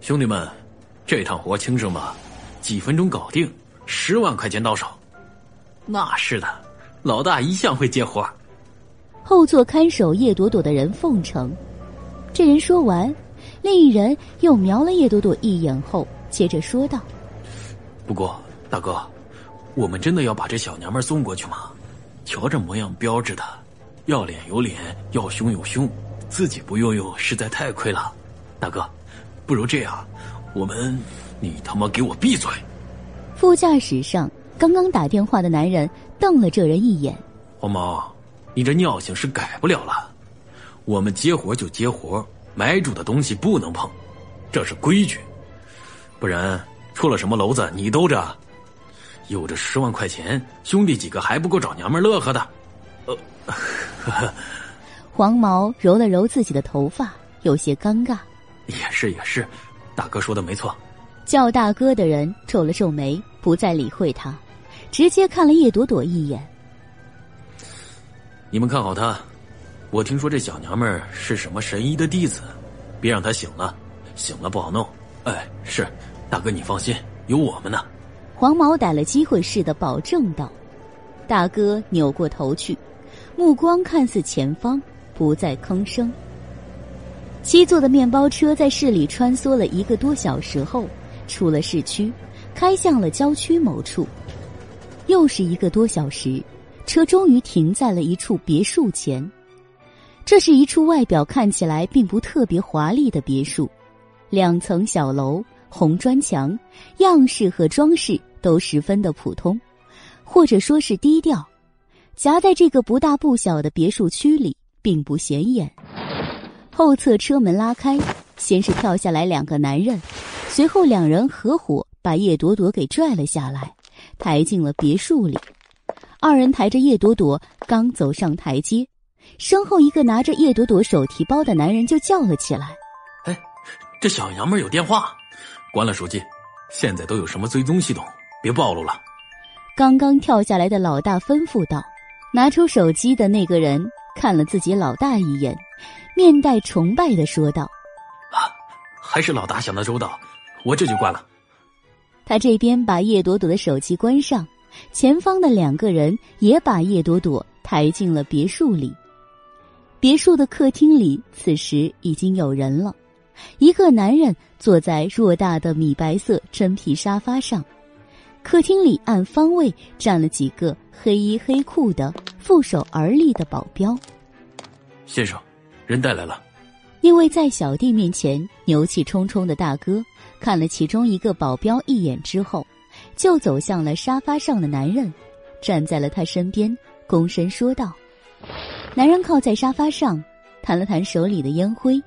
兄弟们，这趟活轻省吧，几分钟搞定，十万块钱到手。那是的，老大一向会接活。后座看守叶朵朵的人奉承。这人说完，另一人又瞄了叶朵朵一眼后，接着说道：“不过，大哥。”我们真的要把这小娘们送过去吗？瞧这模样标致的，要脸有脸，要胸有胸，自己不用用实在太亏了。大哥，不如这样，我们，你他妈给我闭嘴！副驾驶上刚刚打电话的男人瞪了这人一眼。黄毛，你这尿性是改不了了。我们接活就接活，买主的东西不能碰，这是规矩。不然出了什么娄子，你兜着。有这十万块钱，兄弟几个还不够找娘们乐呵的。呃 [LAUGHS] [LAUGHS] 黄毛揉了揉自己的头发，有些尴尬。也是也是，大哥说的没错。叫大哥的人皱了皱眉，不再理会他，直接看了叶朵朵一眼。你们看好他，我听说这小娘们是什么神医的弟子，别让她醒了，醒了不好弄。哎，是，大哥你放心，有我们呢。黄毛逮了机会似的保证道：“大哥，扭过头去，目光看似前方，不再吭声。”七座的面包车在市里穿梭了一个多小时后，出了市区，开向了郊区某处。又是一个多小时，车终于停在了一处别墅前。这是一处外表看起来并不特别华丽的别墅，两层小楼，红砖墙，样式和装饰。都十分的普通，或者说是低调，夹在这个不大不小的别墅区里，并不显眼。后侧车门拉开，先是跳下来两个男人，随后两人合伙把叶朵朵给拽了下来，抬进了别墅里。二人抬着叶朵朵刚走上台阶，身后一个拿着叶朵朵手提包的男人就叫了起来：“哎，这小娘们有电话，关了手机。现在都有什么追踪系统？”别暴露了！刚刚跳下来的老大吩咐道：“拿出手机的那个人看了自己老大一眼，面带崇拜的说道：‘啊，还是老大想的周到，我这就关了。’他这边把叶朵朵的手机关上，前方的两个人也把叶朵朵抬进了别墅里。别墅的客厅里此时已经有人了，一个男人坐在偌大的米白色真皮沙发上。客厅里按方位站了几个黑衣黑裤的负手而立的保镖。先生，人带来了。因为在小弟面前牛气冲冲的大哥看了其中一个保镖一眼之后，就走向了沙发上的男人，站在了他身边，躬身说道：“男人靠在沙发上，弹了弹手里的烟灰，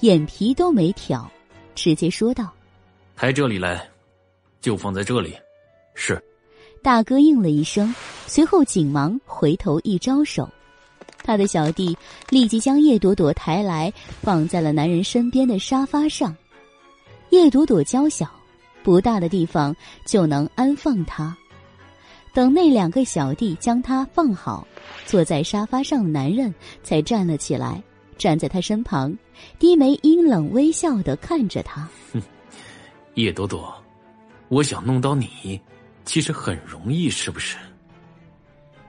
眼皮都没挑，直接说道：‘抬这里来，就放在这里。’”是，大哥应了一声，随后紧忙回头一招手，他的小弟立即将叶朵朵抬来，放在了男人身边的沙发上。叶朵朵娇小，不大的地方就能安放她。等那两个小弟将她放好，坐在沙发上的男人才站了起来，站在他身旁，低眉阴冷微笑的看着他。哼，叶朵朵，我想弄到你。其实很容易，是不是？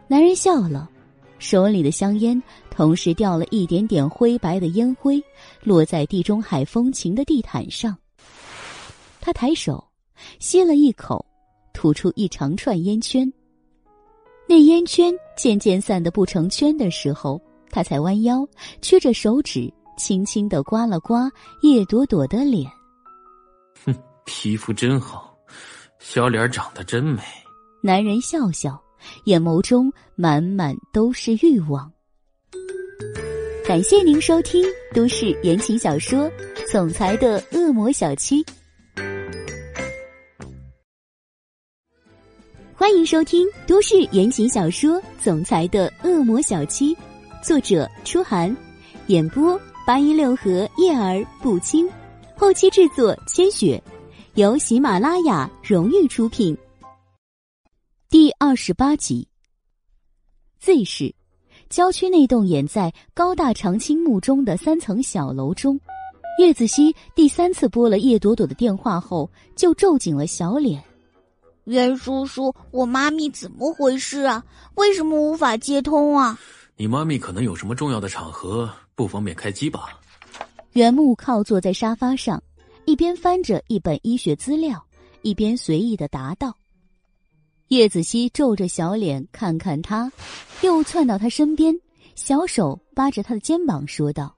男人笑了，手里的香烟同时掉了一点点灰白的烟灰，落在地中海风情的地毯上。他抬手吸了一口，吐出一长串烟圈。那烟圈渐渐散得不成圈的时候，他才弯腰，屈着手指，轻轻的刮了刮叶朵朵的脸。哼，皮肤真好。小脸长得真美，男人笑笑，眼眸中满满都是欲望。感谢您收听都市言情小说《总裁的恶魔小七》，欢迎收听都市言情小说《总裁的恶魔小七》，作者：初寒，演播：八一六合叶儿不轻，后期制作：千雪。由喜马拉雅荣誉出品。第二十八集，Z 市，郊区那栋掩在高大长青木中的三层小楼中，叶子熙第三次拨了叶朵朵的电话后，就皱紧了小脸。袁叔叔，我妈咪怎么回事啊？为什么无法接通啊？你妈咪可能有什么重要的场合，不方便开机吧？袁木靠坐在沙发上，一边翻着一本医学资料，一边随意的答道。叶子熙皱着小脸看看他，又窜到他身边，小手扒着他的肩膀说道：“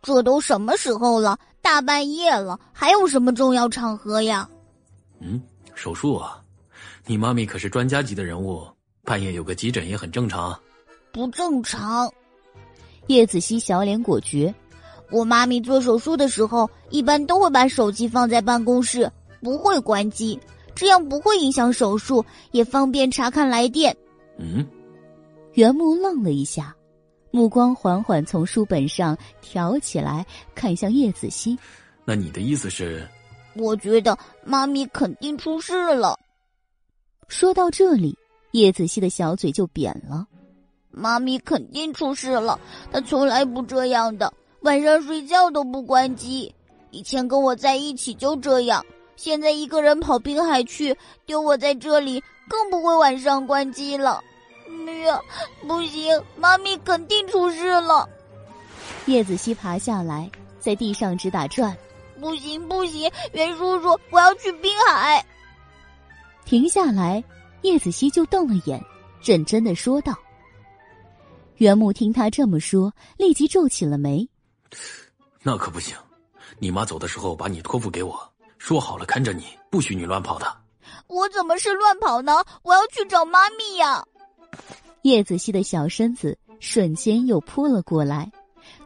这都什么时候了？大半夜了，还有什么重要场合呀？”“嗯，手术啊，你妈咪可是专家级的人物，半夜有个急诊也很正常。”不正常，叶子熙小脸果决。我妈咪做手术的时候，一般都会把手机放在办公室，不会关机，这样不会影响手术，也方便查看来电。嗯，袁木愣了一下，目光缓缓从书本上挑起来，看向叶子熙。那你的意思是？我觉得妈咪肯定出事了。说到这里，叶子熙的小嘴就扁了。妈咪肯定出事了，她从来不这样的，晚上睡觉都不关机。以前跟我在一起就这样，现在一个人跑滨海去，丢我在这里，更不会晚上关机了。哎呀，不行，妈咪肯定出事了。叶子熙爬下来，在地上直打转。不行不行，袁叔叔，我要去滨海。停下来，叶子熙就瞪了眼，认真的说道。袁木听他这么说，立即皱起了眉。那可不行，你妈走的时候把你托付给我，说好了看着你，不许你乱跑的。我怎么是乱跑呢？我要去找妈咪呀！叶子熙的小身子瞬间又扑了过来，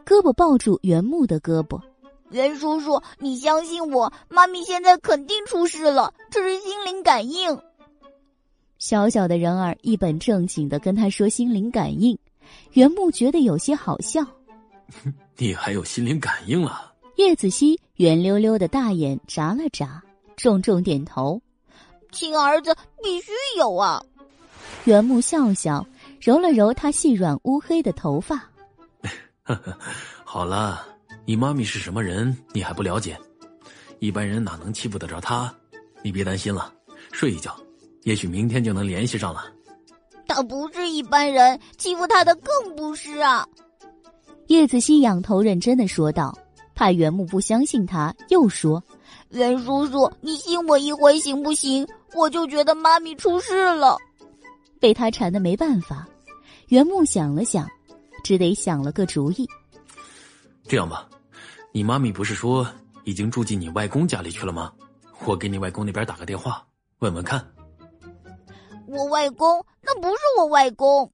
胳膊抱住袁木的胳膊。袁叔叔，你相信我，妈咪现在肯定出事了，这是心灵感应。小小的人儿一本正经的跟他说心灵感应。袁木觉得有些好笑，[LAUGHS] 你还有心灵感应了？叶子熙圆溜溜的大眼眨了眨，重重点头：“亲儿子必须有啊！”袁木笑笑，揉了揉他细软乌黑的头发：[LAUGHS] “好了，你妈咪是什么人，你还不了解？一般人哪能欺负得着她？你别担心了，睡一觉，也许明天就能联系上了。”他不是一般人，欺负他的更不是啊！叶子熙仰头认真的说道，怕袁木不相信他，又说：“袁叔叔，你信我一回行不行？我就觉得妈咪出事了。”被他缠的没办法，袁木想了想，只得想了个主意。这样吧，你妈咪不是说已经住进你外公家里去了吗？我给你外公那边打个电话，问问看。我外公那不是我外公，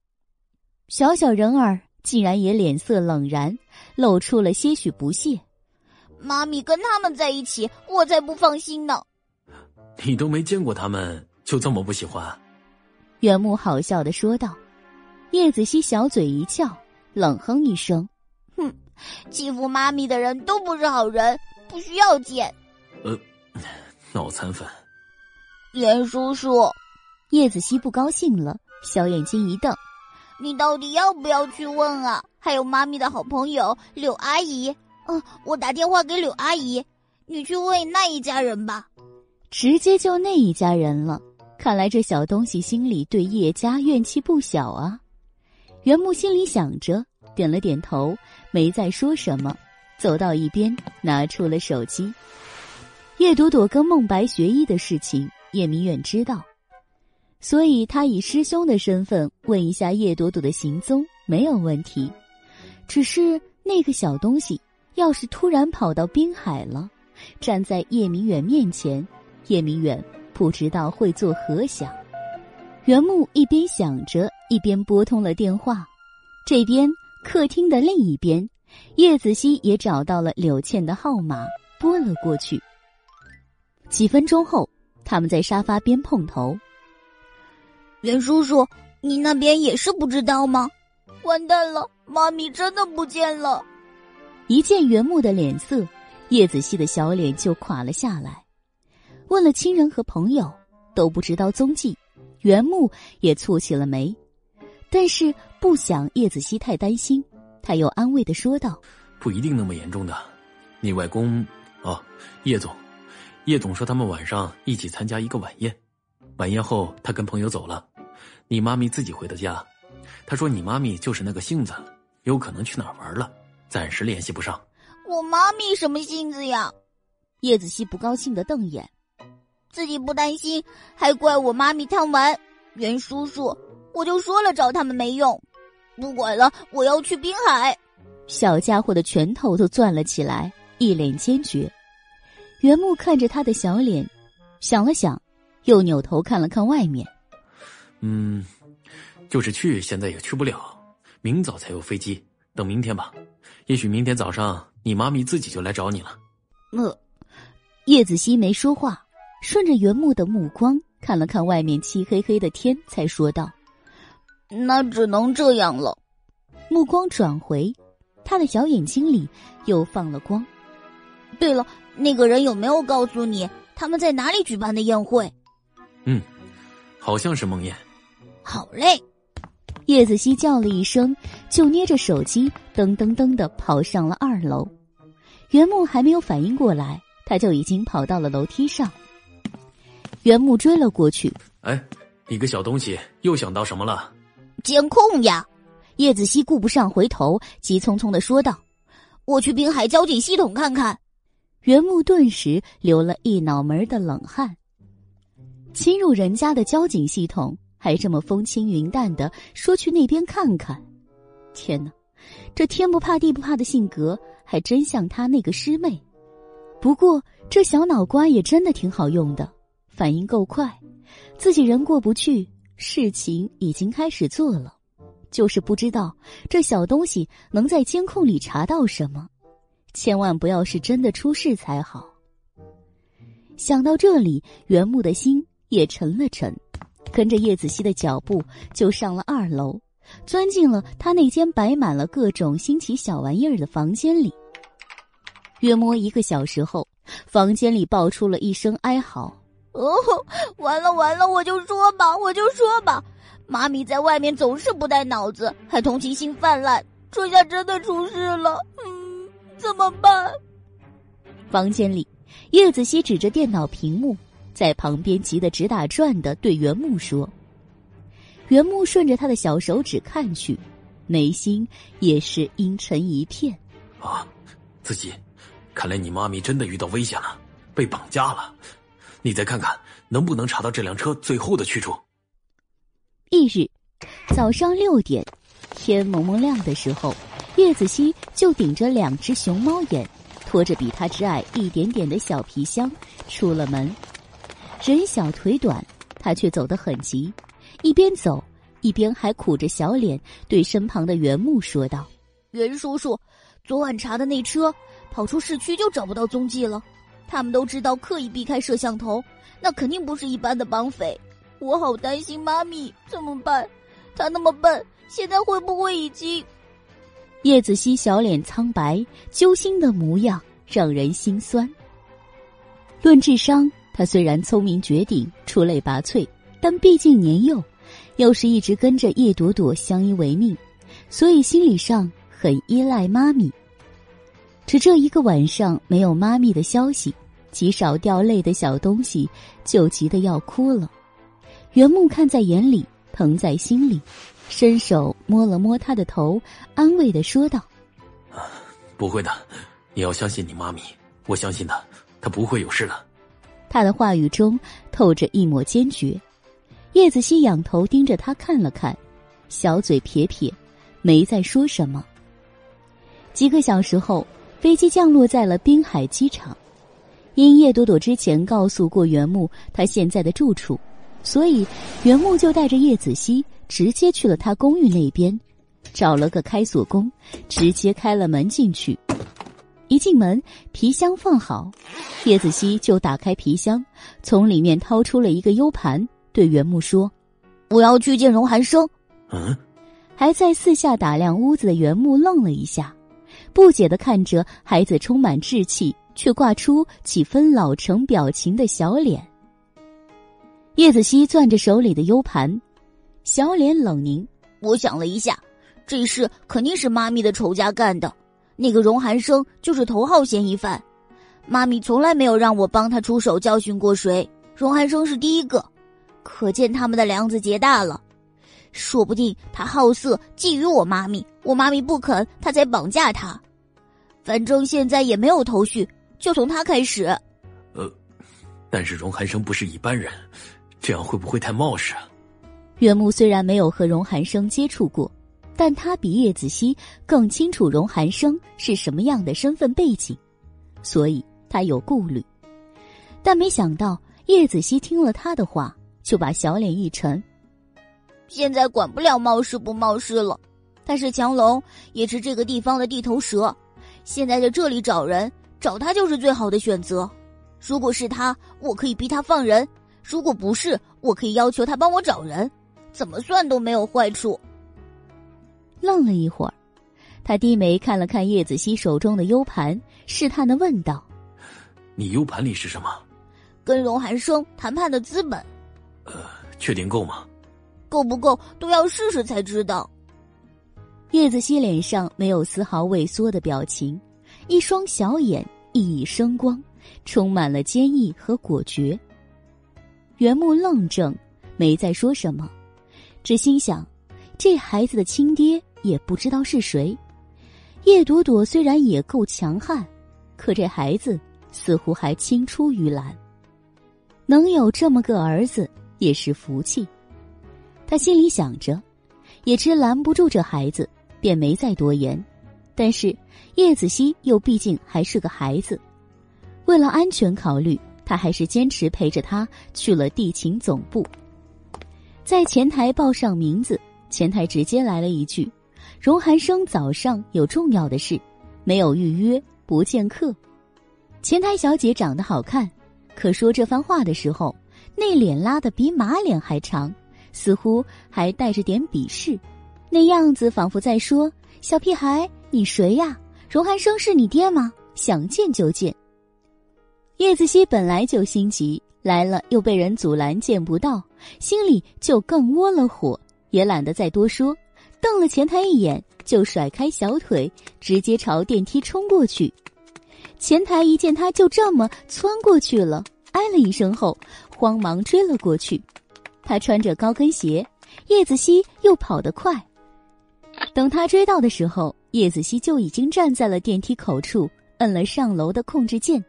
小小人儿竟然也脸色冷然，露出了些许不屑。妈咪跟他们在一起，我才不放心呢。你都没见过他们，就这么不喜欢？袁木好笑的说道。叶子熙小嘴一翘，冷哼一声：“哼，欺负妈咪的人都不是好人，不需要见。”呃，脑残粉。袁叔叔。叶子熙不高兴了，小眼睛一瞪：“你到底要不要去问啊？还有妈咪的好朋友柳阿姨，嗯，我打电话给柳阿姨，你去问那一家人吧。”直接就那一家人了。看来这小东西心里对叶家怨气不小啊。袁木心里想着，点了点头，没再说什么，走到一边，拿出了手机。叶朵朵跟孟白学医的事情，叶明远知道。所以他以师兄的身份问一下叶朵朵的行踪没有问题，只是那个小东西要是突然跑到滨海了，站在叶明远面前，叶明远不知道会作何想。袁木一边想着，一边拨通了电话。这边客厅的另一边，叶子熙也找到了柳倩的号码，拨了过去。几分钟后，他们在沙发边碰头。袁叔叔，你那边也是不知道吗？完蛋了，妈咪真的不见了！一见袁木的脸色，叶子熙的小脸就垮了下来。问了亲人和朋友，都不知道踪迹。袁木也蹙起了眉，但是不想叶子熙太担心，他又安慰的说道：“不一定那么严重的，你外公，哦，叶总，叶总说他们晚上一起参加一个晚宴，晚宴后他跟朋友走了，你妈咪自己回的家。他说你妈咪就是那个性子，有可能去哪儿玩了，暂时联系不上。我妈咪什么性子呀？叶子熙不高兴的瞪眼，自己不担心，还怪我妈咪贪玩。袁叔叔，我就说了找他们没用，不管了，我要去滨海。小家伙的拳头都攥了起来，一脸坚决。袁木看着他的小脸，想了想，又扭头看了看外面。嗯，就是去，现在也去不了，明早才有飞机，等明天吧。也许明天早上你妈咪自己就来找你了。呃，叶子熙没说话，顺着袁木的目光。看了看外面漆黑黑的天，才说道：“那只能这样了。”目光转回，他的小眼睛里又放了光。对了，那个人有没有告诉你他们在哪里举办的宴会？嗯，好像是梦魇。好嘞，叶子熙叫了一声，就捏着手机噔噔噔的跑上了二楼。袁木还没有反应过来，他就已经跑到了楼梯上。袁木追了过去。哎，你个小东西，又想到什么了？监控呀！叶子熙顾不上回头，急匆匆的说道：“我去滨海交警系统看看。”袁木顿时流了一脑门的冷汗。侵入人家的交警系统，还这么风轻云淡的说去那边看看。天哪，这天不怕地不怕的性格，还真像他那个师妹。不过这小脑瓜也真的挺好用的。反应够快，自己人过不去，事情已经开始做了，就是不知道这小东西能在监控里查到什么，千万不要是真的出事才好。想到这里，袁木的心也沉了沉，跟着叶子熙的脚步就上了二楼，钻进了他那间摆满了各种新奇小玩意儿的房间里。约摸一个小时后，房间里爆出了一声哀嚎。哦，完了完了！我就说吧，我就说吧，妈咪在外面总是不带脑子，还同情心泛滥，这下真的出事了。嗯，怎么办？房间里，叶子熙指着电脑屏幕，在旁边急得直打转的对袁木说：“袁木顺着他的小手指看去，眉心也是阴沉一片。啊，自己，看来你妈咪真的遇到危险了，被绑架了。”你再看看，能不能查到这辆车最后的去处？翌日早上六点，天蒙蒙亮的时候，叶子熙就顶着两只熊猫眼，拖着比他只矮一点点的小皮箱出了门。人小腿短，他却走得很急，一边走一边还苦着小脸对身旁的袁木说道：“袁叔叔，昨晚查的那车跑出市区就找不到踪迹了。”他们都知道刻意避开摄像头，那肯定不是一般的绑匪。我好担心妈咪，怎么办？他那么笨，现在会不会已经……叶子熙小脸苍白、揪心的模样让人心酸。论智商，他虽然聪明绝顶、出类拔萃，但毕竟年幼，又是一直跟着叶朵朵相依为命，所以心理上很依赖妈咪。只这一个晚上没有妈咪的消息。极少掉泪的小东西就急得要哭了，袁木看在眼里，疼在心里，伸手摸了摸他的头，安慰的说道：“不会的，你要相信你妈咪，我相信她，她不会有事的。”他的话语中透着一抹坚决。叶子熙仰头盯着他看了看，小嘴撇撇，没再说什么。几个小时后，飞机降落在了滨海机场。因叶朵朵之前告诉过袁木他现在的住处，所以袁木就带着叶子熙直接去了他公寓那边，找了个开锁工，直接开了门进去。一进门，皮箱放好，叶子熙就打开皮箱，从里面掏出了一个 U 盘，对袁木说：“我要去见荣寒生。”嗯，还在四下打量屋子的袁木愣了一下，不解的看着孩子充满稚气。却挂出几分老成表情的小脸。叶子熙攥着手里的 U 盘，小脸冷凝。我想了一下，这事肯定是妈咪的仇家干的。那个荣寒生就是头号嫌疑犯，妈咪从来没有让我帮他出手教训过谁，荣寒生是第一个，可见他们的梁子结大了。说不定他好色觊觎我妈咪，我妈咪不肯，他才绑架他。反正现在也没有头绪，就从他开始。呃，但是荣寒生不是一般人，这样会不会太冒失啊？袁木虽然没有和荣寒生接触过，但他比叶子熙更清楚荣寒生是什么样的身份背景，所以他有顾虑。但没想到叶子熙听了他的话，就把小脸一沉。现在管不了冒失不冒失了，但是强龙也是这个地方的地头蛇，现在在这里找人，找他就是最好的选择。如果是他，我可以逼他放人；如果不是，我可以要求他帮我找人，怎么算都没有坏处。愣了一会儿，他低眉看了看叶子熙手中的 U 盘，试探的问道：“你 U 盘里是什么？”跟荣寒生谈判的资本。呃，确定够吗？够不够都要试试才知道。叶子熙脸上没有丝毫畏缩的表情，一双小眼熠熠生光，充满了坚毅和果决。袁木愣怔，没再说什么，只心想：这孩子的亲爹也不知道是谁。叶朵朵虽然也够强悍，可这孩子似乎还青出于蓝。能有这么个儿子也是福气。他心里想着，也知拦不住这孩子，便没再多言。但是叶子熙又毕竟还是个孩子，为了安全考虑，他还是坚持陪着他去了地勤总部。在前台报上名字，前台直接来了一句：“荣寒生早上有重要的事，没有预约，不见客。”前台小姐长得好看，可说这番话的时候，那脸拉的比马脸还长。似乎还带着点鄙视，那样子仿佛在说：“小屁孩，你谁呀？荣寒生是你爹吗？想见就见。”叶子熙本来就心急，来了又被人阻拦，见不到，心里就更窝了火，也懒得再多说，瞪了前台一眼，就甩开小腿，直接朝电梯冲过去。前台一见他就这么窜过去了，哎了一声后，慌忙追了过去。他穿着高跟鞋，叶子熙又跑得快。等他追到的时候，叶子熙就已经站在了电梯口处，摁了上楼的控制键。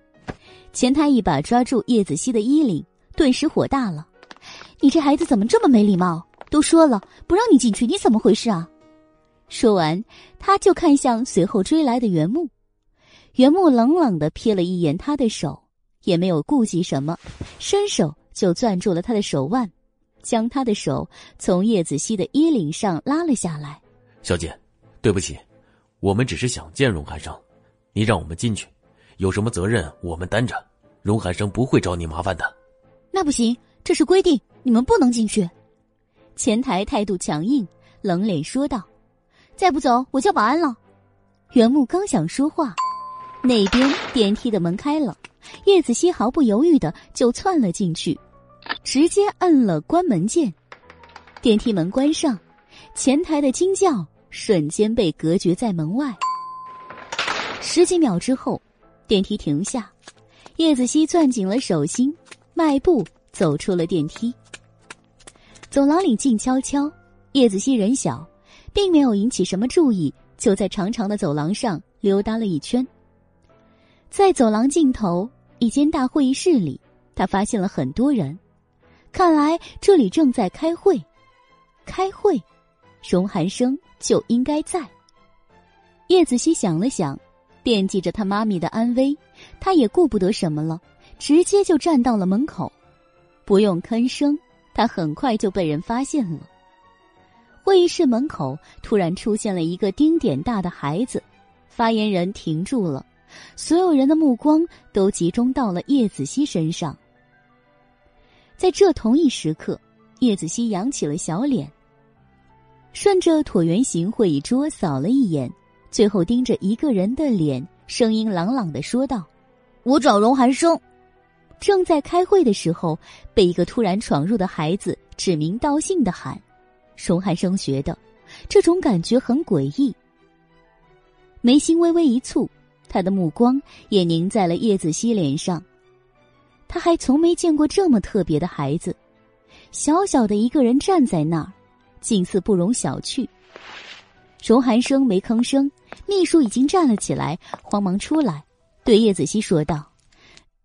前台一把抓住叶子熙的衣领，顿时火大了：“你这孩子怎么这么没礼貌？都说了不让你进去，你怎么回事啊？”说完，他就看向随后追来的袁木。袁木冷冷的瞥了一眼他的手，也没有顾忌什么，伸手就攥住了他的手腕。将他的手从叶子熙的衣领上拉了下来。小姐，对不起，我们只是想见荣寒生，你让我们进去，有什么责任我们担着，荣寒生不会找你麻烦的。那不行，这是规定，你们不能进去。前台态度强硬，冷脸说道：“再不走，我叫保安了。”袁木刚想说话，那边电梯的门开了，叶子熙毫不犹豫的就窜了进去。直接摁了关门键，电梯门关上，前台的惊叫瞬间被隔绝在门外。十几秒之后，电梯停下，叶子熙攥紧了手心，迈步走出了电梯。走廊里静悄悄，叶子熙人小，并没有引起什么注意，就在长长的走廊上溜达了一圈。在走廊尽头一间大会议室里，他发现了很多人。看来这里正在开会，开会，荣寒生就应该在。叶子熙想了想，惦记着他妈咪的安危，他也顾不得什么了，直接就站到了门口，不用吭声，他很快就被人发现了。会议室门口突然出现了一个丁点大的孩子，发言人停住了，所有人的目光都集中到了叶子熙身上。在这同一时刻，叶子熙扬起了小脸，顺着椭圆形会议桌扫了一眼，最后盯着一个人的脸，声音朗朗的说道：“我找荣寒生。”正在开会的时候，被一个突然闯入的孩子指名道姓的喊。荣寒生觉得，这种感觉很诡异。眉心微微一蹙，他的目光也凝在了叶子熙脸上。他还从没见过这么特别的孩子，小小的一个人站在那儿，近似不容小觑。荣寒生没吭声，秘书已经站了起来，慌忙出来，对叶子熙说道：“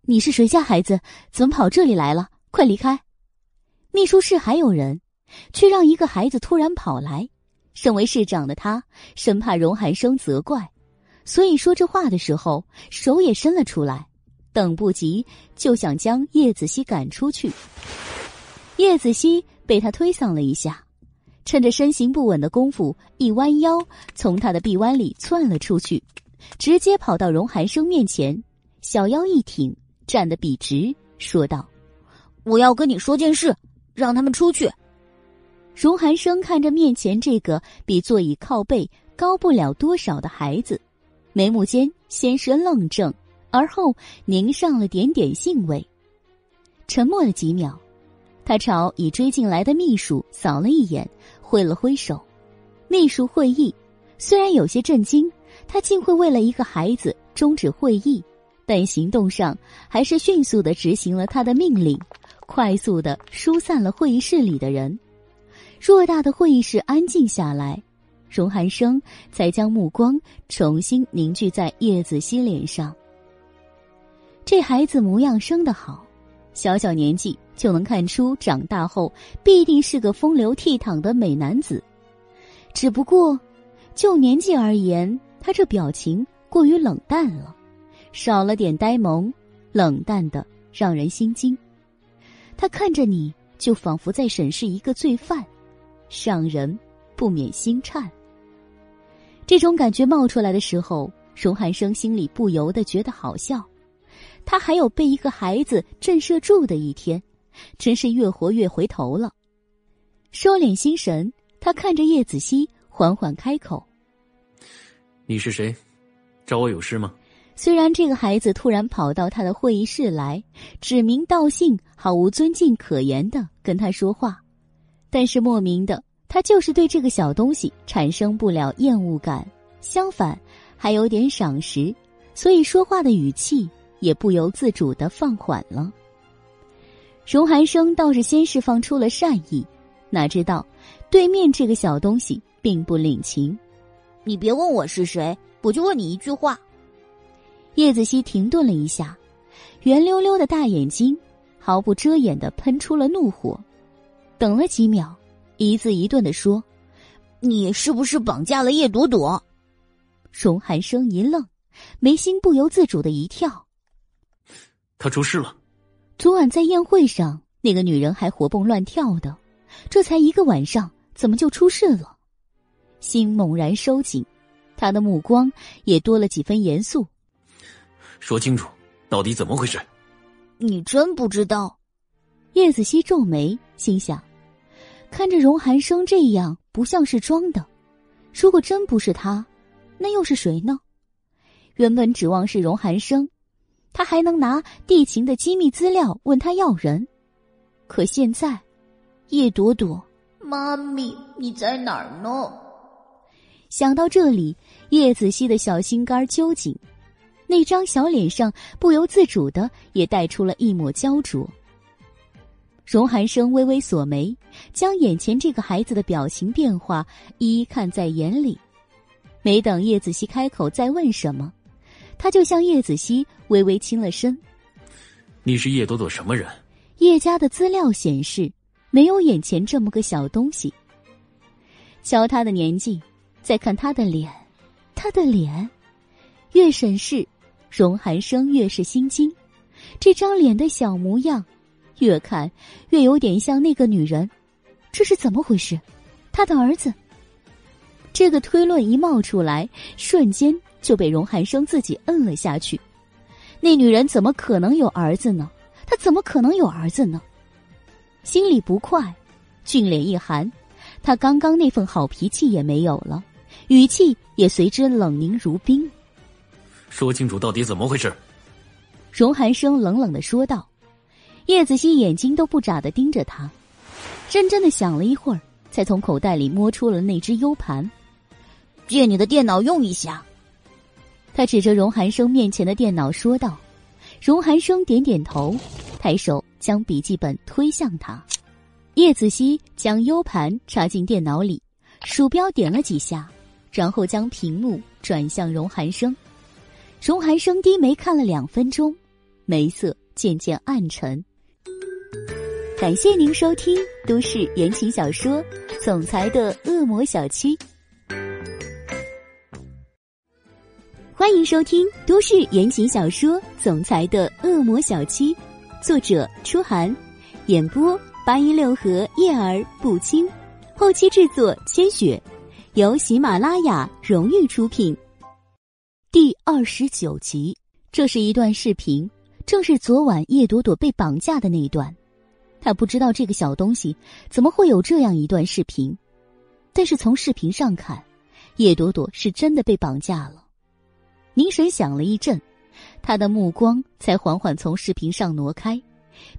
你是谁家孩子？怎么跑这里来了？快离开！”秘书室还有人，却让一个孩子突然跑来。身为市长的他，生怕荣寒生责怪，所以说这话的时候，手也伸了出来，等不及就想将叶子熙赶出去。叶子熙被他推搡了一下。趁着身形不稳的功夫，一弯腰从他的臂弯里窜了出去，直接跑到荣寒生面前，小腰一挺，站得笔直，说道：“我要跟你说件事，让他们出去。”荣寒生看着面前这个比座椅靠背高不了多少的孩子，眉目间先是愣怔，而后凝上了点点兴味。沉默了几秒，他朝已追进来的秘书扫了一眼。挥了挥手，秘书会议虽然有些震惊，他竟会为了一个孩子终止会议，但行动上还是迅速的执行了他的命令，快速的疏散了会议室里的人。偌大的会议室安静下来，荣寒生才将目光重新凝聚在叶子熙脸上。这孩子模样生得好，小小年纪。就能看出，长大后必定是个风流倜傥的美男子。只不过，就年纪而言，他这表情过于冷淡了，少了点呆萌，冷淡的让人心惊。他看着你，就仿佛在审视一个罪犯，让人不免心颤。这种感觉冒出来的时候，荣寒生心里不由得觉得好笑。他还有被一个孩子震慑住的一天。真是越活越回头了。收敛心神，他看着叶子熙，缓缓开口：“你是谁？找我有事吗？”虽然这个孩子突然跑到他的会议室来，指名道姓、毫无尊敬可言的跟他说话，但是莫名的，他就是对这个小东西产生不了厌恶感，相反，还有点赏识，所以说话的语气也不由自主的放缓了。荣寒生倒是先释放出了善意，哪知道对面这个小东西并不领情。你别问我是谁，我就问你一句话。叶子熙停顿了一下，圆溜溜的大眼睛毫不遮掩的喷出了怒火，等了几秒，一字一顿的说：“你是不是绑架了叶朵朵？”荣寒生一愣，眉心不由自主的一跳。他出事了。昨晚在宴会上，那个女人还活蹦乱跳的，这才一个晚上，怎么就出事了？心猛然收紧，他的目光也多了几分严肃。说清楚，到底怎么回事？你真不知道？叶子熙皱眉，心想：看着荣寒生这样，不像是装的。如果真不是他，那又是谁呢？原本指望是荣寒生。他还能拿地勤的机密资料问他要人，可现在，叶朵朵，妈咪，你在哪儿呢？想到这里，叶子熙的小心肝揪紧，那张小脸上不由自主的也带出了一抹焦灼。荣寒生微微锁眉，将眼前这个孩子的表情变化一一看在眼里，没等叶子熙开口再问什么。他就向叶子熙微微倾了身。你是叶朵朵什么人？叶家的资料显示，没有眼前这么个小东西。瞧他的年纪，再看他的脸，他的脸，越审视，荣寒生越是心惊。这张脸的小模样，越看越有点像那个女人。这是怎么回事？他的儿子？这个推论一冒出来，瞬间。就被荣寒生自己摁了下去。那女人怎么可能有儿子呢？她怎么可能有儿子呢？心里不快，俊脸一寒，他刚刚那份好脾气也没有了，语气也随之冷凝如冰。说清楚到底怎么回事？荣寒生冷冷的说道。叶子熙眼睛都不眨的盯着他，认真的想了一会儿，才才从口袋里摸出了那只 U 盘。借你的电脑用一下。他指着荣寒生面前的电脑说道。荣寒生点点头，抬手将笔记本推向他。叶子熙将 U 盘插进电脑里，鼠标点了几下，然后将屏幕转向荣寒生。荣寒生低眉看了两分钟，眉色渐渐暗沉。感谢您收听都市言情小说《总裁的恶魔小七》，欢迎收听都市言情小说《总裁的恶魔小七》，作者：初寒，演播：八一六合叶儿不轻，后期制作：千雪，由喜马拉雅荣誉出品。第二十九集，这是一段视频，正是昨晚叶朵朵被绑架的那一段。他不知道这个小东西怎么会有这样一段视频，但是从视频上看，叶朵朵是真的被绑架了。凝神想了一阵，他的目光才缓缓从视频上挪开，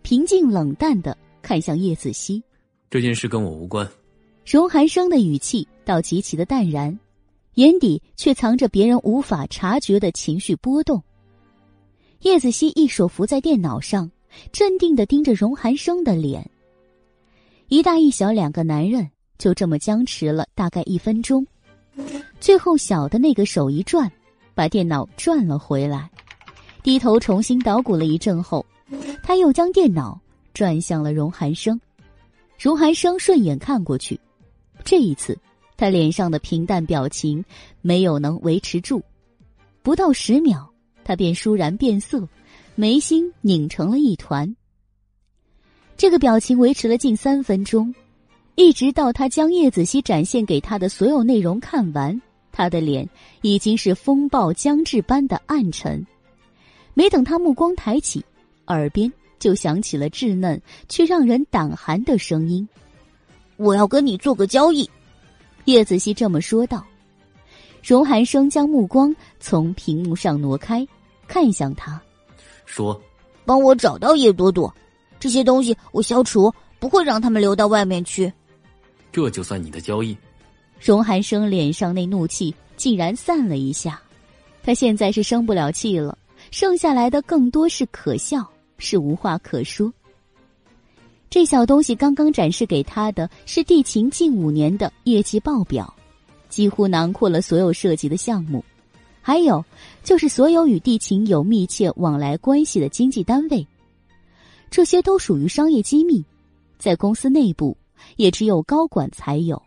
平静冷淡的看向叶子熙：“这件事跟我无关。”荣寒生的语气倒极其的淡然，眼底却藏着别人无法察觉的情绪波动。叶子熙一手扶在电脑上。镇定的盯着荣寒生的脸，一大一小两个男人就这么僵持了大概一分钟，最后小的那个手一转，把电脑转了回来，低头重新捣鼓了一阵后，他又将电脑转向了荣寒生。荣寒生顺眼看过去，这一次他脸上的平淡表情没有能维持住，不到十秒，他便倏然变色。眉心拧成了一团。这个表情维持了近三分钟，一直到他将叶子熙展现给他的所有内容看完，他的脸已经是风暴将至般的暗沉。没等他目光抬起，耳边就响起了稚嫩却让人胆寒的声音：“我要跟你做个交易。”叶子熙这么说道。荣寒生将目光从屏幕上挪开，看向他。说：“帮我找到叶朵朵，这些东西我消除，不会让他们流到外面去。这就算你的交易。”荣寒生脸上那怒气竟然散了一下，他现在是生不了气了，剩下来的更多是可笑，是无话可说。这小东西刚刚展示给他的是地勤近五年的业绩报表，几乎囊括了所有涉及的项目。还有，就是所有与地勤有密切往来关系的经纪单位，这些都属于商业机密，在公司内部也只有高管才有。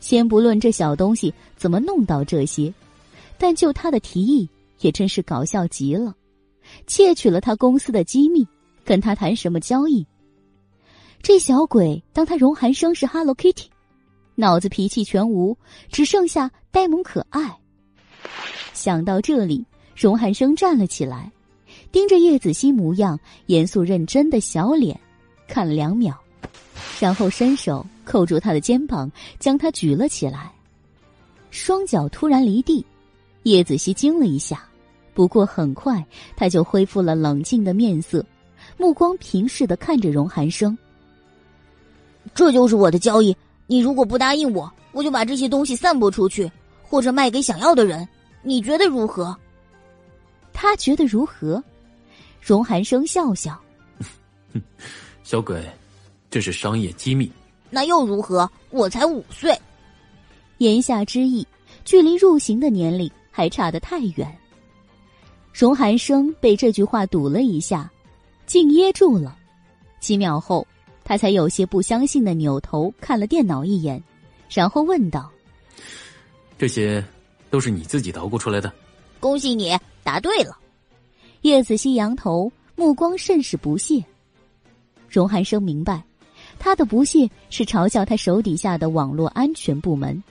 先不论这小东西怎么弄到这些，但就他的提议，也真是搞笑极了。窃取了他公司的机密，跟他谈什么交易？这小鬼当他荣寒生是 Hello Kitty，脑子脾气全无，只剩下呆萌可爱。想到这里，荣寒生站了起来，盯着叶子熙模样严肃认真的小脸，看了两秒，然后伸手扣住他的肩膀，将他举了起来。双脚突然离地，叶子熙惊了一下，不过很快他就恢复了冷静的面色，目光平视的看着荣寒生。这就是我的交易，你如果不答应我，我就把这些东西散播出去，或者卖给想要的人。你觉得如何？他觉得如何？荣寒生笑笑，小鬼，这是商业机密。那又如何？我才五岁。言下之意，距离入刑的年龄还差得太远。荣寒生被这句话堵了一下，竟噎住了。几秒后，他才有些不相信的扭头看了电脑一眼，然后问道：“这些？”都是你自己捣鼓出来的，恭喜你答对了。叶子熙扬头，目光甚是不屑。荣寒生明白，他的不屑是嘲笑他手底下的网络安全部门。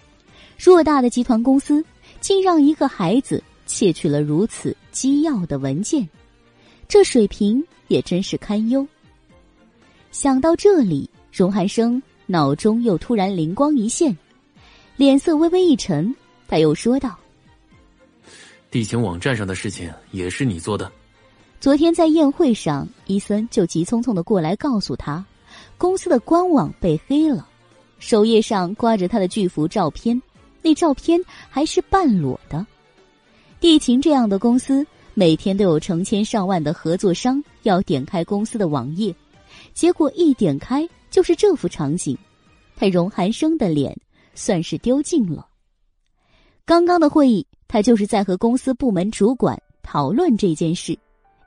偌大的集团公司，竟让一个孩子窃取了如此机要的文件，这水平也真是堪忧。想到这里，荣寒生脑中又突然灵光一现，脸色微微一沉。他又说道：“地勤网站上的事情也是你做的。昨天在宴会上，伊森就急匆匆的过来告诉他，公司的官网被黑了，首页上挂着他的巨幅照片，那照片还是半裸的。地勤这样的公司，每天都有成千上万的合作商要点开公司的网页，结果一点开就是这幅场景，他荣寒生的脸算是丢尽了。刚刚的会议，他就是在和公司部门主管讨论这件事，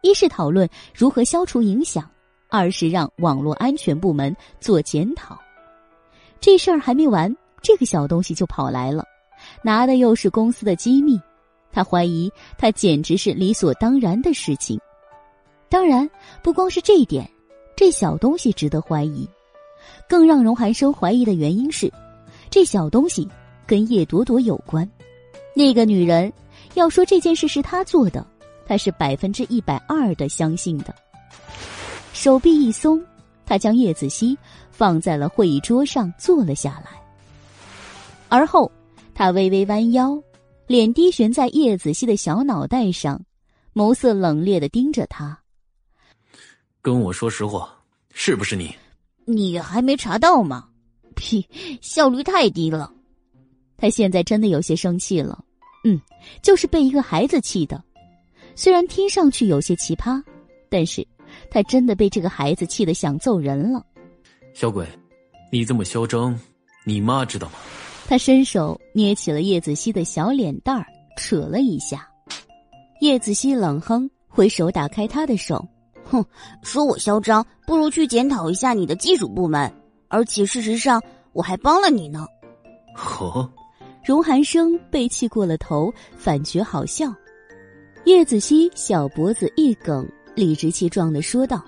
一是讨论如何消除影响，二是让网络安全部门做检讨。这事儿还没完，这个小东西就跑来了，拿的又是公司的机密。他怀疑，他简直是理所当然的事情。当然，不光是这一点，这小东西值得怀疑。更让荣寒生怀疑的原因是，这小东西跟叶朵朵有关。那个女人要说这件事是他做的，他是百分之一百二的相信的。手臂一松，他将叶子熙放在了会议桌上，坐了下来。而后，他微微弯腰。脸低悬在叶子熙的小脑袋上，眸色冷冽的盯着他。跟我说实话，是不是你？你还没查到吗？屁，效率太低了。他现在真的有些生气了。嗯，就是被一个孩子气的。虽然听上去有些奇葩，但是他真的被这个孩子气得想揍人了。小鬼，你这么嚣张，你妈知道吗？他伸手捏起了叶子熙的小脸蛋儿，扯了一下。叶子熙冷哼，挥手打开他的手，哼，说我嚣张，不如去检讨一下你的技术部门。而且事实上，我还帮了你呢。呵，荣寒生被气过了头，反觉好笑。叶子熙小脖子一梗，理直气壮的说道：“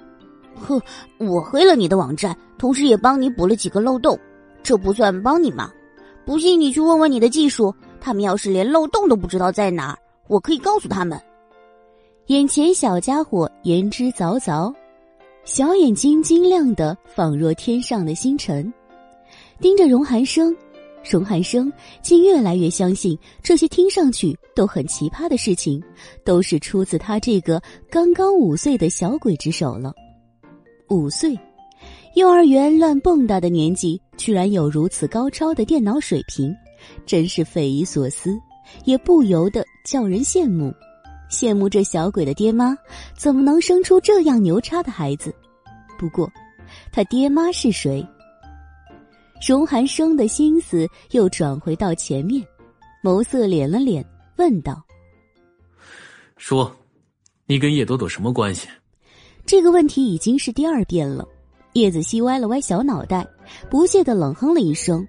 呵，我黑了你的网站，同时也帮你补了几个漏洞，这不算帮你吗？”不信你去问问你的技术，他们要是连漏洞都不知道在哪儿，我可以告诉他们。眼前小家伙言之凿凿，小眼睛晶亮的仿若天上的星辰，盯着荣寒生。荣寒生竟越来越相信这些听上去都很奇葩的事情，都是出自他这个刚刚五岁的小鬼之手了。五岁。幼儿园乱蹦跶的年纪，居然有如此高超的电脑水平，真是匪夷所思，也不由得叫人羡慕。羡慕这小鬼的爹妈怎么能生出这样牛叉的孩子？不过，他爹妈是谁？荣寒生的心思又转回到前面，眸色敛了敛，问道：“说，你跟叶朵朵什么关系？”这个问题已经是第二遍了。叶子熙歪了歪小脑袋，不屑的冷哼了一声：“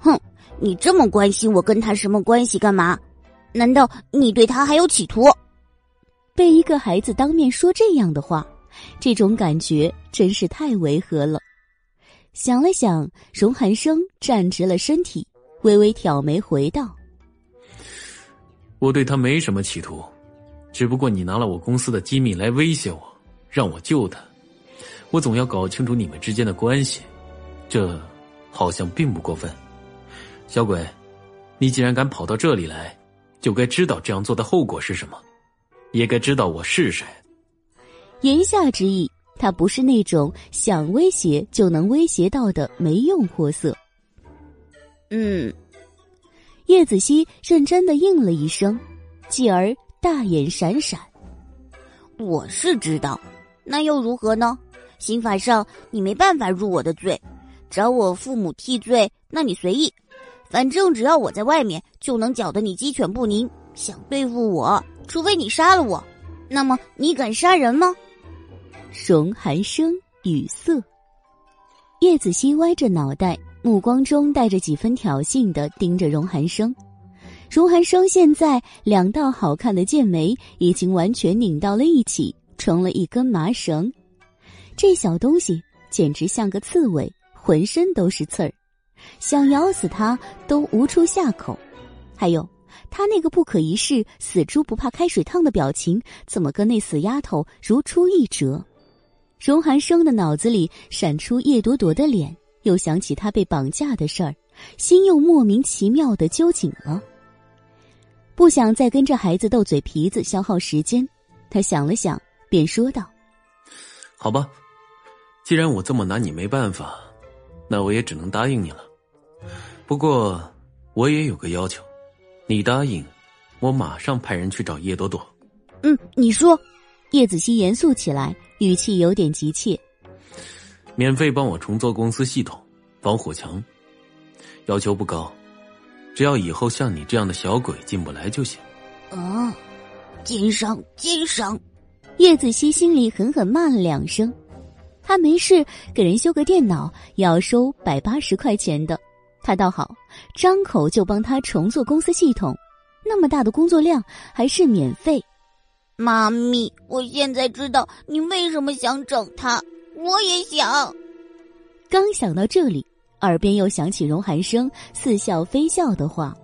哼，你这么关心我跟他什么关系干嘛？难道你对他还有企图？”被一个孩子当面说这样的话，这种感觉真是太违和了。想了想，荣寒生站直了身体，微微挑眉回道：“我对他没什么企图，只不过你拿了我公司的机密来威胁我，让我救他。”我总要搞清楚你们之间的关系，这好像并不过分。小鬼，你既然敢跑到这里来，就该知道这样做的后果是什么，也该知道我是谁。言下之意，他不是那种想威胁就能威胁到的没用货色。嗯，叶子熙认真的应了一声，继而大眼闪闪。我是知道，那又如何呢？刑法上你没办法入我的罪，找我父母替罪，那你随意。反正只要我在外面，就能搅得你鸡犬不宁。想对付我，除非你杀了我。那么你敢杀人吗？荣寒生语塞，叶子熙歪着脑袋，目光中带着几分挑衅的盯着荣寒生。荣寒生现在两道好看的剑眉已经完全拧到了一起，成了一根麻绳。这小东西简直像个刺猬，浑身都是刺儿，想咬死它都无处下口。还有，他那个不可一世、死猪不怕开水烫的表情，怎么跟那死丫头如出一辙？荣寒生的脑子里闪出叶朵朵的脸，又想起他被绑架的事儿，心又莫名其妙的揪紧了。不想再跟这孩子斗嘴皮子，消耗时间，他想了想，便说道：“好吧。”既然我这么拿你没办法，那我也只能答应你了。不过我也有个要求，你答应，我马上派人去找叶朵朵。嗯，你说。叶子熙严肃起来，语气有点急切。免费帮我重做公司系统，防火墙，要求不高，只要以后像你这样的小鬼进不来就行。啊，奸商，奸商！叶子熙心里狠狠骂了两声。他没事给人修个电脑，要收百八十块钱的，他倒好，张口就帮他重做公司系统，那么大的工作量还是免费。妈咪，我现在知道你为什么想整他，我也想。刚想到这里，耳边又响起荣寒生似笑非笑的话：“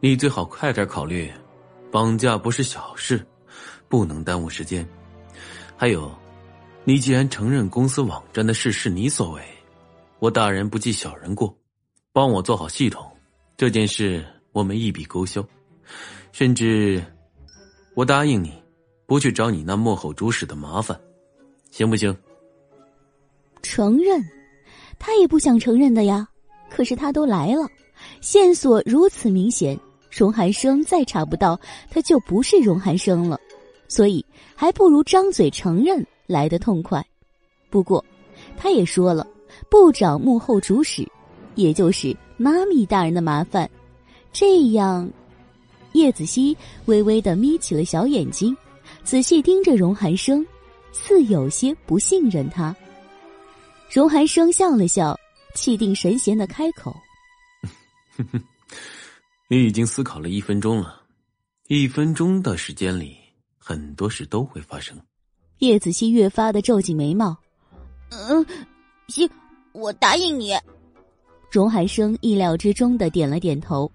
你最好快点考虑，绑架不是小事，不能耽误时间。还有，你既然承认公司网站的事是你所为，我大人不计小人过，帮我做好系统，这件事我们一笔勾销，甚至……”我答应你，不去找你那幕后主使的麻烦，行不行？承认，他也不想承认的呀。可是他都来了，线索如此明显，荣寒生再查不到，他就不是荣寒生了。所以还不如张嘴承认来得痛快。不过，他也说了，不找幕后主使，也就是妈咪大人的麻烦，这样。叶子熙微微的眯起了小眼睛，仔细盯着荣寒生，似有些不信任他。荣寒生笑了笑，气定神闲的开口：[LAUGHS] “你已经思考了一分钟了，一分钟的时间里，很多事都会发生。”叶子熙越发的皱紧眉毛：“嗯，行，我答应你。”荣寒生意料之中的点了点头。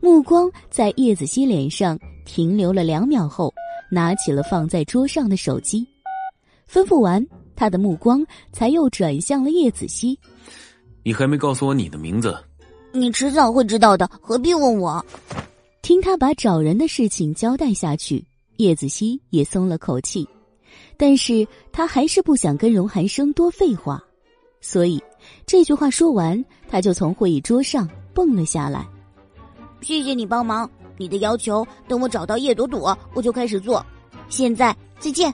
目光在叶子熙脸上停留了两秒后，拿起了放在桌上的手机，吩咐完，他的目光才又转向了叶子熙。你还没告诉我你的名字，你迟早会知道的，何必问我？听他把找人的事情交代下去，叶子熙也松了口气，但是他还是不想跟荣寒生多废话，所以这句话说完，他就从会议桌上蹦了下来。谢谢你帮忙，你的要求等我找到叶朵朵，我就开始做。现在再见。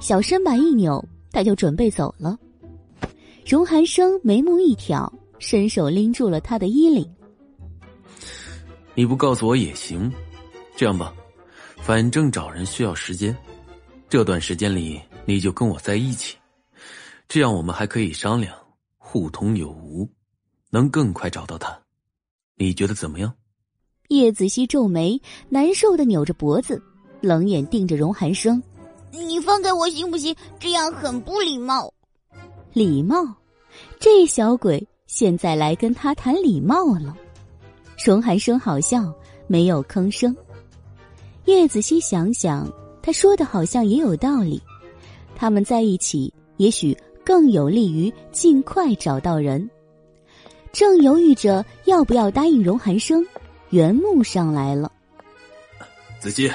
小身板一扭，他就准备走了。荣寒生眉目一挑，伸手拎住了他的衣领。你不告诉我也行，这样吧，反正找人需要时间，这段时间里你就跟我在一起，这样我们还可以商量，互通有无，能更快找到他。你觉得怎么样？叶子熙皱眉，难受的扭着脖子，冷眼盯着荣寒生：“你放开我行不行？这样很不礼貌。”礼貌？这小鬼现在来跟他谈礼貌了？荣寒生好笑，没有吭声。叶子熙想想，他说的好像也有道理。他们在一起，也许更有利于尽快找到人。正犹豫着要不要答应荣寒生。原木上来了，子熙。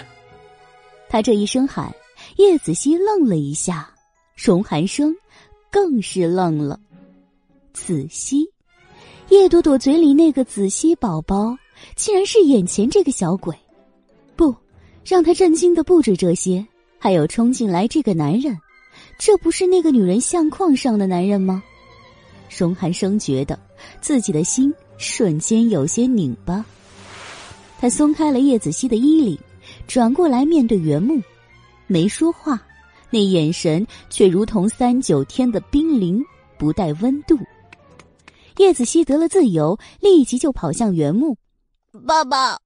他这一声喊，叶子熙愣了一下，荣寒生更是愣了。子熙，叶朵朵嘴里那个子熙宝宝，竟然是眼前这个小鬼。不，让他震惊的不止这些，还有冲进来这个男人，这不是那个女人相框上的男人吗？荣寒生觉得自己的心瞬间有些拧巴。他松开了叶子熙的衣领，转过来面对原木，没说话，那眼神却如同三九天的冰凌，不带温度。叶子熙得了自由，立即就跑向原木。爸爸，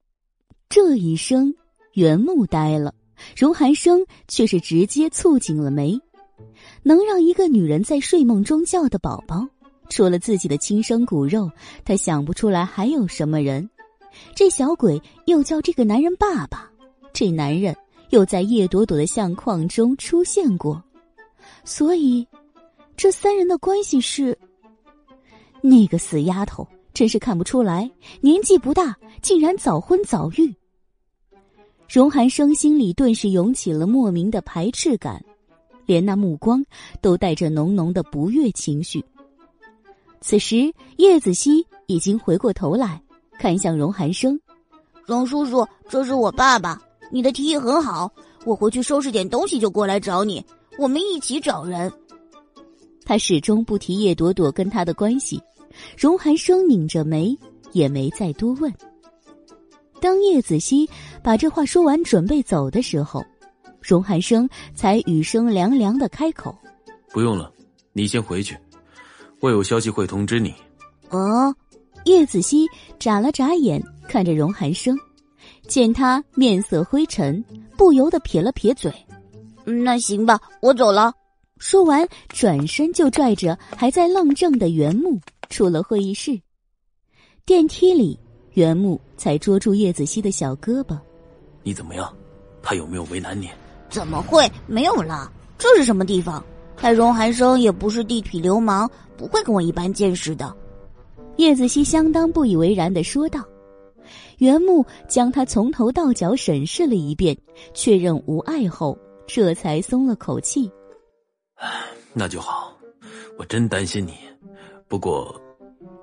这一声，原木呆了，荣寒生却是直接蹙紧了眉。能让一个女人在睡梦中叫的宝宝，除了自己的亲生骨肉，他想不出来还有什么人。这小鬼又叫这个男人爸爸，这男人又在叶朵朵的相框中出现过，所以这三人的关系是……那个死丫头真是看不出来，年纪不大，竟然早婚早育。荣寒生心里顿时涌起了莫名的排斥感，连那目光都带着浓浓的不悦情绪。此时叶子熙已经回过头来，看向荣寒生：“荣叔叔，这是我爸爸。你的提议很好，我回去收拾点东西就过来找你，我们一起找人。”他始终不提叶朵朵跟他的关系，荣寒生拧着眉，也没再多问。当叶子熙把这话说完，准备走的时候，荣寒生才语声凉凉的开口：“不用了，你先回去，我有消息会通知你。”哦，叶子熙眨了眨眼，看着荣寒生，见他面色灰沉，不由得撇了撇嘴：“那行吧，我走了。”说完，转身就拽着还在愣怔的袁木出了会议室。电梯里，袁木才捉住叶子熙的小胳膊：“你怎么样？他有没有为难你？”“怎么会没有了？这是什么地方？他荣寒生也不是地痞流氓，不会跟我一般见识的。”叶子熙相当不以为然的说道。袁木将他从头到脚审视了一遍，确认无碍后，这才松了口气。那就好，我真担心你。不过，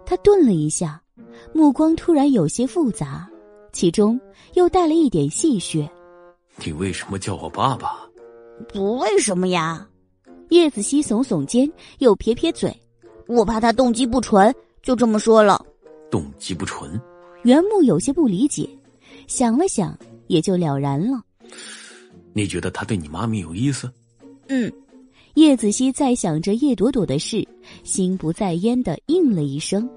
他顿了一下，目光突然有些复杂，其中又带了一点戏谑。你为什么叫我爸爸？不为什么呀。叶子熙耸耸肩，又撇撇嘴。我怕他动机不纯，就这么说了。动机不纯？袁木有些不理解，想了想，也就了然了。你觉得他对你妈咪有意思？嗯。叶子熙在想着叶朵朵的事，心不在焉的应了一声。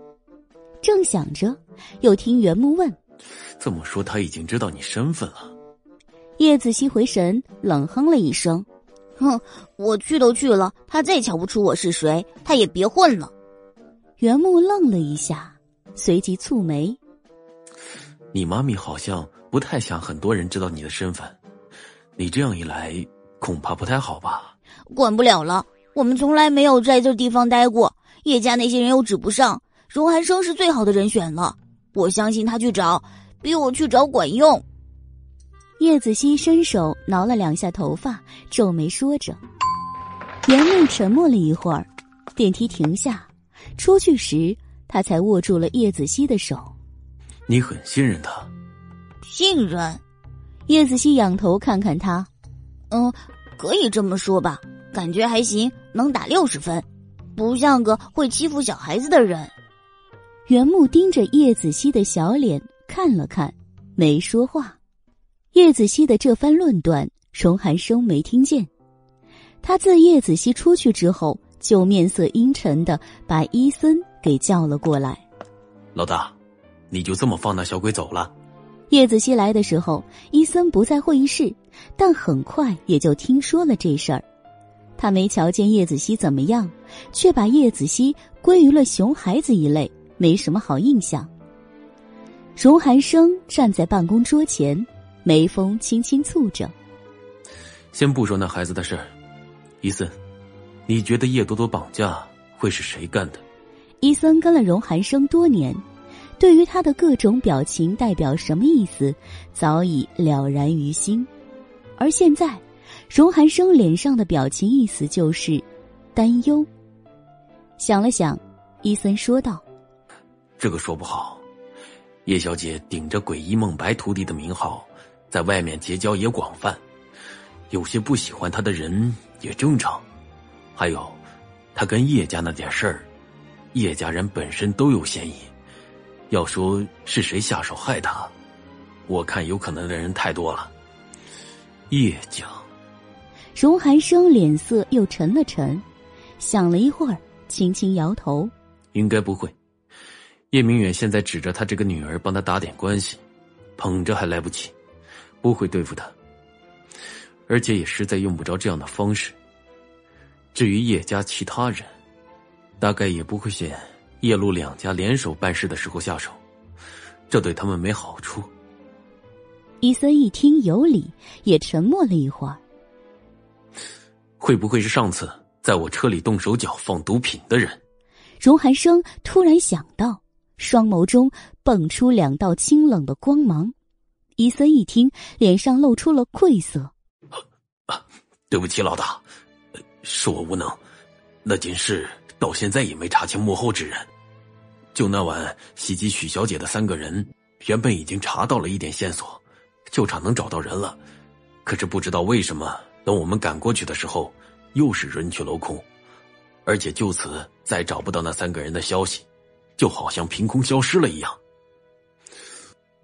正想着，又听袁木问：“这么说，他已经知道你身份了？”叶子熙回神，冷哼了一声：“哼，我去都去了，他再瞧不出我是谁，他也别混了。”袁木愣了一下，随即蹙眉：“你妈咪好像不太想很多人知道你的身份，你这样一来，恐怕不太好吧？”管不了了，我们从来没有在这地方待过。叶家那些人又指不上，荣寒生是最好的人选了。我相信他去找，比我去找管用。叶子熙伸手挠了两下头发，皱眉说着。袁木沉默了一会儿，电梯停下，出去时他才握住了叶子熙的手。你很信任他？信任？叶子熙仰头看看他，嗯。可以这么说吧，感觉还行，能打六十分，不像个会欺负小孩子的人。袁木盯着叶子熙的小脸看了看，没说话。叶子熙的这番论断，荣寒生没听见。他自叶子熙出去之后，就面色阴沉的把伊森给叫了过来。老大，你就这么放那小鬼走了？叶子熙来的时候，伊森不在会议室，但很快也就听说了这事儿。他没瞧见叶子熙怎么样，却把叶子熙归于了熊孩子一类，没什么好印象。荣寒生站在办公桌前，眉峰轻轻蹙着。先不说那孩子的事儿，伊森，你觉得叶朵朵绑架会是谁干的？伊森跟了荣寒生多年。对于他的各种表情代表什么意思，早已了然于心。而现在，荣寒生脸上的表情意思就是担忧。想了想，伊森说道：“这个说不好。叶小姐顶着‘诡异梦白徒弟’的名号，在外面结交也广泛，有些不喜欢他的人也正常。还有，他跟叶家那点事儿，叶家人本身都有嫌疑。”要说是谁下手害他，我看有可能的人太多了。叶家，荣寒生脸色又沉了沉，想了一会儿，轻轻摇头：“应该不会。叶明远现在指着他这个女儿帮他打点关系，捧着还来不及，不会对付他。而且也实在用不着这样的方式。至于叶家其他人，大概也不会选。”叶陆两家联手办事的时候下手，这对他们没好处。伊森一听有理，也沉默了一会儿。会不会是上次在我车里动手脚放毒品的人？荣寒生突然想到，双眸中蹦出两道清冷的光芒。伊森一听，脸上露出了愧色：“啊对不起，老大，是我无能。那件事到现在也没查清幕后之人。就那晚袭击许小姐的三个人，原本已经查到了一点线索，就差能找到人了。可是不知道为什么，等我们赶过去的时候，又是人去楼空，而且就此再找不到那三个人的消息，就好像凭空消失了一样。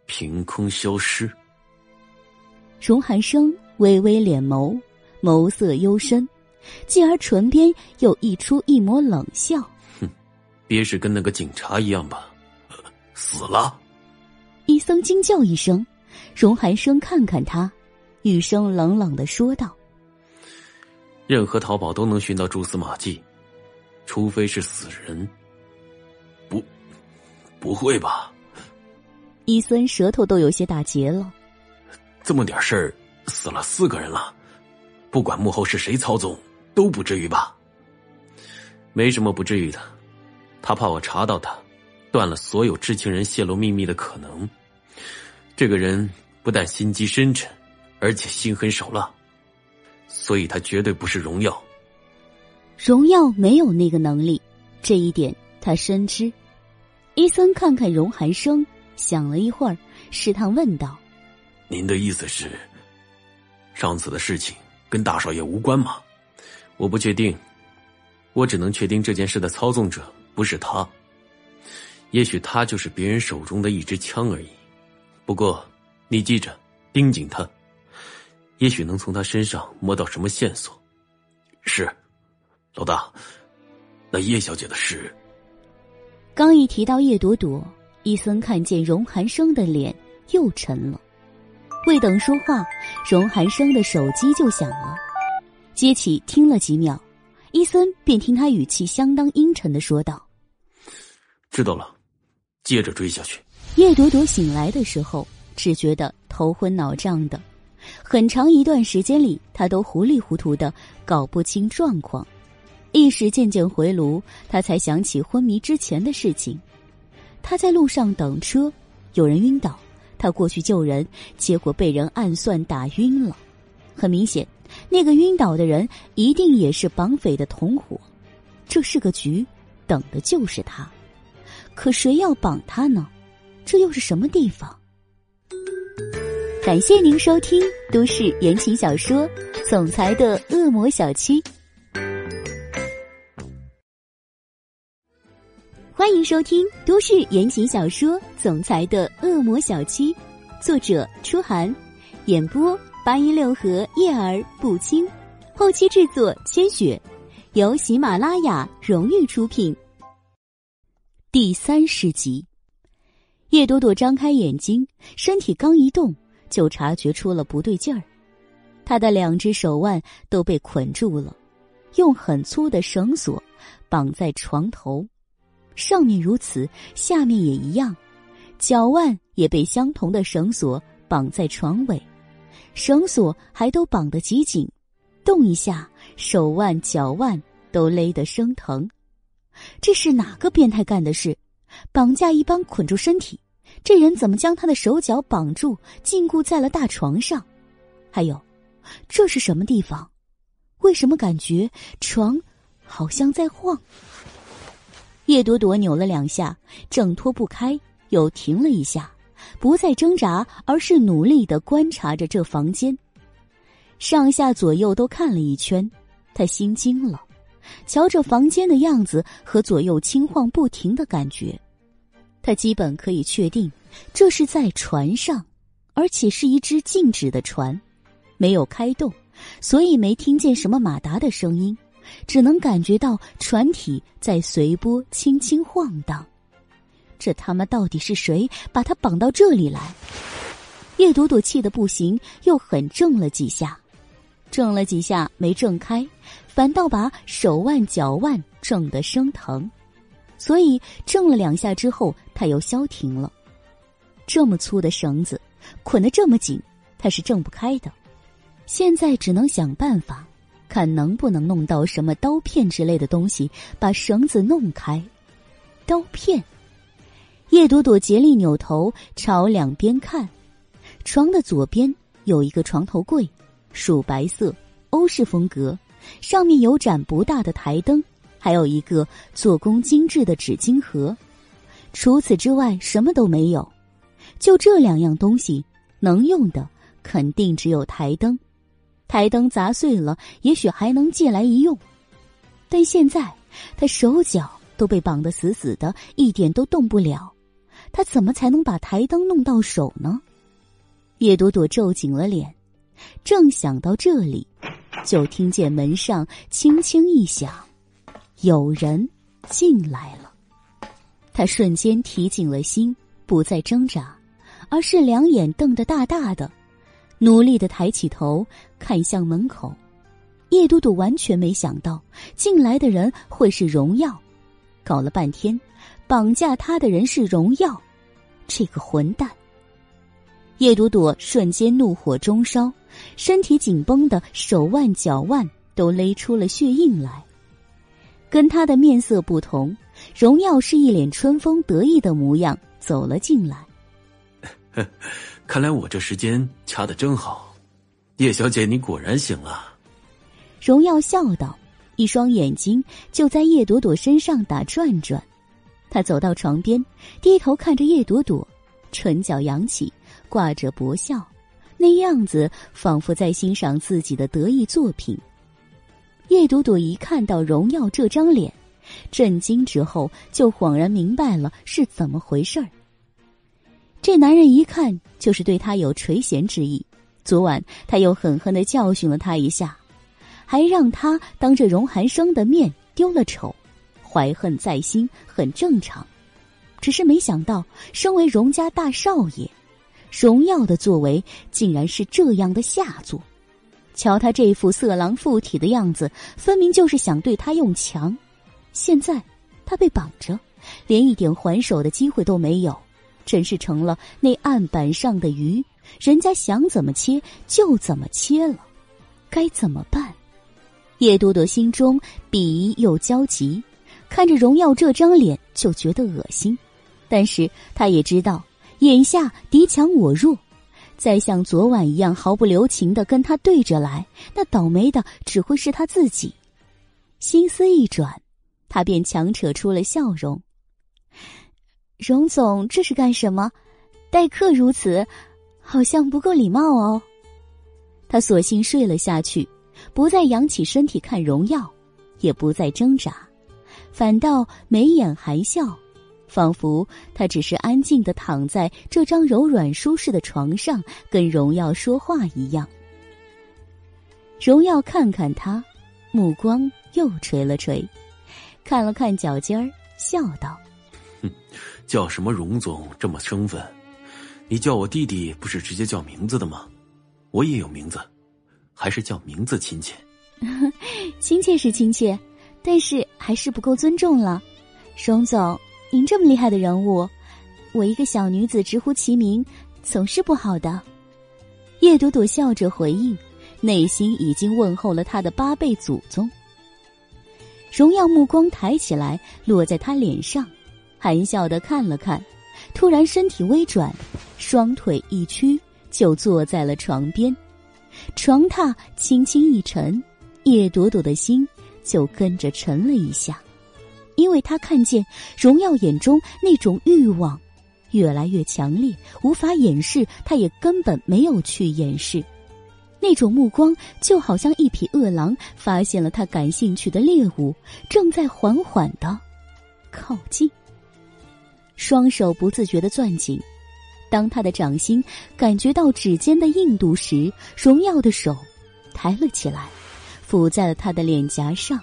凭空消失。荣寒生微微敛眸，眸色幽深，继而唇边又溢出一抹冷笑。哼，别是跟那个警察一样吧？死了。伊僧惊叫一声，荣寒生看看他，语声冷冷的说道：“任何淘宝都能寻到蛛丝马迹，除非是死人。不，不会吧？”伊森舌头都有些打结了。这么点事儿，死了四个人了，不管幕后是谁操纵，都不至于吧？没什么不至于的，他怕我查到他，断了所有知情人泄露秘密的可能。这个人不但心机深沉，而且心狠手辣，所以他绝对不是荣耀。荣耀没有那个能力，这一点他深知。伊森看看荣寒生，想了一会儿，试探问道。您的意思是，上次的事情跟大少爷无关吗？我不确定，我只能确定这件事的操纵者不是他。也许他就是别人手中的一支枪而已。不过，你记着，盯紧他，也许能从他身上摸到什么线索。是，老大，那叶小姐的事。刚一提到叶朵朵，伊森看见荣寒生的脸又沉了。未等说话，荣寒生的手机就响了。接起，听了几秒，伊森便听他语气相当阴沉的说道：“知道了，接着追下去。”叶朵朵醒来的时候，只觉得头昏脑胀的，很长一段时间里，她都糊里糊涂的，搞不清状况。意识渐渐回炉，她才想起昏迷之前的事情。他在路上等车，有人晕倒。他过去救人，结果被人暗算打晕了。很明显，那个晕倒的人一定也是绑匪的同伙。这是个局，等的就是他。可谁要绑他呢？这又是什么地方？感谢您收听都市言情小说《总裁的恶魔小七》，欢迎收听都市言情小说《总裁的恶魔小七》。作者：初寒，演播：八一六和叶儿不清，后期制作：千雪，由喜马拉雅荣誉出品。第三十集，叶朵朵张开眼睛，身体刚一动，就察觉出了不对劲儿。她的两只手腕都被捆住了，用很粗的绳索绑在床头，上面如此，下面也一样。脚腕也被相同的绳索绑在床尾，绳索还都绑得极紧，动一下，手腕、脚腕都勒得生疼。这是哪个变态干的事？绑架一帮，捆住身体，这人怎么将他的手脚绑住，禁锢在了大床上？还有，这是什么地方？为什么感觉床好像在晃？叶朵朵扭了两下，挣脱不开。又停了一下，不再挣扎，而是努力的观察着这房间，上下左右都看了一圈，他心惊了。瞧这房间的样子和左右轻晃不停的感觉，他基本可以确定，这是在船上，而且是一只静止的船，没有开动，所以没听见什么马达的声音，只能感觉到船体在随波轻轻晃荡。这他妈到底是谁把他绑到这里来？叶朵朵气得不行，又狠挣了几下，挣了几下没挣开，反倒把手腕、脚腕挣得生疼，所以挣了两下之后，他又消停了。这么粗的绳子，捆得这么紧，他是挣不开的。现在只能想办法，看能不能弄到什么刀片之类的东西，把绳子弄开。刀片。叶朵朵竭力扭头朝两边看，床的左边有一个床头柜，属白色，欧式风格，上面有盏不大的台灯，还有一个做工精致的纸巾盒。除此之外，什么都没有。就这两样东西，能用的肯定只有台灯。台灯砸碎了，也许还能借来一用。但现在他手脚都被绑得死死的，一点都动不了。他怎么才能把台灯弄到手呢？叶朵朵皱紧了脸，正想到这里，就听见门上轻轻一响，有人进来了。他瞬间提紧了心，不再挣扎，而是两眼瞪得大大的，努力的抬起头看向门口。叶朵朵完全没想到进来的人会是荣耀，搞了半天，绑架他的人是荣耀，这个混蛋！叶朵朵瞬间怒火中烧，身体紧绷的手腕、脚腕都勒出了血印来。跟他的面色不同。荣耀是一脸春风得意的模样走了进来。[LAUGHS] 看来我这时间掐的真好，叶小姐，你果然醒了。荣耀笑道，一双眼睛就在叶朵朵身上打转转。他走到床边，低头看着叶朵朵，唇角扬起，挂着薄笑，那样子仿佛在欣赏自己的得意作品。叶朵朵一看到荣耀这张脸。震惊之后，就恍然明白了是怎么回事儿。这男人一看就是对他有垂涎之意，昨晚他又狠狠的教训了他一下，还让他当着荣寒生的面丢了丑，怀恨在心很正常。只是没想到，身为荣家大少爷，荣耀的作为竟然是这样的下作。瞧他这副色狼附体的样子，分明就是想对他用强。现在，他被绑着，连一点还手的机会都没有，真是成了那案板上的鱼，人家想怎么切就怎么切了，该怎么办？叶多多心中鄙夷又焦急，看着荣耀这张脸就觉得恶心，但是他也知道眼下敌强我弱，再像昨晚一样毫不留情的跟他对着来，那倒霉的只会是他自己。心思一转。他便强扯出了笑容。荣总，这是干什么？待客如此，好像不够礼貌哦。他索性睡了下去，不再扬起身体看荣耀，也不再挣扎，反倒眉眼含笑，仿佛他只是安静的躺在这张柔软舒适的床上，跟荣耀说话一样。荣耀看看他，目光又垂了垂。看了看脚尖儿，笑道：“，叫什么荣总这么生分？你叫我弟弟不是直接叫名字的吗？我也有名字，还是叫名字亲切。[LAUGHS] 亲切是亲切，但是还是不够尊重了。荣总，您这么厉害的人物，我一个小女子直呼其名，总是不好的。”叶朵朵笑着回应，内心已经问候了他的八辈祖宗。荣耀目光抬起来，落在他脸上，含笑的看了看，突然身体微转，双腿一屈，就坐在了床边。床榻轻轻一沉，叶朵朵的心就跟着沉了一下，因为他看见荣耀眼中那种欲望越来越强烈，无法掩饰，他也根本没有去掩饰。那种目光就好像一匹饿狼发现了他感兴趣的猎物，正在缓缓的靠近。双手不自觉的攥紧，当他的掌心感觉到指尖的硬度时，荣耀的手抬了起来，抚在了他的脸颊上。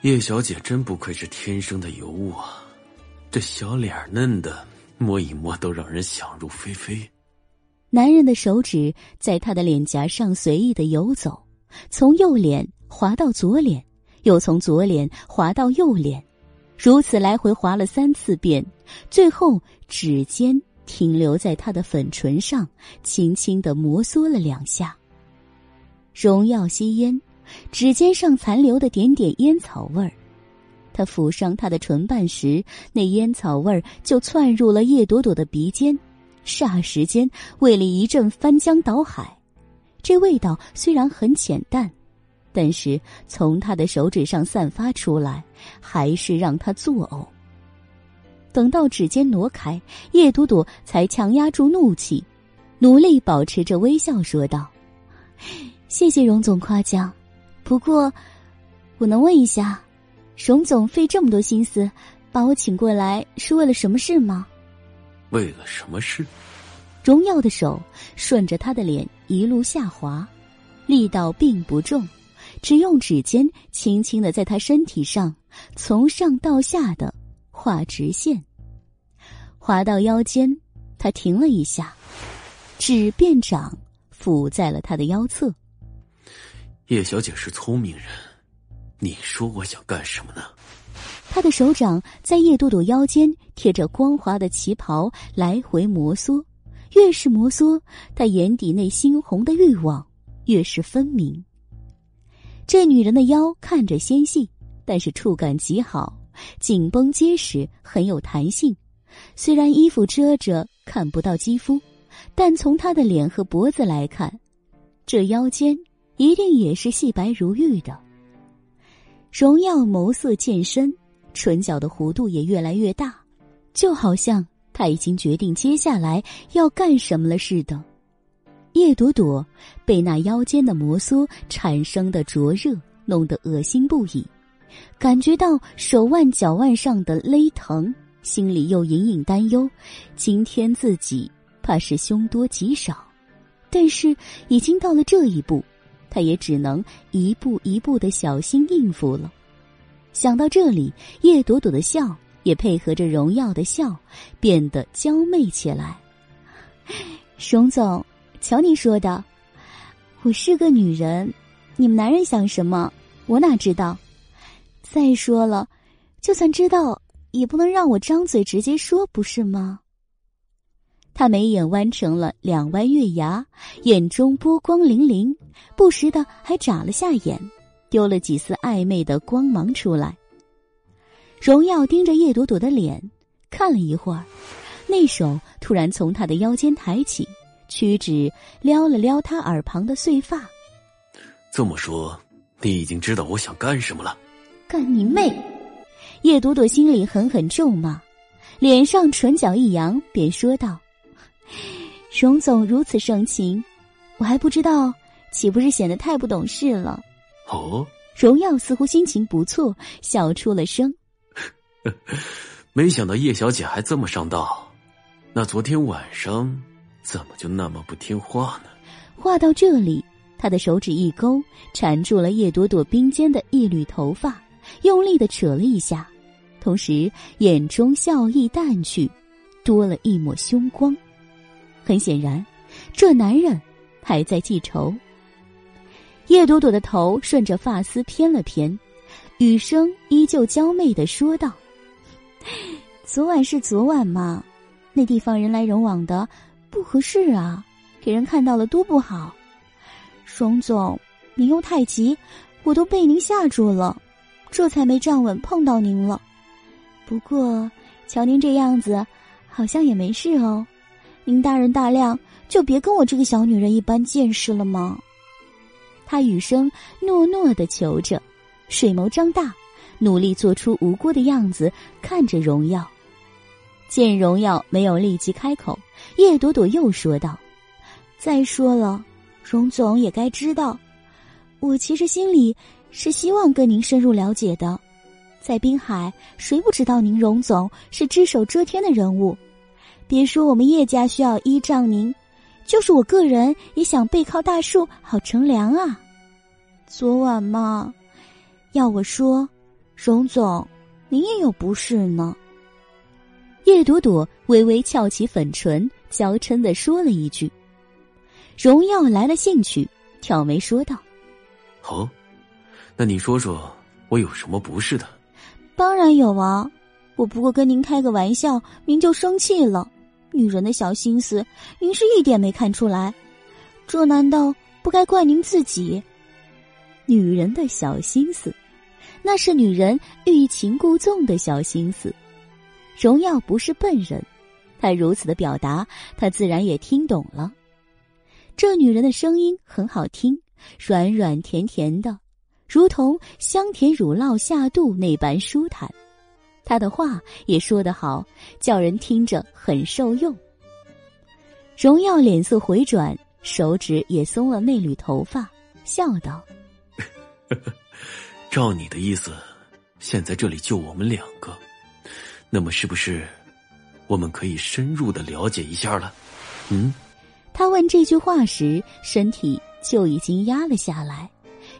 叶小姐真不愧是天生的尤物啊，这小脸嫩的，摸一摸都让人想入非非。男人的手指在他的脸颊上随意的游走，从右脸滑到左脸，又从左脸滑到右脸，如此来回滑了三次遍，最后指尖停留在他的粉唇上，轻轻的摩挲了两下。荣耀吸烟，指尖上残留的点点烟草味儿，他抚上他的唇瓣时，那烟草味儿就窜入了叶朵朵的鼻尖。霎时间，胃里一阵翻江倒海。这味道虽然很浅淡，但是从他的手指上散发出来，还是让他作呕。等到指尖挪开，叶朵朵才强压住怒气，努力保持着微笑说道：“谢谢荣总夸奖，不过，我能问一下，荣总费这么多心思把我请过来，是为了什么事吗？”为了什么事？荣耀的手顺着他的脸一路下滑，力道并不重，只用指尖轻轻的在他身体上从上到下的。画直线，滑到腰间，他停了一下，指变掌抚在了他的腰侧。叶小姐是聪明人，你说我想干什么呢？他的手掌在叶朵朵腰间贴着光滑的旗袍来回摩挲，越是摩挲，他眼底内猩红的欲望越是分明。这女人的腰看着纤细，但是触感极好。紧绷结实，很有弹性。虽然衣服遮着看不到肌肤，但从她的脸和脖子来看，这腰间一定也是细白如玉的。荣耀眸色渐深，唇角的弧度也越来越大，就好像他已经决定接下来要干什么了似的。叶朵朵被那腰间的摩挲产生的灼热弄得恶心不已。感觉到手腕、脚腕上的勒疼，心里又隐隐担忧，今天自己怕是凶多吉少。但是已经到了这一步，他也只能一步一步的小心应付了。想到这里，叶朵朵的笑也配合着荣耀的笑，变得娇媚起来。[LAUGHS] 熊总，瞧你说的，我是个女人，你们男人想什么，我哪知道。再说了，就算知道，也不能让我张嘴直接说，不是吗？他眉眼弯成了两弯月牙，眼中波光粼粼，不时的还眨了下眼，丢了几丝暧昧的光芒出来。荣耀盯着叶朵朵的脸看了一会儿，那手突然从她的腰间抬起，屈指撩了撩他耳旁的碎发。这么说，你已经知道我想干什么了？干你妹！叶朵朵心里狠狠咒骂，脸上唇角一扬，便说道：“荣总如此盛情，我还不知道，岂不是显得太不懂事了？”哦，荣耀似乎心情不错，笑出了声。[LAUGHS] 没想到叶小姐还这么上道，那昨天晚上怎么就那么不听话呢？话到这里，他的手指一勾，缠住了叶朵朵鬓间的一缕头发。用力的扯了一下，同时眼中笑意淡去，多了一抹凶光。很显然，这男人还在记仇。叶朵朵的头顺着发丝偏了偏，语声依旧娇媚的说道：“昨晚是昨晚嘛，那地方人来人往的，不合适啊，给人看到了多不好。荣总，您又太急，我都被您吓住了。”这才没站稳，碰到您了。不过，瞧您这样子，好像也没事哦。您大人大量，就别跟我这个小女人一般见识了吗？他语声诺诺的求着，水眸张大，努力做出无辜的样子，看着荣耀。见荣耀没有立即开口，叶朵朵又说道：“再说了，荣总也该知道，我其实心里……”是希望跟您深入了解的，在滨海，谁不知道您荣总是只手遮天的人物？别说我们叶家需要依仗您，就是我个人也想背靠大树好乘凉啊。昨晚嘛，要我说，荣总，您也有不是呢。叶朵朵微微翘起粉唇，娇嗔的说了一句。荣耀来了兴趣，挑眉说道：“哦。”那你说说，我有什么不是的？当然有啊！我不过跟您开个玩笑，您就生气了。女人的小心思，您是一点没看出来。这难道不该怪您自己？女人的小心思，那是女人欲擒故纵的小心思。荣耀不是笨人，他如此的表达，他自然也听懂了。这女人的声音很好听，软软甜甜的。如同香甜乳酪下肚那般舒坦。他的话也说得好，叫人听着很受用。荣耀脸色回转，手指也松了那缕头发，笑道：[LAUGHS] “照你的意思，现在这里就我们两个，那么是不是我们可以深入的了解一下了？”嗯。他问这句话时，身体就已经压了下来，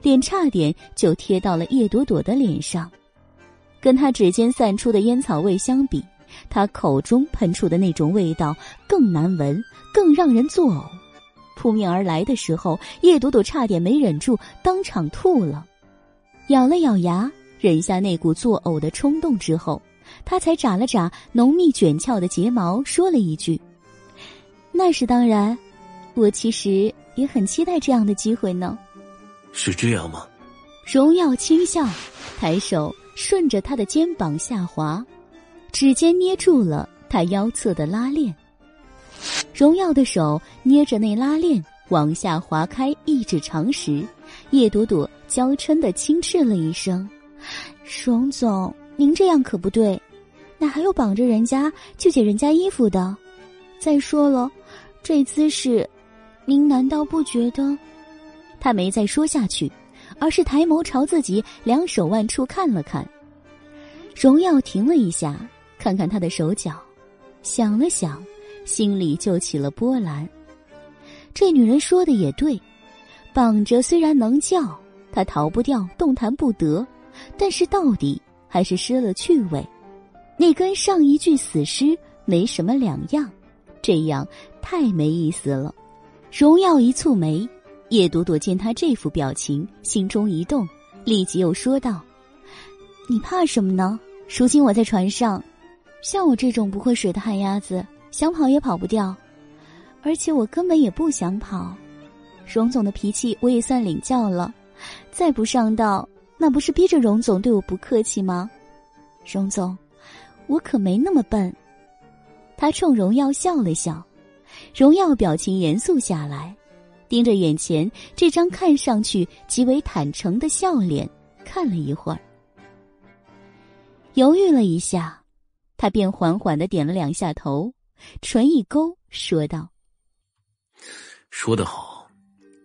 脸差点就贴到了叶朵朵的脸上。跟他指尖散出的烟草味相比，他口中喷出的那种味道更难闻，更让人作呕。扑面而来的时候，叶朵朵差点没忍住，当场吐了。咬了咬牙，忍下那股作呕的冲动之后，他才眨了眨浓密卷翘的睫毛，说了一句。那是当然，我其实也很期待这样的机会呢。是这样吗？荣耀轻笑，抬手顺着他的肩膀下滑，指尖捏住了他腰侧的拉链。荣耀的手捏着那拉链往下滑开一指长时，叶朵朵娇嗔的轻斥了一声：“荣总，您这样可不对，哪还有绑着人家就解人家衣服的？再说了。”这姿势，您难道不觉得？他没再说下去，而是抬眸朝自己两手腕处看了看。荣耀停了一下，看看他的手脚，想了想，心里就起了波澜。这女人说的也对，绑着虽然能叫，他逃不掉，动弹不得，但是到底还是失了趣味，那跟上一具死尸没什么两样。这样太没意思了。荣耀一蹙眉，叶朵朵见他这副表情，心中一动，立即又说道：“你怕什么呢？如今我在船上，像我这种不会水的旱鸭子，想跑也跑不掉。而且我根本也不想跑。荣总的脾气我也算领教了，再不上道，那不是逼着荣总对我不客气吗？荣总，我可没那么笨。”他冲荣耀笑了笑，荣耀表情严肃下来，盯着眼前这张看上去极为坦诚的笑脸看了一会儿，犹豫了一下，他便缓缓的点了两下头，唇一勾，说道：“说得好，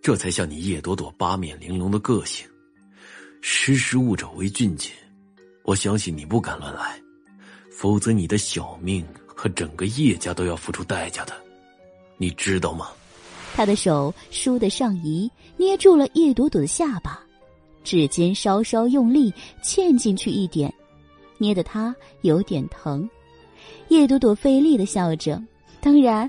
这才像你叶朵朵八面玲珑的个性。识时务者为俊杰，我相信你不敢乱来，否则你的小命。”和整个叶家都要付出代价的，你知道吗？他的手倏地上移，捏住了叶朵朵的下巴，指尖稍稍用力嵌进去一点，捏得他有点疼。叶朵朵费力的笑着：“当然，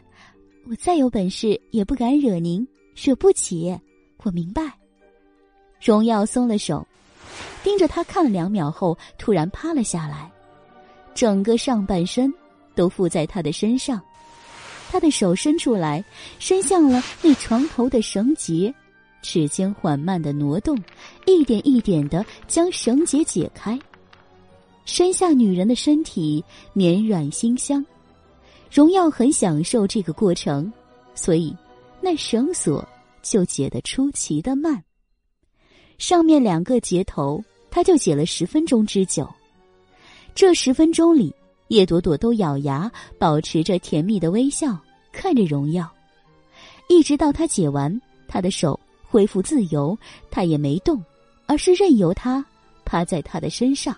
我再有本事也不敢惹您，惹不起。我明白。”荣耀松了手，盯着他看了两秒后，突然趴了下来，整个上半身。都附在他的身上，他的手伸出来，伸向了那床头的绳结，指尖缓慢的挪动，一点一点的将绳结解开。身下女人的身体绵软馨香，荣耀很享受这个过程，所以那绳索就解得出奇的慢。上面两个结头，他就解了十分钟之久。这十分钟里。叶朵朵都咬牙，保持着甜蜜的微笑，看着荣耀，一直到他解完，他的手恢复自由，他也没动，而是任由他趴在他的身上。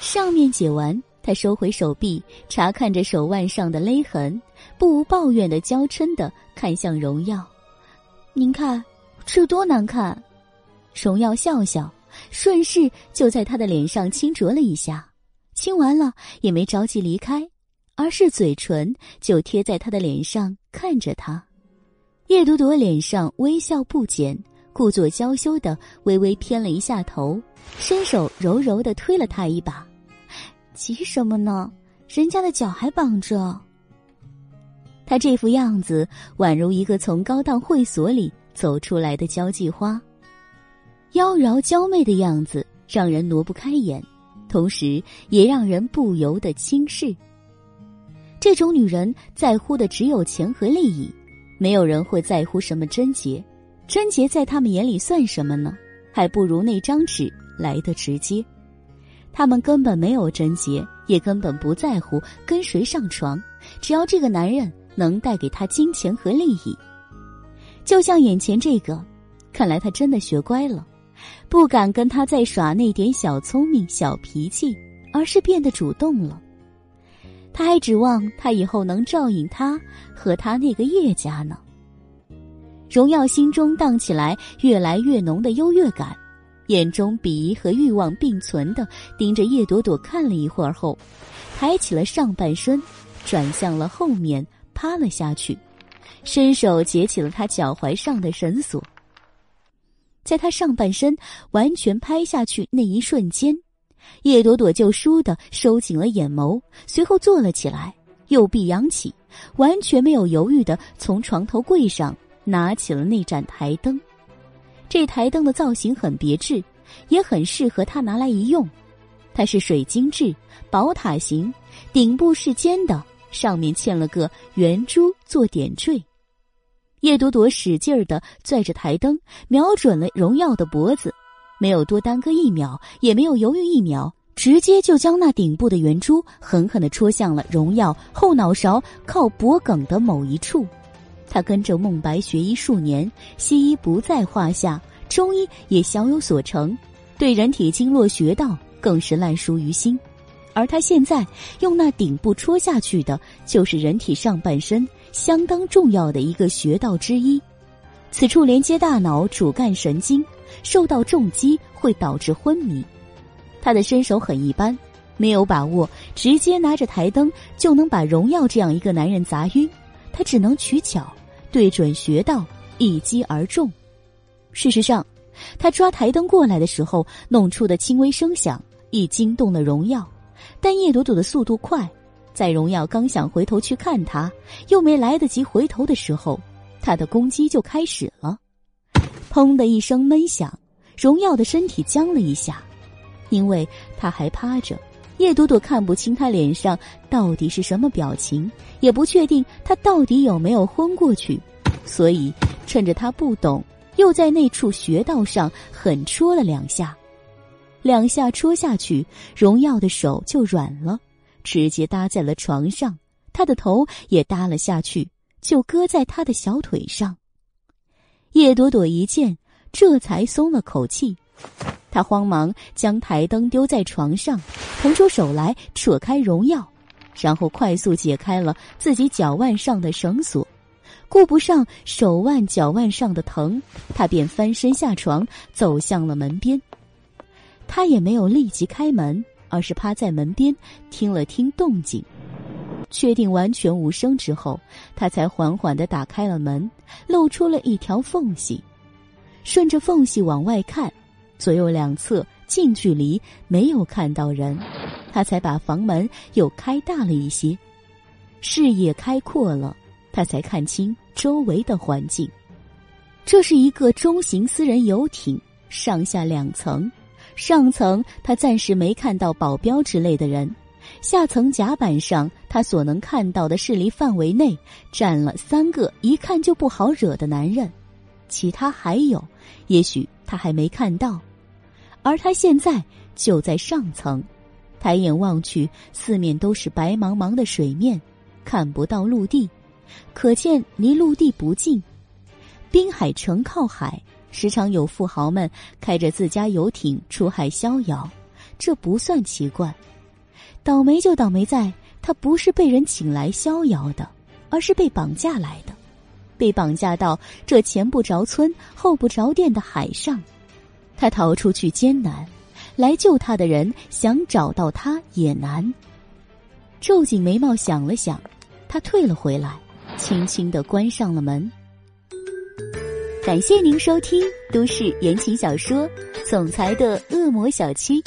上面解完，他收回手臂，查看着手腕上的勒痕，不无抱怨的娇嗔的看向荣耀：“您看，这多难看。”荣耀笑笑，顺势就在他的脸上轻啄了一下。亲完了也没着急离开，而是嘴唇就贴在他的脸上看着他。叶朵朵脸上微笑不减，故作娇羞的微微偏了一下头，伸手柔柔的推了他一把：“急什么呢？人家的脚还绑着。”他这副样子宛如一个从高档会所里走出来的交际花，妖娆娇媚的样子让人挪不开眼。同时，也让人不由得轻视。这种女人在乎的只有钱和利益，没有人会在乎什么贞洁。贞洁在他们眼里算什么呢？还不如那张纸来的直接。他们根本没有贞洁，也根本不在乎跟谁上床，只要这个男人能带给她金钱和利益。就像眼前这个，看来他真的学乖了，不敢跟他再耍那点小聪明、小脾气，而是变得主动了。他还指望他以后能照应他和他那个叶家呢。荣耀心中荡起来越来越浓的优越感，眼中鄙夷和欲望并存的盯着叶朵朵看了一会儿后，抬起了上半身，转向了后面趴了下去，伸手解起了他脚踝上的绳索。在他上半身完全拍下去那一瞬间，叶朵朵就倏地收紧了眼眸，随后坐了起来，右臂扬起，完全没有犹豫的从床头柜上。拿起了那盏台灯，这台灯的造型很别致，也很适合他拿来一用。它是水晶质，宝塔形，顶部是尖的，上面嵌了个圆珠做点缀。叶朵朵使劲儿的拽着台灯，瞄准了荣耀的脖子，没有多耽搁一秒，也没有犹豫一秒，直接就将那顶部的圆珠狠狠的戳向了荣耀后脑勺靠脖梗的某一处。他跟着孟白学医数年，西医不在话下，中医也小有所成，对人体经络穴道更是烂熟于心。而他现在用那顶部戳下去的，就是人体上半身相当重要的一个穴道之一。此处连接大脑主干神经，受到重击会导致昏迷。他的身手很一般，没有把握直接拿着台灯就能把荣耀这样一个男人砸晕，他只能取巧。对准穴道，一击而中。事实上，他抓台灯过来的时候，弄出的轻微声响已惊动了荣耀。但叶朵朵的速度快，在荣耀刚想回头去看他，又没来得及回头的时候，他的攻击就开始了。砰的一声闷响，荣耀的身体僵了一下，因为他还趴着。叶朵朵看不清他脸上到底是什么表情，也不确定他到底有没有昏过去，所以趁着他不懂，又在那处穴道上狠戳了两下。两下戳下去，荣耀的手就软了，直接搭在了床上，他的头也搭了下去，就搁在他的小腿上。叶朵朵一见，这才松了口气。他慌忙将台灯丢在床上，腾出手来扯开荣耀，然后快速解开了自己脚腕上的绳索。顾不上手腕、脚腕上的疼，他便翻身下床，走向了门边。他也没有立即开门，而是趴在门边听了听动静，确定完全无声之后，他才缓缓的打开了门，露出了一条缝隙，顺着缝隙往外看。左右两侧近距离没有看到人，他才把房门又开大了一些，视野开阔了，他才看清周围的环境。这是一个中型私人游艇，上下两层，上层他暂时没看到保镖之类的人，下层甲板上他所能看到的视力范围内站了三个一看就不好惹的男人，其他还有，也许他还没看到。而他现在就在上层，抬眼望去，四面都是白茫茫的水面，看不到陆地，可见离陆地不近。滨海城靠海，时常有富豪们开着自家游艇出海逍遥，这不算奇怪。倒霉就倒霉在，他不是被人请来逍遥的，而是被绑架来的，被绑架到这前不着村后不着店的海上。他逃出去艰难，来救他的人想找到他也难。皱紧眉毛想了想，他退了回来，轻轻的关上了门。感谢您收听都市言情小说《总裁的恶魔小七》。